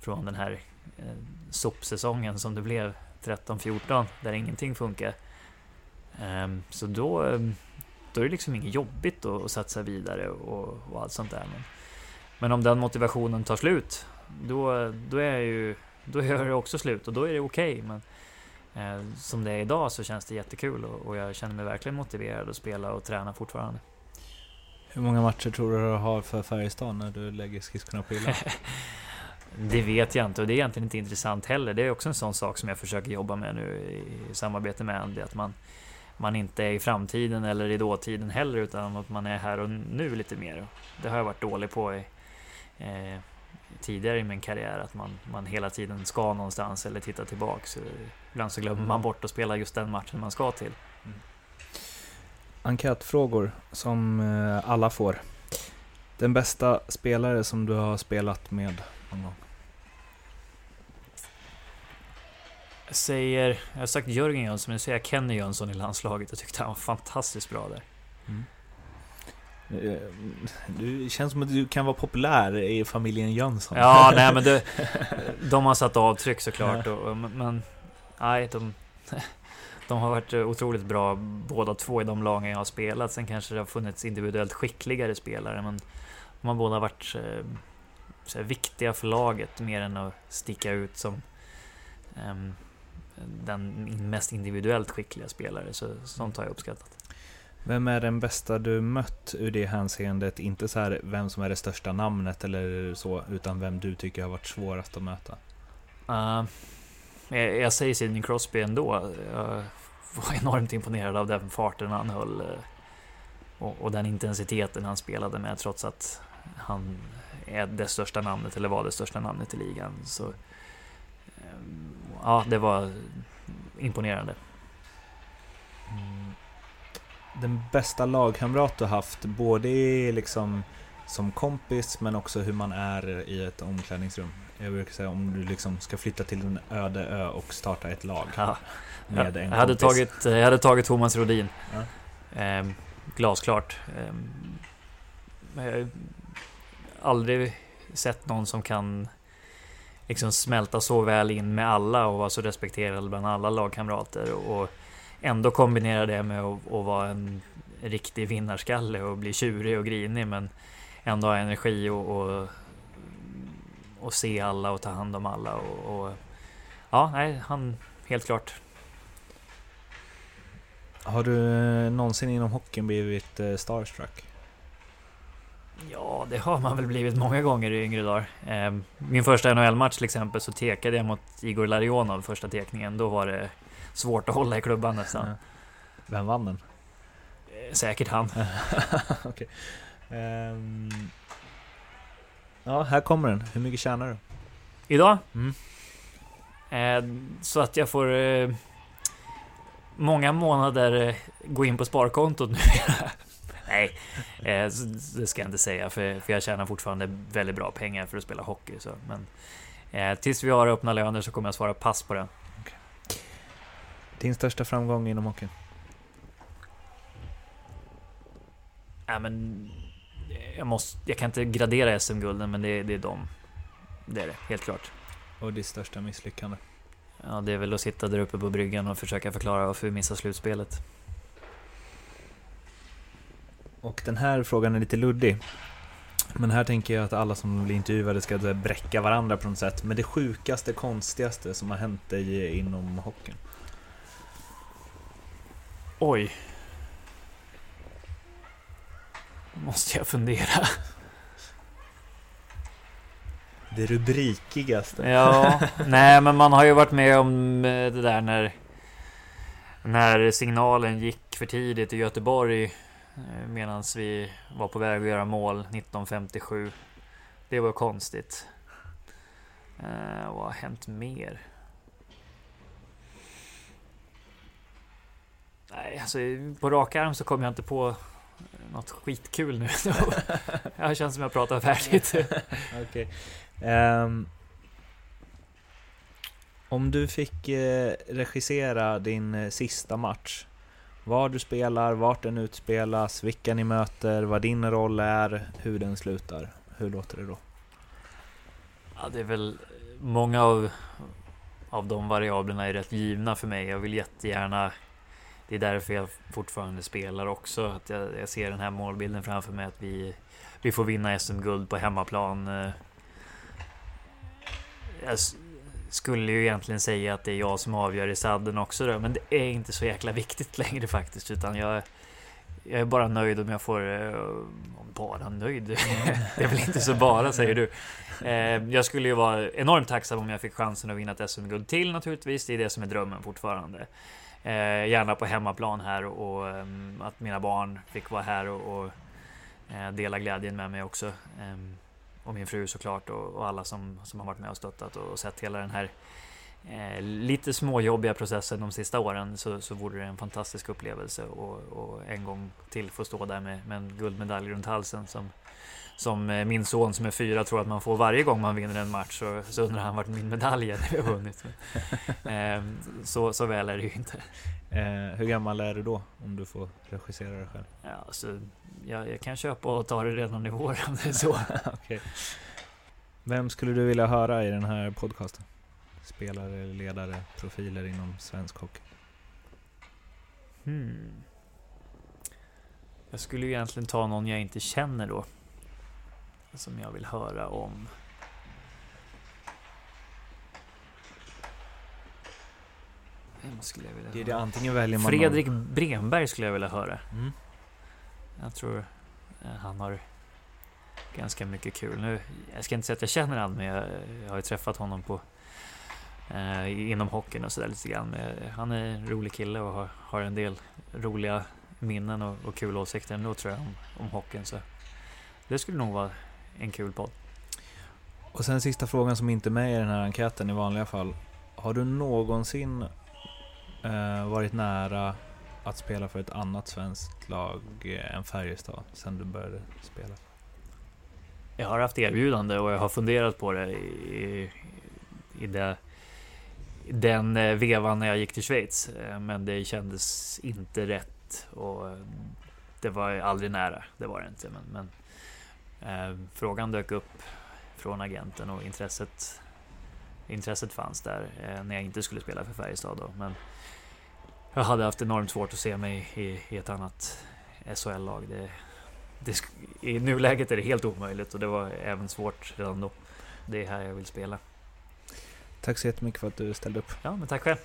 från den här eh, sopsäsongen som det blev 13-14 där ingenting funkar. Ehm, så då, ehm, då är det liksom inget jobbigt att, satsa vidare och, och allt sånt där. Men, men om den motivationen tar slut, då, då är ju då gör det också slut och då är det okej. Okay, som det är idag så känns det jättekul och, och jag känner mig verkligen motiverad att spela och träna fortfarande. Hur många matcher tror du du har för Färjestad när du lägger skridskorna på hyllan? det vet jag inte och det är egentligen inte intressant heller. Det är också en sån sak som jag försöker jobba med nu i samarbete med Andy. Att man, man inte är i framtiden eller i dåtiden heller utan att man är här och nu lite mer. Det har jag varit dålig på i, eh, tidigare i min karriär att man, man hela tiden ska någonstans eller titta tillbaks. Ibland så glömmer man bort att spela just den matchen man ska till. Mm. Enkätfrågor som eh, alla får. Den bästa spelare som du har spelat med någon gång? Jag säger, jag har sagt Jörgen Jönsson, men nu säger jag Kenny Jönsson i landslaget. Jag tyckte han var fantastiskt bra där. Mm. Eh, du känns som att du kan vara populär i familjen Jönsson. Ja, nej men det, de har satt avtryck såklart. Och, men nej, de, de har varit otroligt bra båda två i de lagen jag har spelat. Sen kanske det har funnits individuellt skickligare spelare, men de har båda varit eh, så viktiga för laget mer än att sticka ut som um, den mest individuellt skickliga spelare. Så sånt har jag uppskattat. Vem är den bästa du mött ur det hänseendet? Inte så här vem som är det största namnet eller så, utan vem du tycker har varit svårast att möta? Uh, Eh, jag, säger Sidney Crosby ändå. Jag var enormt imponerad av den farten han höll eh, och, och, den intensiteten han spelade med trots att han är det största namnet eller var det största namnet i ligan. Så eh, ja, det var imponerande. Mm. Den bästa lagkamrat du haft, både liksom som kompis men också hur man är i ett omklädningsrum? Jag brukar säga om du liksom ska flytta till en öde ö och starta ett lag. Ja. Med en jag, hade tagit, jag hade tagit Thomas Rodin. Ja. Eh, glasklart. Eh, jag har aldrig sett någon som kan liksom smälta så väl in med alla och vara så respekterad bland alla lagkamrater. Och ändå kombinera det med att, att vara en riktig vinnarskalle och bli tjurig och grinig men ändå ha energi och, och, och se alla och ta hand om alla. Och, och, ja, nej, han helt klart. Har du någonsin inom hockeyn blivit eh, starstruck? Ja, det har man väl blivit många gånger i yngre dagar. Ehm, min första NHL-match till exempel så tekade jag mot Igor Larionov första tekningen. Då var det svårt att hålla i klubban nästan. Vem vann den? Eh, säkert han. okay. um, ehm, ja, här kommer den. Hur mycket tjänar du? Idag? Mm. Uh, så att jag får uh, många månader uh, gå in på sparkontot nu. Nej, eh, det ska jag inte säga för, för jag tjänar fortfarande väldigt bra pengar för att spela hockey. Så, men eh, tills vi har öppna löner så kommer jag svara pass på det. Okay. Din största framgång inom hockeyn? Ja, men jag, måste, jag kan inte gradera SM-gulden, men det, det är de. Det är det, helt klart. Och ditt största misslyckande? Ja, det är väl att sitta där uppe på bryggan och försöka förklara varför vi missar slutspelet. Och den här frågan är lite luddig. Men här tänker jag att alla som blir intervjuade ska bräcka varandra på något sätt. Men det sjukaste, konstigaste som har hänt dig inom hockeyn? Oj. Måste jag fundera. Det rubrikigaste. Ja, nej men man har ju varit med om eh, det där när när signalen gick för tidigt i Göteborg Eh, Medan vi var på väg att göra mål 1957. Det var konstigt. Eh, vad har hänt mer? Nej, alltså på rak arm så kommer jag inte på något skitkul nu. jag känns som jag pratar färdigt. okay. Um, ehm, om du fick eh, regissera din eh, sista match var du spelar, vart den utspelas, vilka ni möter, vad din roll är, hur den slutar. Hur låter det då? Ja, det är väl många av, av de variablerna är rätt givna för mig. Jag vill jättegärna det är därför jag fortfarande spelar också. Att jag, jag ser den här målbilden framför mig att vi, vi får vinna SM-guld på hemmaplan. Eh, jag, skulle ju egentligen säga att det är jag som avgör i sadden också då, men det är inte så jäkla viktigt längre faktiskt, utan jag, jag är bara nöjd om jag får... Eh, bara nöjd? det är väl inte så bara, säger du. Eh, jag skulle ju vara enormt tacksam om jag fick chansen att vinna ett SM-guld till naturligtvis. Det är det som är drömmen fortfarande. Eh, gärna på hemmaplan här och ehm, att mina barn fick vara här och eh, dela glädjen med mig också. Eh, och min fru såklart och, och alla som, som har varit med och stöttat och, och sett hela den här eh, lite småjobbiga processen de sista åren så, så vore det en fantastisk upplevelse och, och en gång till få stå där med, med en guldmedalj runt halsen som, som eh, min son som är fyra tror att man får varje gång man vinner en match så, så undrar han vart min medalj är när vi har vunnit. eh, så, så väl är det ju inte. Eh, hur gammal är du då om du får regissera dig själv? Ja, alltså, jag, jag kan köpa och ta det redan i vår om det är så. okay. Vem skulle du vilja höra i den här podcasten? Spelare, ledare, profiler inom svensk hockey? Hmm. Jag skulle ju egentligen ta någon jag inte känner då. Som jag vill höra om. Vem skulle jag vilja det är det höra? antingen väljer man Fredrik någon... Bremberg skulle jag vilja höra. Mm. Jag tror eh, han har ganska mycket kul. Nu, jag ska inte säga att jag känner honom, men jag, jag har ju träffat honom på eh, inom hockeyn och sådär lite grann. Men han är en rolig kille och har, har en del roliga minnen och, och kul åsikter ändå tror jag om, om hockeyn. Så det skulle nog vara en kul podd. Och sen sista frågan som inte är med i den här enkäten i vanliga fall. Har du någonsin eh, varit nära att spela för ett annat svenskt lag eh, än Färjestad sen du började spela? Jag har haft erbjudande och jag har funderat på det i, i det, den eh, vevan när jag gick till Schweiz. Eh, men det kändes inte rätt och det var aldrig nära. Det var det inte. Men, men frågan dök upp från agenten och intresset, intresset fanns där eh, när jag inte skulle spela för Färjestad. Då. Men jag hade haft enormt svårt att se mig i, i ett annat SHL-lag. Det, det, I nuläget är det helt omöjligt och det var även svårt redan då. Det är här jag vill spela. Tack så jättemycket för att du ställde upp. Ja, men tack själv.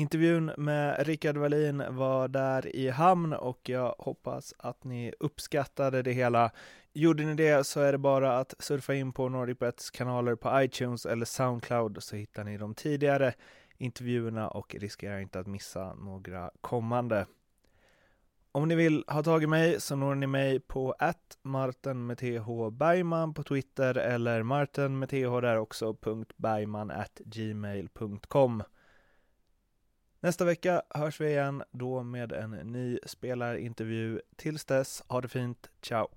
Intervjun med Rickard Wallin var där i hamn och jag hoppas att ni uppskattade det hela. Gjorde ni det så är det bara att surfa in på NordicBets kanaler på iTunes eller Soundcloud så hittar ni de tidigare intervjuerna och riskerar inte att missa några kommande. Om ni vill ha tag i mig så når ni mig på att Martin med TH Bergman på Twitter eller Martin med TH där också, .bergman at gmail.com. Nästa vecka hörs vi igen, då med en ny spelarintervju. Tills dess, ha det fint, ciao!